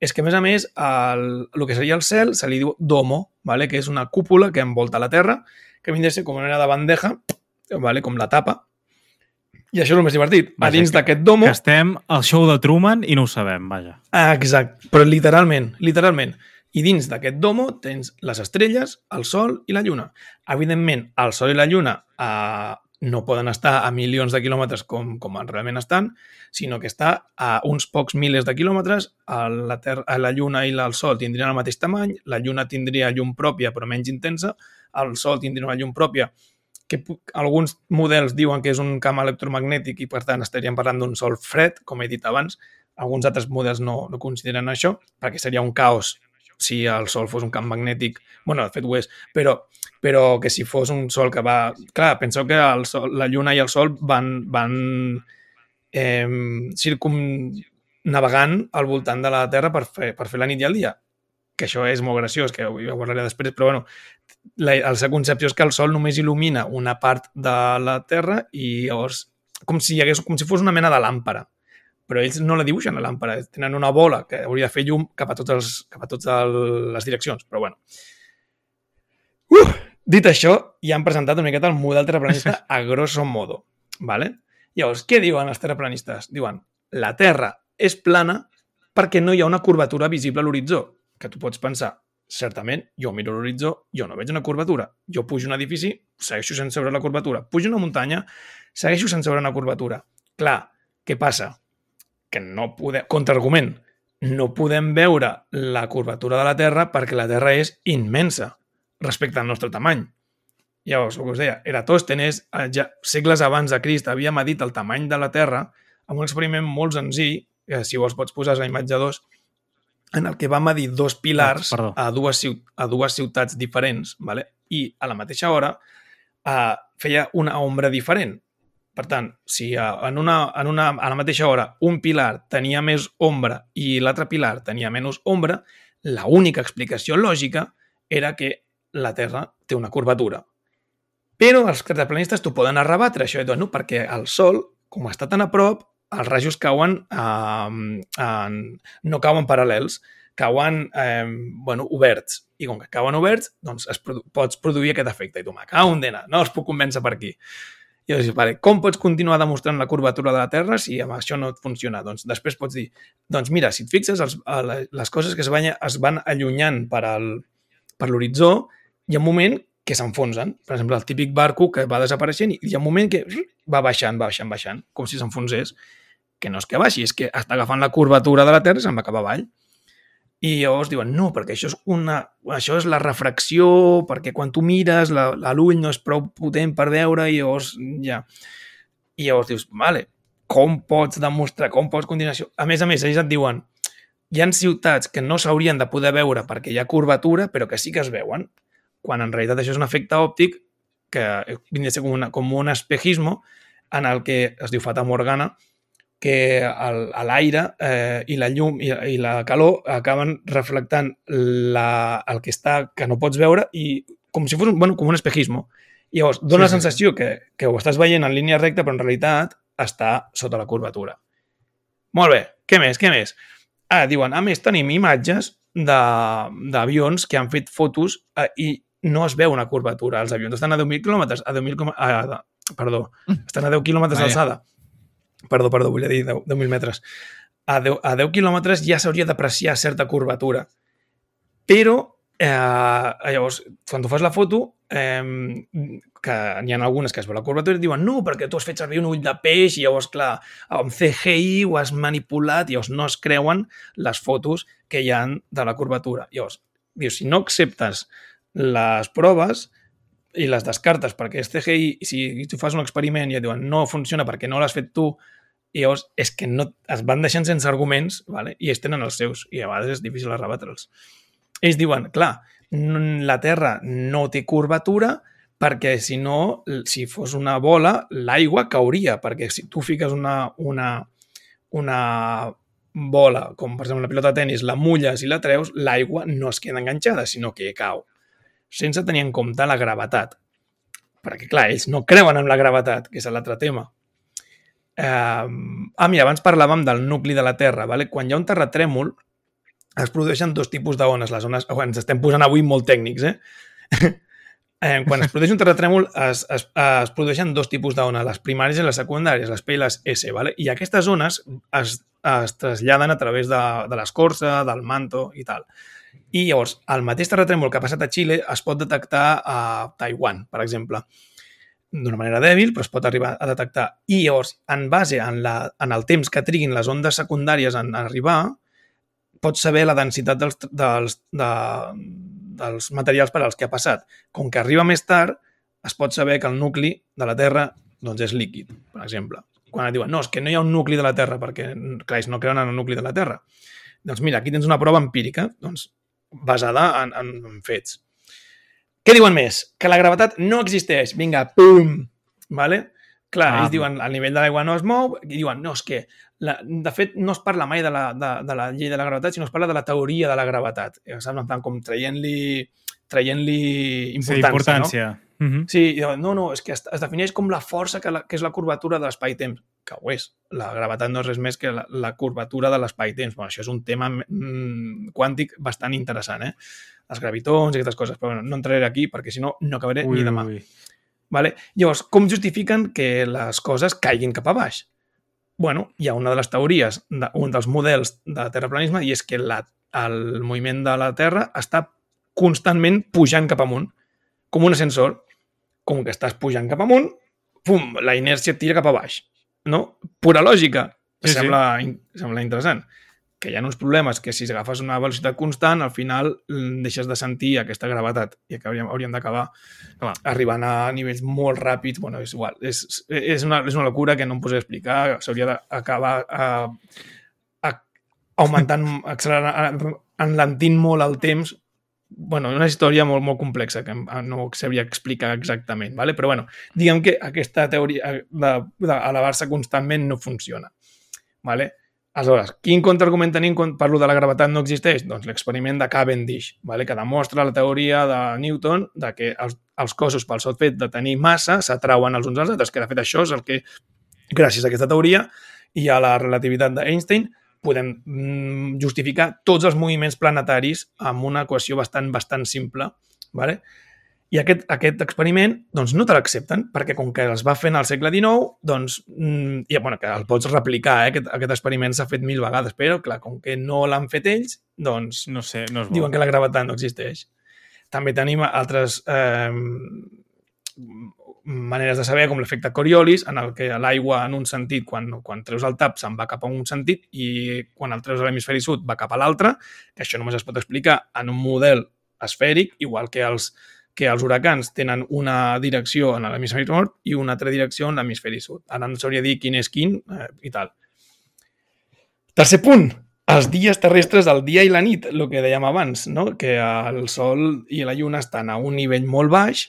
S4: és que, a més a més, el, el que seria el cel se li diu domo, vale? que és una cúpula que envolta la Terra, que vindria a ser com una mena de bandeja, vale? com la tapa, i això és el més divertit.
S2: Vaja,
S4: a dins
S2: que-
S4: d'aquest domo...
S2: Que estem al show de Truman i no ho sabem, vaja.
S4: Ah, exacte, però literalment, literalment. I dins d'aquest domo tens les estrelles, el sol i la lluna. Evidentment, el sol i la lluna eh, no poden estar a milions de quilòmetres com, com realment estan, sinó que està a uns pocs milers de quilòmetres, a la, terra, a la Lluna i el Sol tindrien el mateix tamany, la Lluna tindria llum pròpia però menys intensa, el Sol tindria una llum pròpia que alguns models diuen que és un camp electromagnètic i per tant estaríem parlant d'un sol fred, com he dit abans, alguns altres models no, no consideren això, perquè seria un caos si el Sol fos un camp magnètic, bueno, de fet ho és, però, però que si fos un Sol que va... Clar, penseu que el sol, la Lluna i el Sol van, van eh, circumnavegant al voltant de la Terra per fer, per fer la nit i el dia. Que això és molt graciós, que ho, parlaré després, però bueno, la, la seva concepció és que el Sol només il·lumina una part de la Terra i llavors com si, hi hagués, com si fos una mena de làmpara però ells no la dibuixen la làmpara, tenen una bola que hauria de fer llum cap a, tots els, cap a totes les direccions, però bueno. Uh, dit això, ja han presentat una miqueta el model terraplanista *laughs* a grosso modo. ¿vale? Llavors, què diuen els terraplanistes? Diuen, la Terra és plana perquè no hi ha una curvatura visible a l'horitzó. Que tu pots pensar, certament, jo miro l'horitzó, jo no veig una curvatura. Jo pujo un edifici, segueixo sense veure la curvatura. Pujo una muntanya, segueixo sense veure una curvatura. Clar, què passa? Que no podem... Contraargument, no podem veure la curvatura de la Terra perquè la Terra és immensa respecte al nostre tamany. Llavors, el que us deia, Eratòstenes, eh, ja, segles abans de Crist, havia medit el tamany de la Terra amb un experiment molt senzill, que si vols pots posar la imatge 2, en el que va medir dos pilars
S2: perdó.
S4: a, dues, a dues ciutats diferents, vale? i a la mateixa hora eh, feia una ombra diferent. Per tant, si eh, en una, en una, a la mateixa hora un pilar tenia més ombra i l'altre pilar tenia menys ombra, la única explicació lògica era que la Terra té una curvatura. Però els terraplanistes t'ho poden arrebatre, això, no, perquè el Sol, com està tan a prop, els rajos cauen, eh, en, no cauen paral·lels, cauen eh, bueno, oberts. I com que cauen oberts, doncs es produ pots produir aquest efecte. I tu, cau un dena, no els puc convèncer per aquí. I llavors, vale, com pots continuar demostrant la curvatura de la Terra si amb això no et funciona? Doncs després pots dir, doncs mira, si et fixes, els, a- les coses que es van, es van allunyant per al, per l'horitzó, hi ha un moment que s'enfonsen. Per exemple, el típic barco que va desapareixent i hi ha un moment que va baixant, va baixant, baixant, com si s'enfonsés. Que no és que baixi, és que està agafant la curvatura de la Terra i se'n va cap avall. I llavors diuen, no, perquè això és, una, això és la refracció, perquè quan tu mires l'ull no és prou potent per veure i llavors ja... I llavors dius, vale, com pots demostrar, com pots continuar això? A més a més, ells et diuen, hi han ciutats que no s'haurien de poder veure perquè hi ha curvatura, però que sí que es veuen, quan en realitat això és un efecte òptic que vindria a ser com, una, com un espejismo en el que es diu Fata Morgana, que l'aire eh, i la llum i, i la calor acaben reflectant la, el que està que no pots veure i com si fos un, bueno, com un espejismo. I llavors dona
S3: Sí,
S4: la
S3: sí,
S4: sensació que, que ho estàs veient en línia recta, però en realitat està sota la curvatura. Molt bé, què més, què més? Ah, diuen, a més tenim imatges d'avions que han fet fotos eh, i no es veu una curvatura. Els avions estan a 10.000 quilòmetres, a 10.000 quilòmetres, a, perdó, estan a 10 quilòmetres
S3: Vaja.
S4: d'alçada. Perdó, perdó, volia dir 10 10.000 metres. A 10, a 10 quilòmetres ja s'hauria d'apreciar certa curvatura. Però, eh, llavors, quan tu fas la foto, eh, que n'hi ha algunes que es veu la curvatura i diuen no, perquè tu has fet servir un ull de peix i llavors, clar, amb CGI ho has manipulat i llavors no es creuen les fotos que hi han de la curvatura. Llavors, dius, si no acceptes les proves i les descartes perquè és CGI, si tu fas un experiment i et diuen no funciona perquè no l'has fet tu, i llavors és que no, es van deixant sense arguments vale? i ells tenen els seus i a vegades és difícil arrebatre'ls. Ells diuen, clar, la Terra no té curvatura perquè si no, si fos una bola, l'aigua cauria, perquè si tu fiques una, una, una bola, com per exemple la pilota de tennis, la mulles i la treus, l'aigua no es queda enganxada, sinó que cau, sense tenir en compte la gravetat. Perquè, clar, ells no creuen en la gravetat, que és l'altre tema. Eh, ah, mira, abans parlàvem del nucli de la Terra. Vale? Quan hi ha un terratrèmol, es produeixen dos tipus d'ones. Les ones... Oh, ens estem posant avui molt tècnics, eh? *laughs* eh quan es produeix un terratrèmol, es, es, es produeixen dos tipus d'ones, les primàries i les secundàries, les P i les S. Vale? I aquestes ones es, es traslladen a través de, de l'escorça, del manto i tal. I llavors, el mateix terratrèmol que ha passat a Xile es pot detectar a Taiwan, per exemple. d'una manera dèbil, però es pot arribar a detectar. I llavors, en base en, la, en el temps que triguin les ondes secundàries en arribar, pots saber la densitat dels, dels, de, dels materials per als que ha passat. Com que arriba més tard, es pot saber que el nucli de la Terra doncs, és líquid, per exemple. Quan et diuen, no, és que no hi ha un nucli de la Terra, perquè, clar, no creuen en el nucli de la Terra. Doncs mira, aquí tens una prova empírica, doncs, basada en, en, en fets. Què diuen més? Que la gravetat no existeix. Vinga, pum! Vale? Clar, ah, ells diuen el nivell de l'aigua no es mou i diuen, no, és que la, de fet no es parla mai de la, de, de la llei de la gravetat, sinó es parla de la teoria de la gravetat. Saps? En plan, com traient-li traient-li importància, sí, importància. no? Uh -huh. Sí, no, no, és que es, es defineix com la força que, la, que és la curvatura de l'espai-temps, que ho és. La gravetat no és res més que la, la curvatura de l'espai-temps. Bueno, això és un tema mm, quàntic bastant interessant, eh? Els gravitons i aquestes coses, però bueno, no entraré aquí perquè si no, no acabaré ui, ni demà. Ui. Vale? Llavors, com justifiquen que les coses caiguin cap a baix? bueno, hi ha una de les teories, de, un dels models de terraplanisme, i és que la, el moviment de la Terra està constantment pujant cap amunt, com un ascensor com que estàs pujant cap amunt, pum, la inèrcia tira cap a baix. No? Pura lògica. Sí, sembla, sí. sembla interessant. Que hi ha uns problemes que si agafes una velocitat constant, al final mm, deixes de sentir aquesta gravetat i que hauríem, hauríem d'acabar arribant a nivells molt ràpids. Bueno, és igual. És, és, una, és una locura que no em posaré a explicar. S'hauria d'acabar a, augmentant, accelerant, enlentint molt el temps bueno, una història molt, molt complexa que no sabria explicar exactament, ¿vale? però bueno, diguem que aquesta teoria d'elevar-se constantment no funciona. ¿vale? Aleshores, quin contraargument tenim quan parlo de la gravetat no existeix? Doncs l'experiment de Cavendish, ¿vale? que demostra la teoria de Newton de que els, els cossos pel sol fet de tenir massa s'atrauen els uns als altres, que de fet això és el que, gràcies a aquesta teoria i a la relativitat d'Einstein, podem mm, justificar tots els moviments planetaris amb una equació bastant, bastant simple. ¿vale? I aquest, aquest experiment doncs, no te l'accepten, perquè com que els va fent al segle XIX, doncs, mm, i, bueno, que el pots replicar, eh? aquest, aquest experiment s'ha fet mil vegades, però, clar, com que no l'han fet ells, doncs
S2: no sé, no
S4: diuen que la gravetat no existeix. També tenim altres eh, maneres de saber, com l'efecte Coriolis, en el que l'aigua en un sentit, quan, quan treus el tap, se'n va cap a un sentit i quan el treus a l'hemisferi sud va cap a l'altre, això només es pot explicar en un model esfèric, igual que els, que els huracans tenen una direcció en l'hemisferi nord i una altra direcció en l'hemisferi sud. Ara no sabria dir quin és quin eh, i tal. Tercer punt, els dies terrestres, el dia i la nit, el que dèiem abans, no? que el Sol i la Lluna estan a un nivell molt baix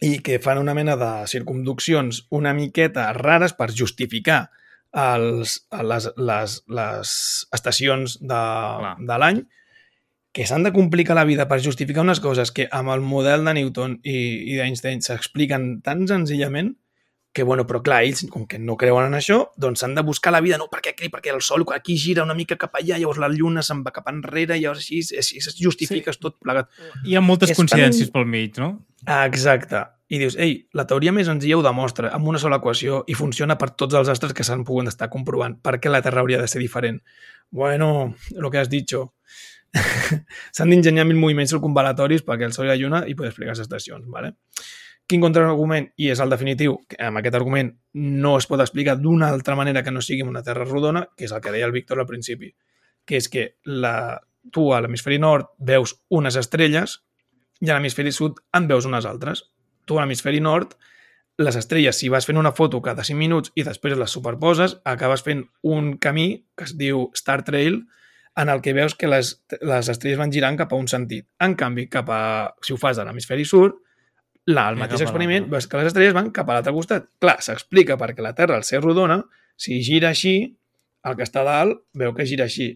S4: i que fan una mena de circumduccions una miqueta rares per justificar els, les, les, les estacions de, de l'any que s'han de complicar la vida per justificar unes coses que amb el model de Newton i, i d'Einstein s'expliquen tan senzillament que, bueno, però clar, ells, com que no creuen en això, doncs s'han de buscar la vida, no, perquè, perquè el Sol aquí gira una mica cap allà, llavors la Lluna se'n va cap enrere, llavors així, així es justifiques sí. tot plegat.
S2: Hi ha moltes coincidències tan... pel mig, no?
S4: Exacte. I dius, ei, la teoria més senzilla ho demostra amb una sola equació i funciona per tots els astres que s'han pogut estar comprovant. Per què la Terra hauria de ser diferent? Bueno, lo que has dicho. *laughs* S'han d'enginyar mil moviments circunvalatoris perquè el Sol i la Lluna i poder explicar les estacions. ¿vale? Quin contraargument, i és el definitiu, que amb aquest argument no es pot explicar d'una altra manera que no sigui una Terra rodona, que és el que deia el Víctor al principi, que és que la, tu a l'hemisferi nord veus unes estrelles i a l'hemisferi sud en veus unes altres. Tu a l'hemisferi nord, les estrelles, si vas fent una foto cada 5 minuts i després les superposes, acabes fent un camí que es diu Star Trail, en el que veus que les, les estrelles van girant cap a un sentit. En canvi, cap a, si ho fas a l'hemisferi sud, la, el mateix experiment, veus que les estrelles van cap a l'altre costat. Clar, s'explica perquè la Terra, al ser rodona, si gira així, el que està dalt veu que gira així.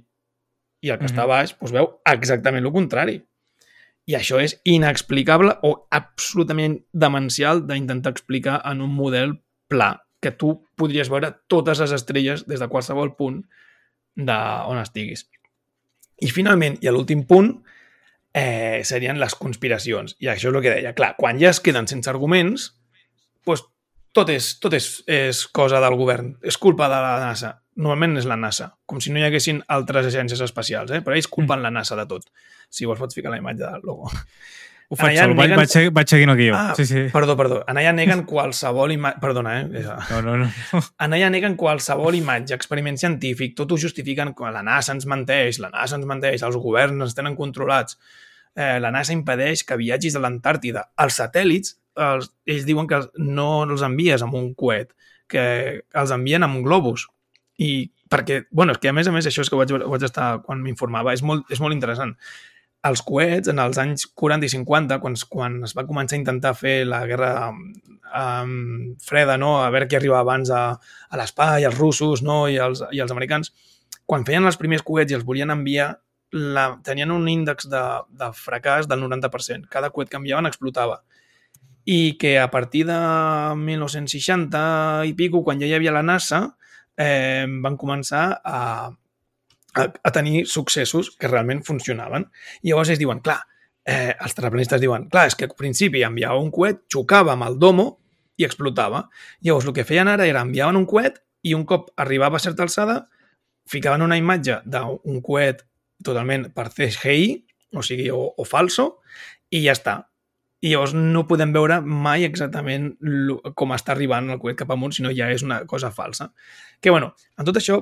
S4: I el que mm -hmm. està baix doncs veu exactament el contrari. I això és inexplicable o absolutament demencial d'intentar explicar en un model pla, que tu podries veure totes les estrelles des de qualsevol punt d'on estiguis. I finalment, i a l'últim punt, eh, serien les conspiracions. I això és el que deia. Clar, quan ja es queden sense arguments, doncs tot, és, tot és, és cosa del govern. És culpa de la NASA. Normalment és la NASA. Com si no hi haguessin altres agències espacials, eh? però ells culpen mm. la NASA de tot. Si vols pots ficar la imatge del logo.
S2: Ho faig sol, vaig,
S4: neguen-
S2: vaig, segui- vaig seguint el guió.
S4: Ah,
S2: sí, sí.
S4: perdó, perdó. En allà *laughs* neguen qualsevol imatge... Perdona, eh?
S2: No, no, no.
S4: En allà neguen qualsevol imatge, experiment científic, tot ho justifiquen quan la NASA ens menteix, la NASA ens menteix, els governs ens tenen controlats, eh, la NASA impedeix que viatgis a l'Antàrtida. Els satèl·lits, els, ells diuen que no els envies amb un coet, que els envien amb un globus. I perquè, bueno, és que a més a més això és que vaig, vaig estar quan m'informava, és molt, és molt interessant. Els coets, en els anys 40 i 50, quan, quan es va començar a intentar fer la guerra um, freda, no? a veure qui arribava abans a, a l'espai, els russos no? I, els, i els americans, quan feien els primers coets i els volien enviar, la, tenien un índex de, de fracàs del 90%. Cada coet que enviaven explotava. I que a partir de 1960 i pico, quan ja hi havia la NASA, eh, van començar a, a, a tenir successos que realment funcionaven. I llavors ells diuen, clar, eh, els terraplanistes diuen, clar, és que al principi enviava un coet, xocava amb el domo i explotava. Llavors el que feien ara era enviaven un coet i un cop arribava a certa alçada ficaven una imatge d'un coet totalment per CGI, o sigui, o, o falso, i ja està. I llavors no podem veure mai exactament com està arribant el coet cap amunt, sinó ja és una cosa falsa. Que, bueno, en tot això,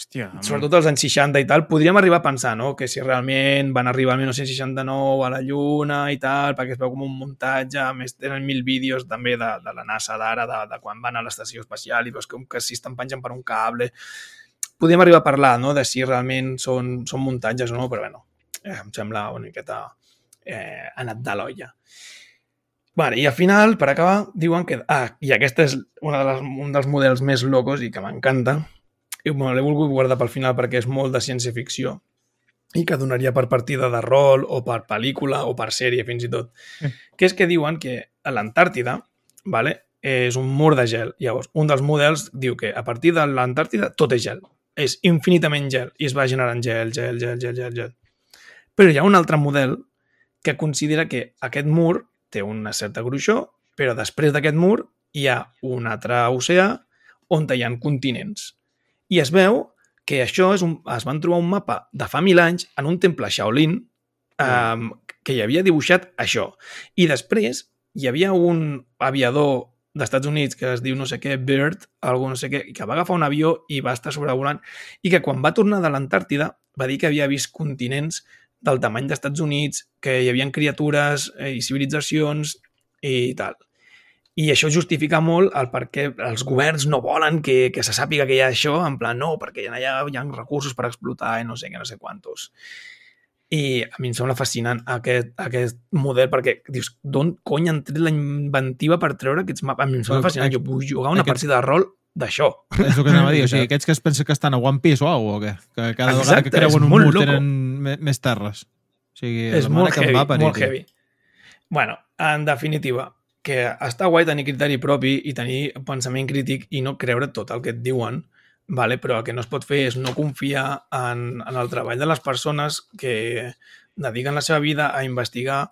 S2: Hòstia,
S4: sobretot als anys 60 i tal, podríem arribar a pensar no? que si realment van arribar al 1969 a la Lluna i tal, perquè es veu com un muntatge, a més tenen mil vídeos també de, de la NASA d'ara, de, de quan van a l'estació espacial i veus com que si estan penjant per un cable. Podríem arribar a parlar no? de si realment són, són muntatges o no, però bueno, eh, em sembla una miqueta eh, anat de l'olla. Vale, I al final, per acabar, diuen que... Ah, i aquesta és una de les, un dels models més locos i que m'encanta, i me l'he volgut guardar pel final perquè és molt de ciència-ficció i que donaria per partida de rol o per pel·lícula o per sèrie fins i tot.
S2: Mm.
S4: Que és que diuen que a l'Antàrtida vale, és un mur de gel. Llavors, un dels models diu que a partir de l'Antàrtida tot és gel. És infinitament gel i es va generant gel, gel, gel, gel, gel, gel. Però hi ha un altre model que considera que aquest mur té una certa gruixó, però després d'aquest mur hi ha un altre oceà on hi ha continents. I es veu que això és un, es van trobar un mapa de fa mil anys en un temple Shaolin um, que hi havia dibuixat això. I després hi havia un aviador d'Estats Units que es diu no sé què, Bird, algú no sé què, que va agafar un avió i va estar sobrevolant i que quan va tornar de l'Antàrtida va dir que havia vist continents del tamany d'Estats Units, que hi havia criatures eh, i civilitzacions i tal. I això justifica molt el per què els governs no volen que, que se sàpiga que hi ha això, en plan, no, perquè allà hi ha recursos per explotar i no sé què, no sé quantos. I a mi em sembla fascinant aquest, aquest model, perquè dius, d'on cony han tret la inventiva per treure aquests mapes? A mi em sembla fascinant, jo vull jugar una
S3: aquest-
S4: partida de rol d'això.
S3: És el que anava a dir. O *laughs* sigui, aquests que es pensen que estan a One Piece o alguna cosa, o què? Que cada vegada
S4: Exacte,
S3: que creuen un mur tenen me- més terres. O sigui,
S4: és molt heavy, molt heavy. Bueno, en definitiva, que està guai tenir criteri propi i tenir pensament crític i no creure tot el que et diuen, vale? però el que no es pot fer és no confiar en, en el treball de les persones que dediquen la seva vida a investigar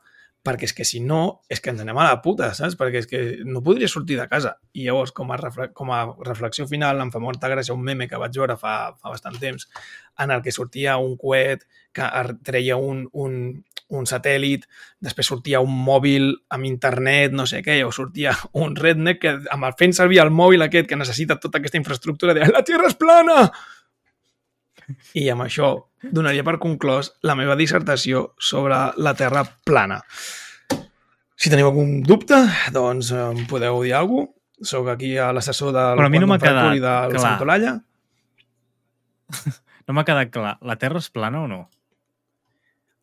S4: perquè és que si no, és que ens anem a la puta, saps? Perquè és que no podria sortir de casa. I llavors, com a, com a reflexió final, em fa molta gràcia un meme que vaig veure fa, fa bastant temps, en el que sortia un coet que treia un, un, un satèl·lit, després sortia un mòbil amb internet, no sé què, o sortia un redneck que amb el fent servir el mòbil aquest que necessita tota aquesta infraestructura de la Terra és plana! I amb això donaria per conclòs la meva dissertació sobre la Terra plana. Si teniu algun dubte, doncs em podeu dir alguna cosa. Soc aquí a l'assessor del
S2: Però a mi no m'ha
S4: Fracture i
S2: quedat
S4: del
S2: clar.
S4: Santolalla. *laughs*
S2: No m'ha quedat clar. La Terra és plana o no?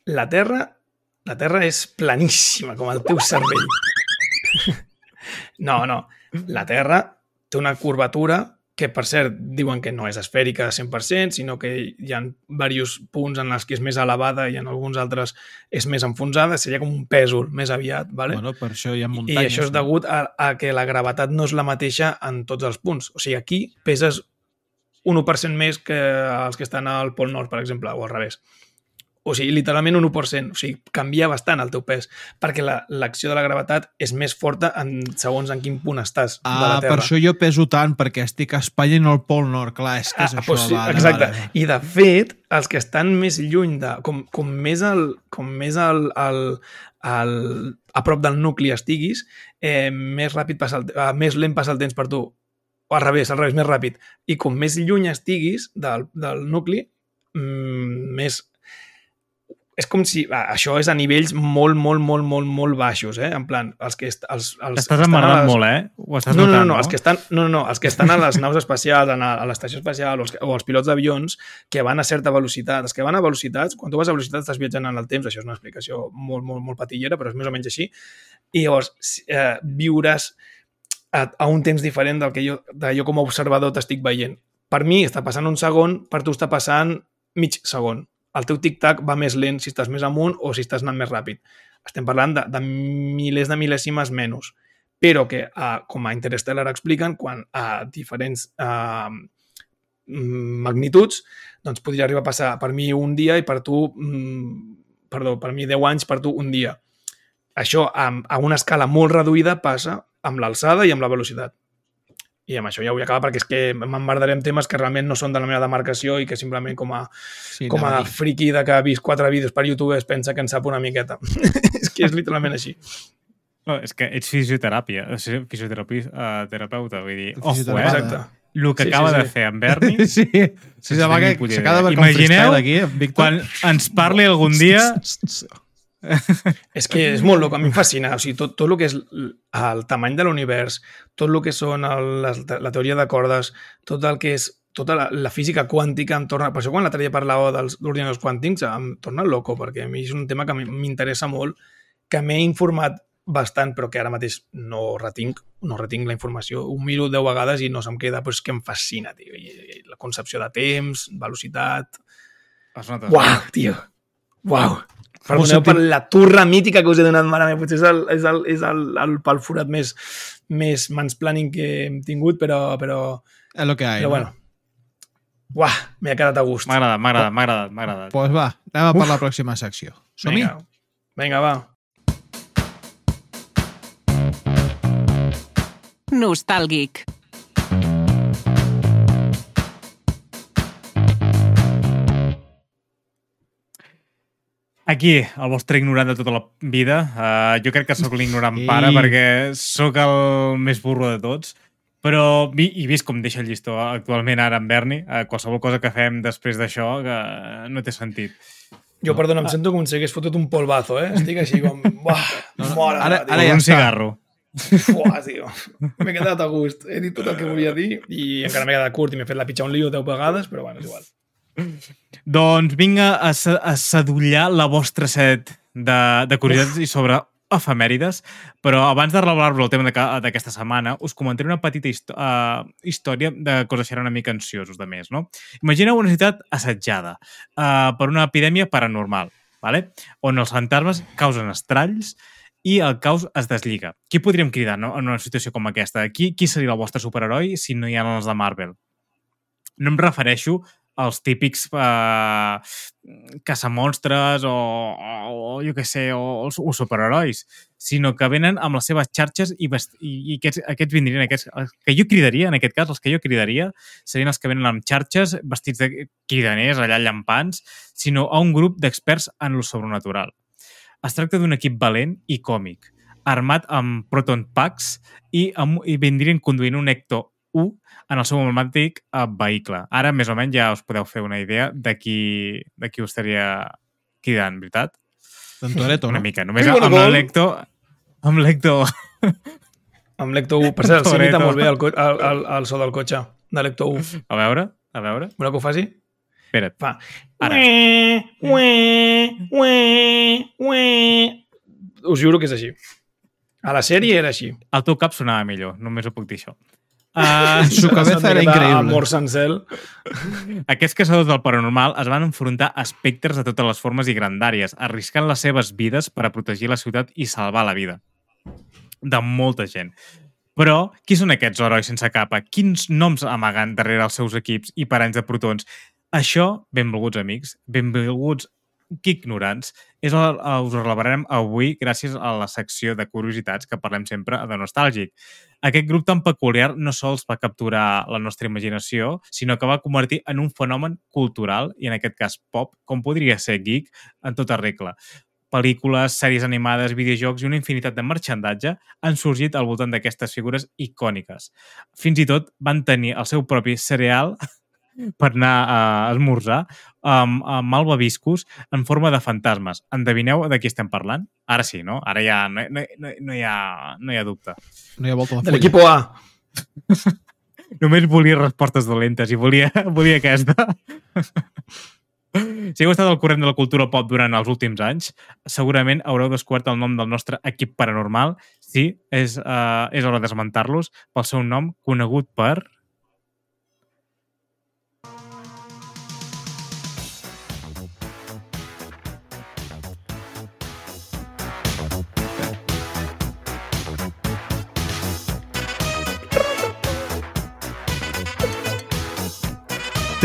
S4: La Terra, la Terra és planíssima, com el teu cervell. No, no. La Terra té una curvatura que, per cert, diuen que no és esfèrica 100%, sinó que hi ha diversos punts en els que és més elevada i en alguns altres és més enfonsada, seria com un pèsol més aviat, ¿vale?
S3: Bueno, per això hi ha
S4: I
S3: muntanyes.
S4: això és degut a, a que la gravetat no és la mateixa en tots els punts. O sigui, aquí peses un 1% més que els que estan al Pol Nord, per exemple, o al revés. O sigui, literalment un 1%, o sigui, canvia bastant el teu pes, perquè la- l'acció de la gravetat és més forta en segons en quin punt estàs de la
S3: Ah,
S4: Terra.
S3: per això jo peso tant, perquè estic a Espanya i no al Pol Nord. Clar, és que és
S4: Ah,
S3: això.
S4: doncs sí,
S3: vale,
S4: exacte.
S3: Vale.
S4: I de fet, els que estan més lluny de... Com, com més, el, com més el, el, el, a prop del nucli estiguis, eh, més ràpid passa el, eh, més lent passa el temps per tu. O al revés, al revés, més ràpid. I com més lluny estiguis del, del nucli, mm, més és com si... ah, Això és a nivells molt, molt, molt, molt, molt baixos, eh? En plan, els que... est- Els, els
S2: Estàs emmalant
S4: les-
S2: molt, eh? Ho estàs
S4: no, no, no,
S2: notant,
S4: no, els que estan, no, no, no, els que estan a les naus espacials, a, a l'estació espacial o els, o els pilots d'avions que van a certa velocitat. Els que van a velocitats, quan tu vas a velocitat estàs viatjant en el temps, això és una explicació molt, molt, molt patillera, però és més o menys així. I llavors eh, viuràs a, a un temps diferent del que jo, de jo com a observador t'estic veient. Per mi està passant un segon, per tu està passant mig segon. El teu tic-tac va més lent si estàs més amunt o si estàs anant més ràpid. Estem parlant de, de milers de mil·lèsimes menys però que, uh, com a Interstellar expliquen, quan a diferents uh, magnituds, doncs podria arribar a passar per mi un dia i per tu, mm, perdó, per mi 10 anys, per tu un dia. Això, a, a una escala molt reduïda, passa amb l'alçada i amb la velocitat. I amb això ja vull acabar perquè és que m'embardaré amb temes que realment no són de la meva demarcació i que simplement com a,
S3: Sí,
S4: com a friki de que ha vist quatre vídeos per YouTube es pensa que en sap una miqueta. *laughs* és que és literalment així.
S2: No, és que ets fisioteràpia, o sigui, fisioterapeuta, terapeuta, vull dir, ojo, eh?
S4: Exacte.
S2: El que
S4: Sí, sí,
S2: acaba
S4: sí.
S2: de fer en Berni, *laughs*
S3: Sí, sí s'acaba de
S2: Imagineu
S3: aquí, eh, Víctor.
S2: quan ens parli algun *laughs* dia... *laughs*
S4: És que és molt loco, a mi em fascina. O sigui, tot, tot el que és el tamany de l'univers, tot el que són el, les, la teoria de cordes, tot el que és tota la, la física quàntica em torna... Per això quan l'altre dia parlava dels ordinadors quàntics em torna loco, perquè a mi és un tema que m'interessa molt, que m'he informat bastant, però que ara mateix no retinc, no retinc la informació. Ho miro deu vegades i no se'm queda, però és que em fascina, tio. I, i la concepció de temps, velocitat... Uau, tio. Uau. Perdoneu
S3: sentit-
S4: per la turra mítica que us he donat, mare meva. Potser és el, és el, és el, el pel forat més, més mansplaining que hem tingut, però, però,
S3: És lo que hay,
S4: però
S3: no?
S4: bueno. Uah, m'he quedat a gust.
S2: M'ha agradat, m'ha agradat, m'ha agradat, m'ha agradat.
S3: Pues va, anem a per la pròxima secció. Som-hi?
S4: Vinga, vinga, va.
S1: Nostàlgic.
S2: Aquí, el vostre ignorant de tota la vida. Uh, jo crec que sóc l'ignorant
S3: Sí.
S2: pare perquè sóc el més burro de tots. Però, vi- i vist com deixa el llistó actualment ara en Berni, uh, qualsevol cosa que fem després d'això que no té sentit.
S4: Jo, perdona, em sento com si hagués fotut un polvazo, eh? Estic així com... Buah,
S3: ara-
S4: meva, tio.
S3: ara
S2: Com
S3: ja
S2: un
S3: està.
S2: cigarro.
S4: Fuà, tio. M'he quedat a gust. He dit tot el que volia dir i encara m'he quedat curt i m'he fet la pitjar un lío deu vegades, però bueno, és igual.
S2: Doncs vinga a, a sedullar la vostra set de, de curiositats i sobre efemèrides, però abans de revelar-vos el tema d'aquesta setmana, us comentaré una petita hist uh, història de que us deixarà una mica ansiosos de més. No? Imagineu una ciutat assetjada uh, per una epidèmia paranormal, vale? on els fantasmes causen estralls i el caos es deslliga. Qui podríem cridar no? en una situació com aquesta? Qui, qui seria el vostre superheroi si no hi ha els de Marvel? No em refereixo als típics uh, caçamonstres o, o, o jo què sé, o, o superherois, sinó que venen amb les seves xarxes i, i, i aquests, aquests vindrien, aquests, els que jo cridaria, en aquest cas, els que jo cridaria, serien els que venen amb xarxes, vestits de cridaners, allà llampants, sinó a un grup d'experts en lo sobrenatural. Es tracta d'un equip valent i còmic, armat amb proton packs i, amb, i vindrien conduint un Ecto 1 en el seu eh, vehicle. Ara, més o menys, ja us podeu fer una idea de qui, de qui us estaria cridant, veritat?
S3: D'en Toreto,
S2: Una
S3: no?
S2: mica. Només amb
S4: gol.
S2: l'Ecto... Amb l'Ecto...
S4: Amb l'Ecto 1. Per cert, s'imita molt bé el, el, el, el so del cotxe de l'Ecto 1.
S2: A veure, a veure.
S4: Voleu que ho faci?
S2: Espera't.
S4: Fa...
S2: Ara.
S4: Ue, ue, ue, ue. Us juro que és així. A la sèrie era així.
S2: El teu cap sonava millor, només ho puc dir això. Uh, *laughs*
S3: Su cabeza era increïble.
S4: Amor Sancel.
S2: Aquests caçadors del paranormal es van enfrontar a espectres de totes les formes i grandàries, arriscant les seves vides per a protegir la ciutat i salvar la vida de molta gent. Però, qui són aquests herois sense capa? Quins noms amaguen darrere els seus equips i paranys de protons? Això, benvolguts amics, benvolguts que ignorants. És el, us ho revelarem avui gràcies a la secció de curiositats que parlem sempre de Nostàlgic. Aquest grup tan peculiar no sols va capturar la nostra imaginació, sinó que va convertir en un fenomen cultural, i en aquest cas pop, com podria ser geek, en tota regla pel·lícules, sèries animades, videojocs i una infinitat de marxandatge han sorgit al voltant d'aquestes figures icòniques. Fins i tot van tenir el seu propi cereal per anar a esmorzar amb, amb malvaviscos en forma de fantasmes. Endevineu de qui estem parlant? Ara sí, no? Ara ja no, no, no, no, hi, ha, no hi ha dubte.
S3: No hi ha volta de
S4: De l'equip A. *laughs*
S2: Només volia respostes dolentes i volia, volia aquesta. Si heu estat al corrent de la cultura pop durant els últims anys, segurament haureu descobert el nom del nostre equip paranormal. Sí, és, uh, és hora d'esmentar-los pel seu nom conegut per...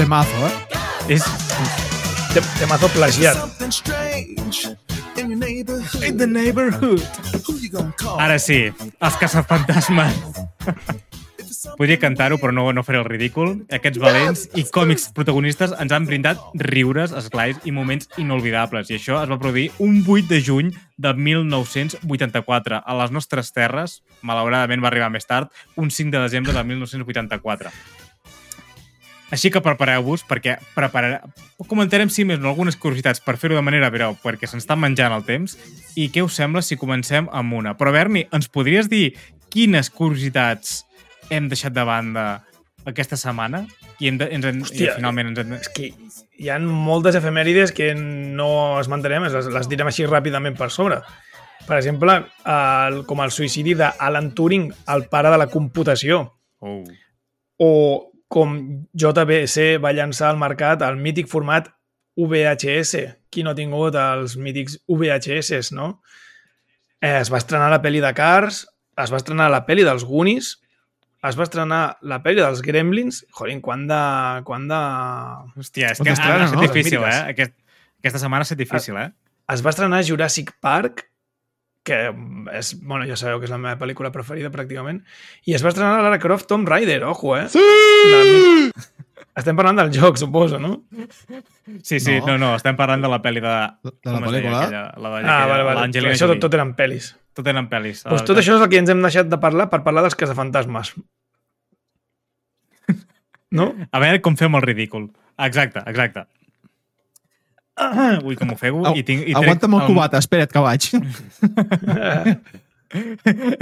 S3: Temazo, eh?
S2: És
S4: Tem- Temazo plagiat.
S5: In
S2: the Neighborhood. Ara sí, els caçafantasmes. Podria cantar-ho, però no, no faré el ridícul. Aquests valents i còmics protagonistes ens han brindat riures, esglais i moments inolvidables. I això es va produir un 8 de juny de 1984. A les nostres terres, malauradament va arribar més tard, un 5 de desembre de 1984. Així que prepareu-vos, perquè preparar... comentarem, si més no, algunes curiositats per fer-ho de manera breu, perquè se'ns està menjant el temps. I què us sembla si comencem amb una? Però, Berni, ens podries dir quines curiositats hem deixat de banda aquesta setmana? I, hem de, ens, en, i
S4: Hòstia,
S2: finalment ens hem...
S4: És que hi ha moltes efemèrides que no esmentarem, les, les direm així ràpidament per sobre. Per exemple, el, com el suïcidi d'Alan Turing, el pare de la computació,
S2: Oh.
S4: o com JBC va llançar al mercat el mític format VHS. Qui no ha tingut els mítics VHS, no? Eh, es va estrenar la pel·li de Cars, es va estrenar la pel·li dels Goonies, es va estrenar la pel·li dels Gremlins. Joder, quan de... Quan de...
S2: Hòstia, és que ha, estat
S3: no?
S2: difícil, eh? Aquest, aquesta setmana ha estat difícil, eh?
S4: Es va estrenar Jurassic Park, que és, bueno, ja sabeu que és la meva pel·lícula preferida pràcticament, i es va estrenar Lara Croft Tomb Raider, ojo, eh? Sí! Estem parlant del joc, suposo, no?
S2: Sí, sí, no,
S3: No.
S2: no, estem parlant de la pel·li de...
S3: De la
S2: es deia
S3: pel·lícula?
S2: Aquella, la de,
S4: Ah, vale, vale.
S2: L'Angelina
S4: Això tot, tot eren pel·lis.
S2: Tot eren pel·lis.
S4: Doncs tot això és el que ens hem deixat de parlar per parlar dels caçafantasmes. *laughs* No?
S2: A veure com fem el ridícul. Exacte, exacte. *coughs* Ui, com ho feu.
S3: Au,
S2: I tinc, i
S3: Aguanta'm el cubata, espera't que vaig. *laughs*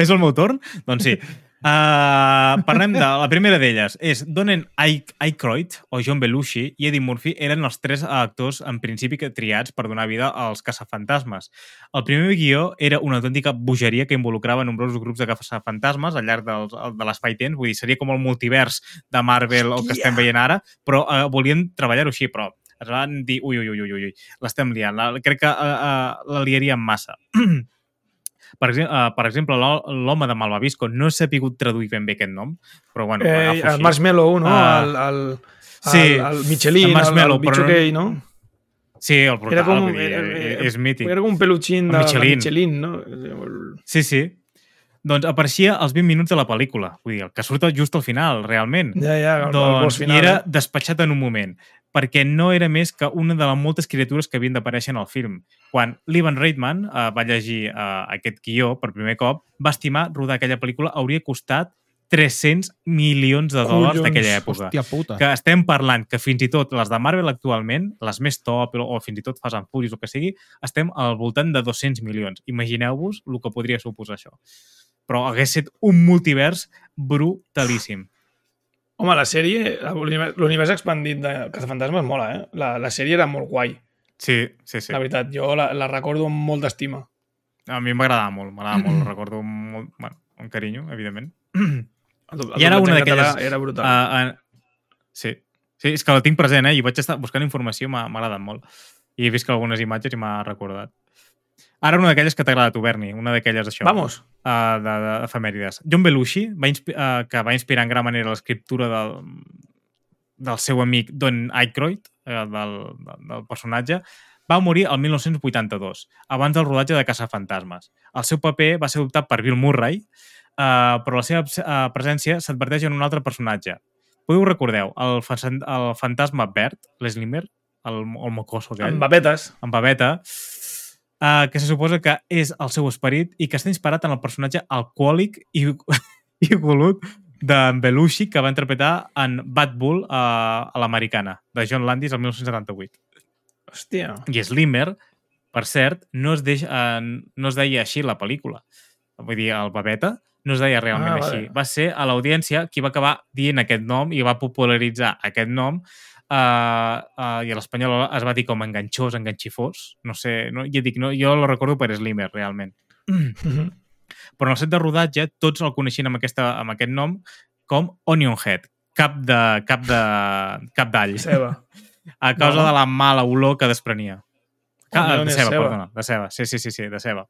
S2: És el meu torn? Doncs sí. Uh, parlem de la primera d'elles. És Donen Aykroyd, o John Belushi, i Eddie Murphy eren els tres actors en principi que triats per donar vida als caçafantasmes. El primer guió era una autèntica bogeria que involucrava nombrosos grups de caçafantasmes al llarg del, de l'espai-temps, vull dir, seria com el multivers de Marvel o que
S4: Hòstia!
S2: estem veient ara, però uh, volien treballar-ho així, però es van dir, ui, ui, ui, ui, ui, l'estem liant, la, crec que uh, uh, la liaríem massa. *clears throat* Per, exemple, uh, per exemple, l'ho- l'home de Malvavisco no s'ha pogut traduir ben bé aquest nom, però bueno,
S4: Eh, el. Marshmallow, no?
S2: Ah.
S4: el, el,
S2: Sí,
S4: el, el Michelin,
S2: el Marshmallow,
S4: el, el
S2: però no-? Sí, el brutal,
S4: Era com,
S2: dir,
S4: era,
S2: eh,
S4: era,
S2: és mític.
S4: Era com un peluchín
S2: El
S4: de
S2: Michelin.
S4: Michelin. Michelin, no?
S2: Sí, sí. Doncs apareixia als 20 minuts de la pel·lícula, vull dir, el que surt just al final, realment.
S4: Ja, ja, el, el
S2: doncs,
S4: boss final.
S2: I era
S4: eh?
S2: despatxat en un moment, perquè no era més que una de les moltes criatures que havien d'aparèixer en el film. Quan l'Ivan Reitman eh, va llegir eh, aquest guió per primer cop, va estimar rodar aquella pel·lícula hauria costat 300 milions de dòlars d'aquella època.
S3: Hòstia puta.
S2: que estem parlant que fins i tot les de Marvel actualment, les més top o, o fins i tot Fast and Furious, el que sigui, estem al voltant de 200 milions. Imagineu-vos el que podria suposar això. Però hagués estat un multivers brutalíssim.
S4: Home, la sèrie, l'univers expandit de Cazafantasmes mola, eh? La, la sèrie era molt guai,
S2: Sí, sí, sí.
S4: la veritat. Jo la, la recordo amb molta estima.
S2: A mi m'agradava molt, m'agradava molt, *clears throat* recordo amb molt, bueno, amb carinyo, evidentment.
S4: El, el
S2: I era una d'aquelles...
S4: Era brutal.
S2: Uh, uh, sí. sí, és que la tinc present, eh? I vaig estar buscant informació, m'ha agradat molt. I he vist que algunes imatges i m'ha recordat. Ara una d'aquelles que t'ha agradat, tu, Berni, una d'aquelles això.
S4: Vamos.
S2: uh, de, de efemèrides. John Belushi, va uh, que va inspirar en gran manera l'escriptura del, del seu amic Don Aykroyd, uh, del, del, personatge, Va morir el 1982, abans del rodatge de Caçafantasmes. El seu paper va ser adoptat per Bill Murray, eh, però la seva eh, presència s'adverteix en un altre personatge. Podeu recordeu, el, fa- el fantasma verd, l'Slimer, el, el mocoso aquell,
S4: Amb papetes.
S2: amb babeta, uh, que se suposa que és el seu esperit i que està inspirat en el personatge alcohòlic i, *laughs* i golut de Belushi que va interpretar en Bad Bull uh, a l'americana, de John Landis el 1978.
S4: Hòstia.
S2: I Slimmer, per cert, no es, deixa, uh, no es deia així la pel·lícula. Vull dir, el Babeta no es deia realment
S4: Ah,
S2: ah,
S4: vale.
S2: així. Va ser a l'audiència qui va acabar dient aquest nom i va popularitzar aquest nom uh, uh, i l'espanyol es va dir com enganxós, enganxifós. No sé, no, ja dic, no, jo lo recordo per Slimmer, realment.
S4: Mhm.
S2: Però en el set de rodatge tots el coneixien amb, aquesta, amb aquest nom com Onionhead, cap de cap de cap d'all,
S4: Ceba. *laughs*
S2: a causa
S4: No.
S2: de la mala olor que desprenia. Ca-
S4: Onion
S2: de ceba,
S4: ceba.
S2: perdona, de ceba. Sí, sí, sí, sí, de ceba.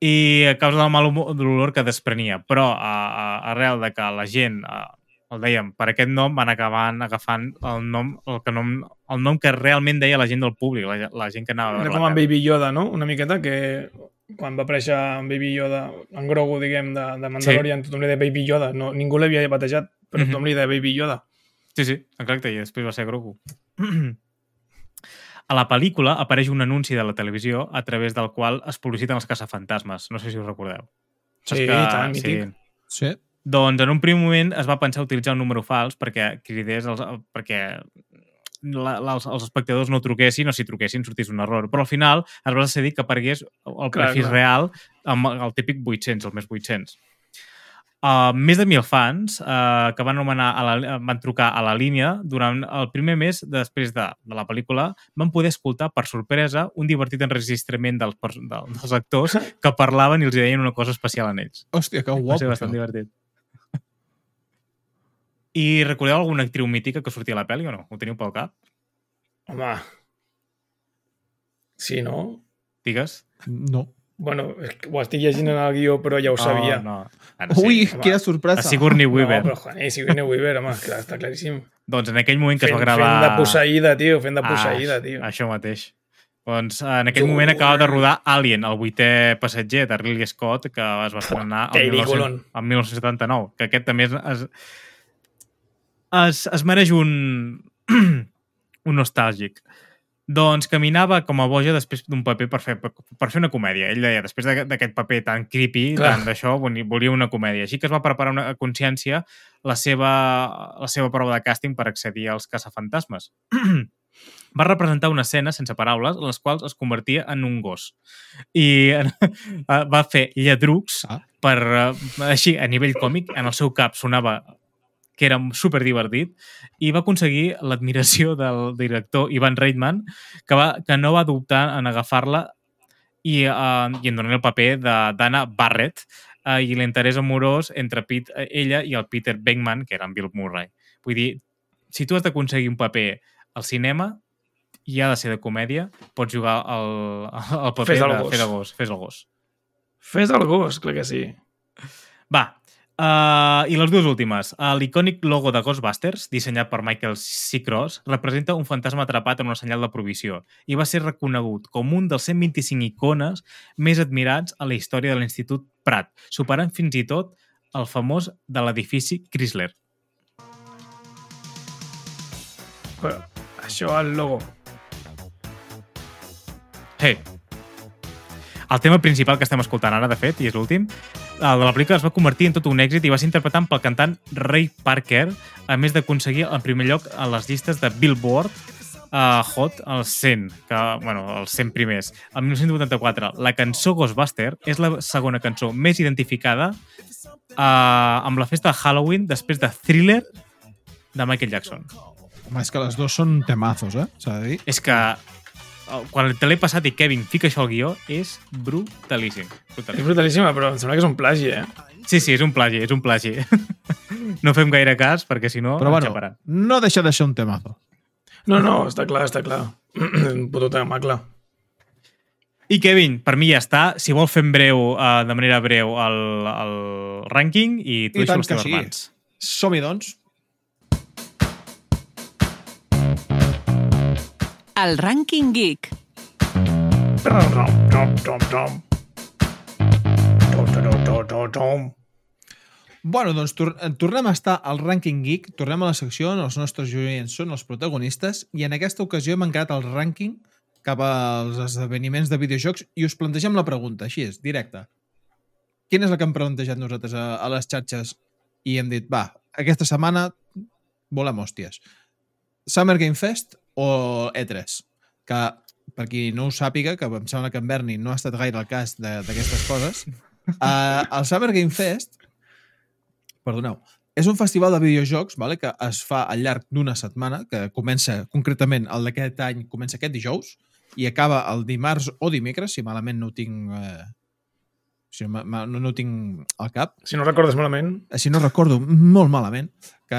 S2: I a causa del mal l'olor que desprenia. Però a, a, arrel de que la gent, a, el dèiem, per aquest nom van acabant agafant el nom, el, que nom, el nom que realment deia la gent del públic, la, la gent que anava a
S4: Era
S2: veure
S4: com
S2: la
S4: en. Baby Yoda, no? Una miqueta que quan va aparèixer en Baby Yoda, en Grogu, diguem, de, de Mandalorian, sí. tothom li deia Baby Yoda. No, ningú l'havia batejat, però
S2: Mhm.
S4: tothom li deia Baby Yoda.
S2: Sí, sí, exacte, i després va ser Grogu. *clears throat* A la pel·lícula apareix un anunci de la televisió a través del qual es publiciten els caçafantasmes. No sé si us recordeu.
S4: Sí,
S2: Saps
S4: i tant, mític.
S3: Sí.
S2: Doncs en un primer moment es va pensar utilitzar un número fals perquè cridés els, perquè la, la, els, els espectadors no truquessin o si truquessin sortís un error. Però al final es va decidir que aparegués el
S4: Clar,
S2: prefix
S4: clar.
S2: real amb el típic 800, el més 800. Uh, més de mil fans uh, que van, anomenar a la, van trucar a la línia durant el primer mes després de, de la pel·lícula van poder escoltar per sorpresa un divertit enregistrament dels, dels actors que parlaven i els deien una cosa especial en ells.
S3: Hòstia, que
S2: Va
S3: guapo.
S2: ser bastant
S3: això.
S2: divertit. I recordeu alguna actriu mítica que sortia a la pel·li o no? Ho teniu pel cap?
S4: Home. Sí, no?
S2: Digues.
S3: No.
S4: Bueno, és que ho estic llegint en el guió, però ja ho sabia.
S2: Oh, no. Ara
S3: Ui,
S4: home.
S3: quina sorpresa.
S2: A Sigourney Weaver.
S4: No, però Juaní, Sigourney Weaver, home, clar, està claríssim.
S2: Doncs en aquell moment que es va
S4: Fent,
S2: gravar...
S4: fent de posseïda, tio, fent de
S2: Ah,
S4: posseïda, tio.
S2: Això mateix. Doncs en aquell
S4: Jo-
S2: moment acaba de rodar Alien, el vuitè passatger de Ridley Scott, que es va estrenar el,
S4: peliculón.
S2: 1900, el 1979, que aquest també es, es, es mereix un, *clears throat* un nostàlgic. Doncs caminava com a boja després d'un paper per fer, per fer una comèdia. Ell deia, després d'aquest- paper tan creepy,
S4: Clar.
S2: tant d'això, volia una comèdia. Així que es va preparar una a consciència la seva, la seva prova de càsting per accedir als caçafantasmes. *clears throat* va representar una escena sense paraules en les quals es convertia en un gos. I *laughs* va fer lladrucs
S3: Ah.
S2: per, eh, així, a nivell còmic, en el seu cap sonava que era super divertit i va aconseguir l'admiració del director Ivan Reitman que, va, que no va dubtar en agafar-la i, uh, i en donar el paper de d'Anna Barrett uh, i l'interès amorós entre Pete, ella i el Peter Venkman, que era en Bill Murray. Vull dir, si tu has d'aconseguir un paper al cinema i ha de ser de comèdia, pots jugar el, el paper
S4: Fes el
S2: de
S4: gos.
S2: fer de gos. Fes el gos.
S4: Fes el gos, clar que sí.
S2: Va, uh, i les dues últimes. Uh, L'icònic logo de Ghostbusters, dissenyat per Michael C. Cross, representa un fantasma atrapat en una senyal de provisió i va ser reconegut com un dels 125 icones més admirats a la història de l'Institut Prat, superant fins i tot el famós de l'edifici Chrysler.
S4: Però això, el logo.
S2: Hey. El tema principal que estem escoltant ara, de fet, i és l'últim, de la pel·lícula es va convertir en tot un èxit i va ser interpretat pel cantant Ray Parker, a més d'aconseguir el primer lloc a les llistes de Billboard uh, Hot, els 100, que, bueno, els 100 primers. El 1984, la cançó Ghostbuster és la segona cançó més identificada uh, amb la festa de Halloween després de Thriller de Michael Jackson.
S3: Home, és que les dues són temazos, eh? S'ha de dir.
S2: És que eh, quan te l'he passat i Kevin fica això al guió, és brutalíssim.
S4: És
S2: brutalíssim.
S4: brutalíssima, però em sembla que és un plagi, eh?
S2: Sí, sí, és un plagi, és un plagi. *laughs* no fem gaire cas, perquè si no,
S3: Però bueno,
S2: xaparan.
S3: no deixa de ser un temazo.
S4: No, no, està clar, està clar. *clears throat* un puto tema, clar.
S2: I Kevin, per mi ja està. Si vol fem breu, uh, de manera breu, el, el rànquing i tu
S3: I
S2: deixo les teves
S3: sí.
S2: mans.
S3: Som-hi, doncs.
S4: Tom, tom, tom.
S3: Bueno, doncs tor tornem a estar al Ranking Geek, tornem a la secció on els nostres joients són els protagonistes i en aquesta ocasió hem encarat el rànquing cap als esdeveniments de videojocs i us plantegem la pregunta, així és, directa. Quina és la que hem plantejat nosaltres a, a les xarxes i hem dit, va, aquesta setmana volem hòsties. Summer Game Fest o E3? Que, per qui no ho sàpiga, que em sembla que en Berni no ha estat gaire al cas de- d'aquestes coses, uh, *laughs* el Summer Game Fest perdoneu, és un festival de videojocs vale, que es fa al llarg d'una setmana, que comença concretament el d'aquest any, comença aquest dijous, i acaba el dimarts o dimecres, si malament no ho tinc... Eh, si no, no, no ho tinc al cap.
S4: Si no recordes malament,
S3: Eh, Si no recordo molt malament, que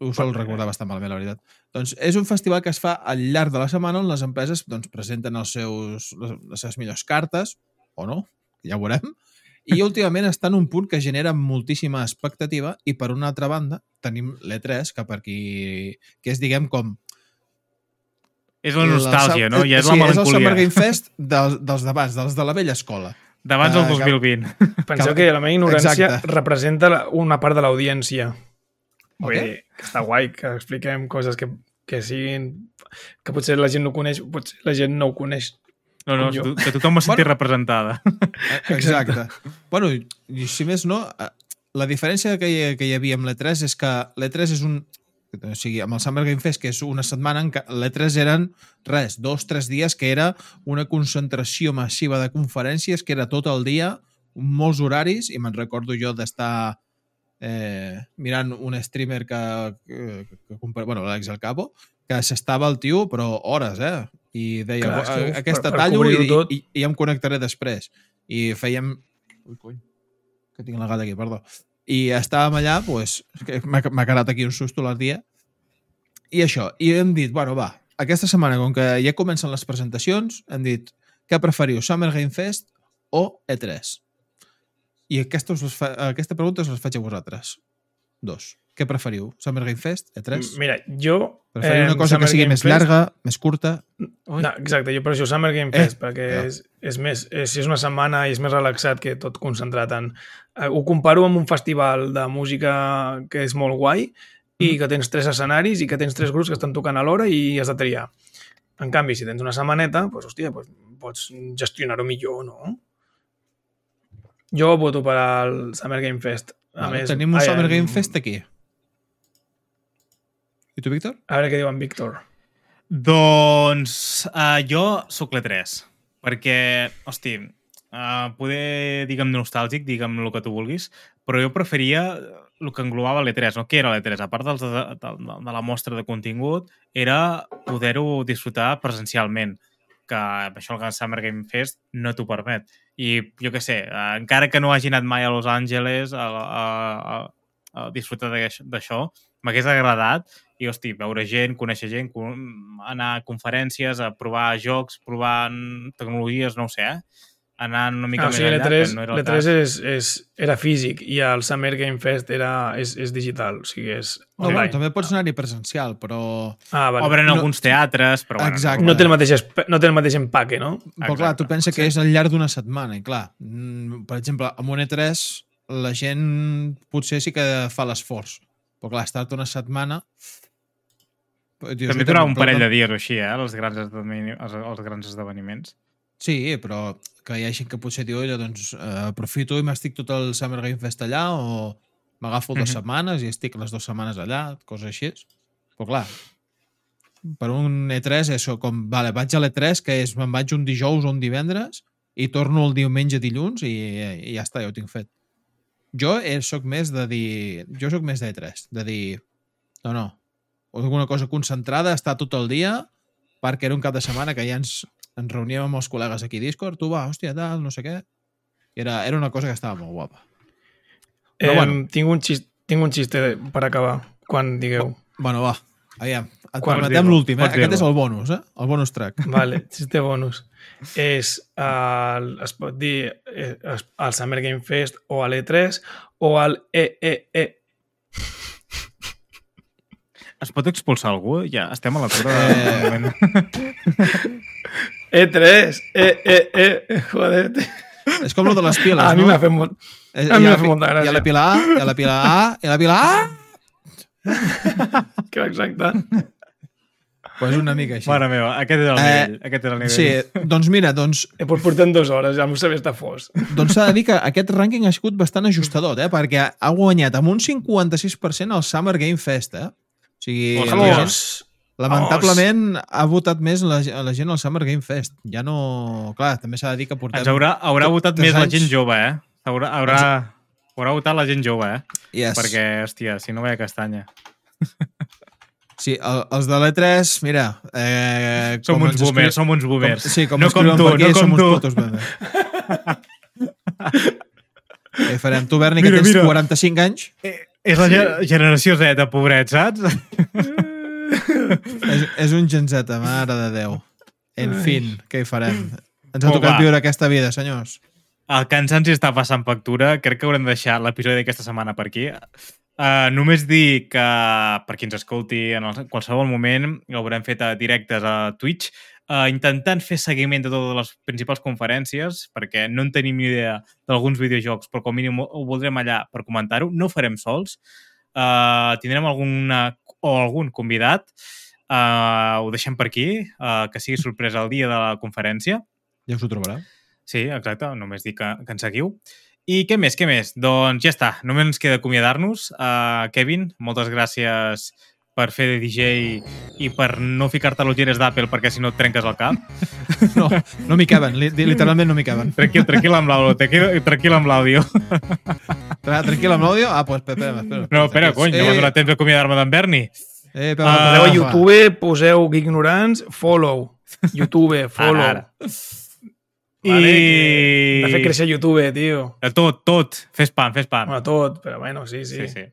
S3: ho sol recordar bastant malament, la veritat. Doncs és un festival que es fa al llarg de la setmana on les empreses doncs, presenten els seus, les, les seves millors cartes, o no, ja ho veurem, i *laughs* últimament està en un punt que genera moltíssima expectativa i per una altra banda tenim l'E3, que per qui... que és, diguem, com...
S2: És la nostàlgia, no? Ja és
S3: sí,
S2: la
S3: és el Summer
S2: melancolia.
S3: Game *laughs* Fest dels, dels d'abans, dels de la vella escola.
S2: D'abans del
S3: Ah, cap-
S2: 2020.
S4: penseu
S3: Que-
S4: la meva ignorància
S3: Exacte.
S4: representa la- una part de l'audiència. Vull
S3: Ok.
S4: dir, que està guai que expliquem coses que, que siguin... que potser la gent no coneix, potser la gent no ho coneix.
S2: No, no,
S4: jo.
S2: que to- que tothom es senti
S3: Bueno.
S2: representada. *laughs*
S3: Eh, Exacte. bueno, i i si més no, eh, la diferència que hi, que hi havia amb l'E3 és que l'E3 és un... O sigui, amb el Summer Game Fest, que és una setmana, en què l'E3 eren, res, dos, tres dies, que era una concentració massiva de conferències, que era tot el dia, molts horaris, i me'n recordo jo d'estar eh, mirant un streamer que, que, que compra, bueno, l'Àlex El Cabo, que s'estava el tio, però hores, eh? I deia,
S4: Clar, que,
S3: aquesta
S4: per- per
S3: tallo i,
S4: tot.
S3: i, i ja em connectaré després. I fèiem... Ui, cony, que tinc la gata aquí, perdó. I estàvem allà, doncs, que m'ha m'ha quedat aquí un susto l'altre dia, i això, i hem dit, bueno, va, aquesta setmana, com que ja comencen les presentacions, hem dit, què preferiu, Summer Game Fest o E3? I aquesta, us fa, aquesta pregunta us la faig a vosaltres. Dos. Què preferiu? Summer Game Fest? E3?
S4: Mira, jo...
S3: Preferiu
S4: eh,
S3: una cosa
S4: Summer
S3: que sigui
S4: Game
S3: més
S4: Fest-
S3: llarga, més curta?
S2: Ui.
S4: No, exacte, jo per això Summer Game
S3: Eh,
S4: Fest, perquè
S3: ja.
S4: és, és més, és, si és una setmana i és més relaxat que tot concentrat en... Eh, ho comparo amb un festival de música que és molt guai i
S3: Mhm.
S4: que tens tres escenaris i que tens tres grups que estan tocant alhora i has de triar. En canvi, si tens una setmaneta, doncs, hòstia, doncs, pots gestionar-ho millor, no? Jo voto per al Summer Game Fest. A
S3: Vale,
S4: més,
S3: tenim un
S4: ai,
S3: Summer Game Fest aquí. I tu, Víctor?
S4: A veure què diu en Víctor.
S2: Doncs uh, jo sóc l'E3, perquè, hosti, uh, poder, digue'm, nostàlgic, digue'm el que tu vulguis, però jo preferia el que englobava l'E3, no? Què era l'E3? A part dels de, de, de la mostra de contingut, era poder-ho disfrutar presencialment, que això el Summer Game Fest no t'ho permet. I jo què sé, uh, encara que no hagi anat mai a Los Angeles a, a, a, a disfrutar d'aix- d'això, m'hagués agradat i, hosti, veure gent, conèixer gent, anar a conferències, a provar jocs, provar tecnologies, no ho sé, eh? Anar una mica
S4: Ah, o
S2: més
S4: sigui,
S2: enllà,
S4: l'E3,
S2: que no era el
S4: l'E3
S2: cas.
S4: és, és, era físic i el Summer Game Fest era, és, és digital, o sigui, és
S3: No,
S4: online.
S3: bueno, també pots anar-hi presencial, però...
S4: Ah, vale.
S2: Obren
S3: no-
S2: alguns teatres, però bueno,
S3: Exacte.
S4: No té, el mateix, no té el mateix empaque, no?
S3: Però clar,
S2: Exacte.
S3: tu pensa que és al llarg d'una setmana, i clar, mm, per exemple, amb un E3 la gent potser sí que fa l'esforç, però clar, estar-te una setmana... Dius,
S2: També
S3: "Escolta,
S2: durava un parell
S3: no-
S2: de dies o així, eh? Els grans, els, els grans esdeveniments.
S3: Sí, però que hi ha gent que potser diu, "Oye, doncs eh, aprofito i m'estic tot el Summer Game Fest allà o m'agafo dues
S2: Mhm.
S3: setmanes i estic les dues setmanes allà, coses així. Però clar, per un E3 és això, com, vale, vaig a l'E3, que és, me'n vaig un dijous o un divendres i torno el diumenge dilluns i, i ja està, ja ho tinc fet. Jo eh, sóc més de dir... Jo sóc més d'E3, de dir... No, no, alguna cosa concentrada, estar tot el dia, perquè era un cap de setmana que ja ens, ens reuníem amb els col·legues aquí a Discord, tu va, hòstia, tal, no sé què. I era, era una cosa que estava molt guapa. Però
S4: eh,
S3: bueno.
S4: tinc, un xist, tinc un xiste per acabar, quan digueu.
S3: Bueno, va, aviam. Et
S4: Quan
S3: permetem l'últim, eh?
S2: pots
S3: Aquest és el bonus, eh? El bonus track.
S4: Vale, *laughs* xiste bonus. És, el, es pot dir eh, es- el Summer Game Fest o a l'E3 o al E EEE.
S2: Es pot expulsar algú? Ja estem a l'atura
S3: Eh.
S2: de moment. *laughs*
S4: E3, eh, eh, eh, joder.
S3: És com lo de les piles,
S4: A mi
S3: no?
S4: m'ha fet molt...
S3: Eh,
S4: a mi m'ha
S3: la
S4: fet molta gràcia.
S3: Hi ha la pila A, hi ha la pila A, hi ha la pila A...
S4: Que exacte.
S3: Pues una mica així.
S2: Mare meva, aquest és el
S3: Eh,
S2: nivell. aquest és el nivell.
S3: Sí, doncs mira, doncs
S4: Eh, pues portem dues hores, ja m'ho sabés de fos.
S3: doncs s'ha de dir que aquest rànquing ha sigut bastant ajustador, eh? perquè ha guanyat amb un 56% el Summer Game Fest. Eh? O sigui,
S2: Hòstia.
S3: La lamentablement ha votat més la, la gent al Summer Game Fest. Ja no... Clar, també s'ha de dir que portem...
S2: Ens haurà, haurà votat més la
S3: anys.
S2: gent jove, eh? Haurà, haurà, haurà votat la gent jove, eh?
S3: Yes.
S2: Perquè, hòstia, si no veia castanya. *laughs*
S3: Sí, el, els de l'E3, mira... Eh,
S2: Som uns
S3: ens
S2: boomers,
S3: escri-
S2: som uns boomers.
S3: Com, sí, com
S2: no com tu,
S3: aquí,
S2: no com
S3: som uns
S2: tu.
S3: putos boomers. *laughs* Què farem? Tu, Berni, que
S2: Mira,
S3: tens
S2: mira.
S3: 45 anys,
S2: Eh, És la ge- generació Z, pobret, saps? *laughs*
S3: és, és un Gen Z, mare de Déu. En fin, què hi farem? Ens ha
S2: Oh,
S3: tocat
S2: va.
S3: viure aquesta vida, senyors.
S2: El cansanci està passant factura. Crec que haurem de deixar l'episodi d'aquesta setmana per aquí. Uh, només dir que, per qui ens escolti en el, qualsevol moment, ho haurem fet a directes a Twitch, uh, intentant fer seguiment de totes les principals conferències, perquè no en tenim ni idea d'alguns videojocs, però com mínim ho, ho voldrem allà per comentar-ho. No ho farem sols. Uh, tindrem alguna, o algun convidat. Uh, ho deixem per aquí, uh, que sigui sorpresa el dia de la conferència.
S3: Ja us ho trobarà.
S2: Sí, exacte, només dic que, que ens seguiu. I què més, què més? Doncs ja està, només ens queda acomiadar-nos. Uh, Kevin, moltes gràcies per fer de DJ i per no ficar-te a l'ulleres d'Apple perquè si no et trenques el cap. *laughs*
S3: No, no m'hi caben, li- literalment no m'hi caben.
S2: Tranquil, tranquil amb l'àudio, tranquil, tranquil amb l'àudio.
S3: Tra- Tranquil amb l'àudio? Ah, doncs espera, espera. espera.
S2: No, espera, cony, no m'ha
S3: Eh,
S2: donat temps d'acomiadar-me d'en Berni.
S3: Eh, espera, espera,
S4: Poseu a
S3: va.
S4: YouTube, poseu Ignorants, follow. YouTube, *laughs* follow.
S2: Ara, ara.
S4: Vale,
S2: I...
S4: De fer créixer YouTube, tio.
S2: Tot, tot. Fes spam, fes spam.
S4: Bueno, tot, però bueno, sí, sí.
S2: sí, sí.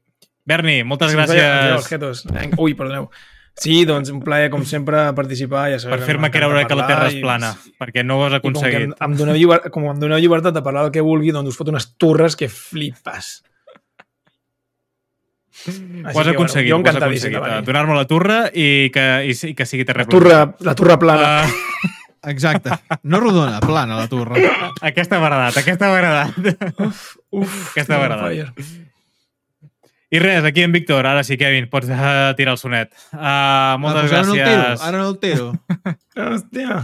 S2: Berni, moltes
S4: Sí,
S2: gràcies
S4: jetos. Vinga, Ui, perdoneu. Sí, doncs un plaer, com sempre, participar. Ja sabeu
S2: per
S4: que
S2: fer-me creure que la Terra és
S4: parlar i-
S2: plana, perquè no ho has
S4: I com que em,
S2: aconseguit.
S4: em doneu lliber, com em doneu llibertat de parlar del que vulgui, doncs us fot unes turres que flipes.
S2: Ho has aconseguit,
S4: jo
S2: ho has aconseguit. Donar-me la turra i que, i, i que sigui
S4: La
S2: terra
S4: turra, la turra plana.
S2: Uh, *laughs*
S3: Exacte. No rodona, plana la torre.
S2: aquesta m'ha agradat, aquesta m'ha agradat.
S4: Uf,
S2: aquesta m'ha agradat. I res, aquí en Víctor, ara sí, Kevin, pots uh, tirar el sonet. Uh, moltes
S3: Ah, doncs
S2: gràcies.
S3: Ara no el tiro, *laughs* ara no el tiro.
S4: Hòstia.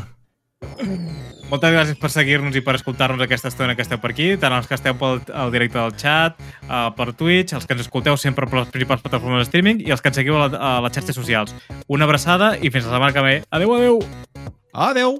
S2: Moltes gràcies per seguir-nos i per escoltar-nos aquesta estona que esteu per aquí, tant els que esteu pel al directe del chat, uh, per Twitch, els que ens escolteu sempre per les principals plataformes de streaming i els que ens seguiu a, la, a les xarxes socials. Una abraçada i fins la setmana que ve. Adéu, adéu!
S3: Adéu!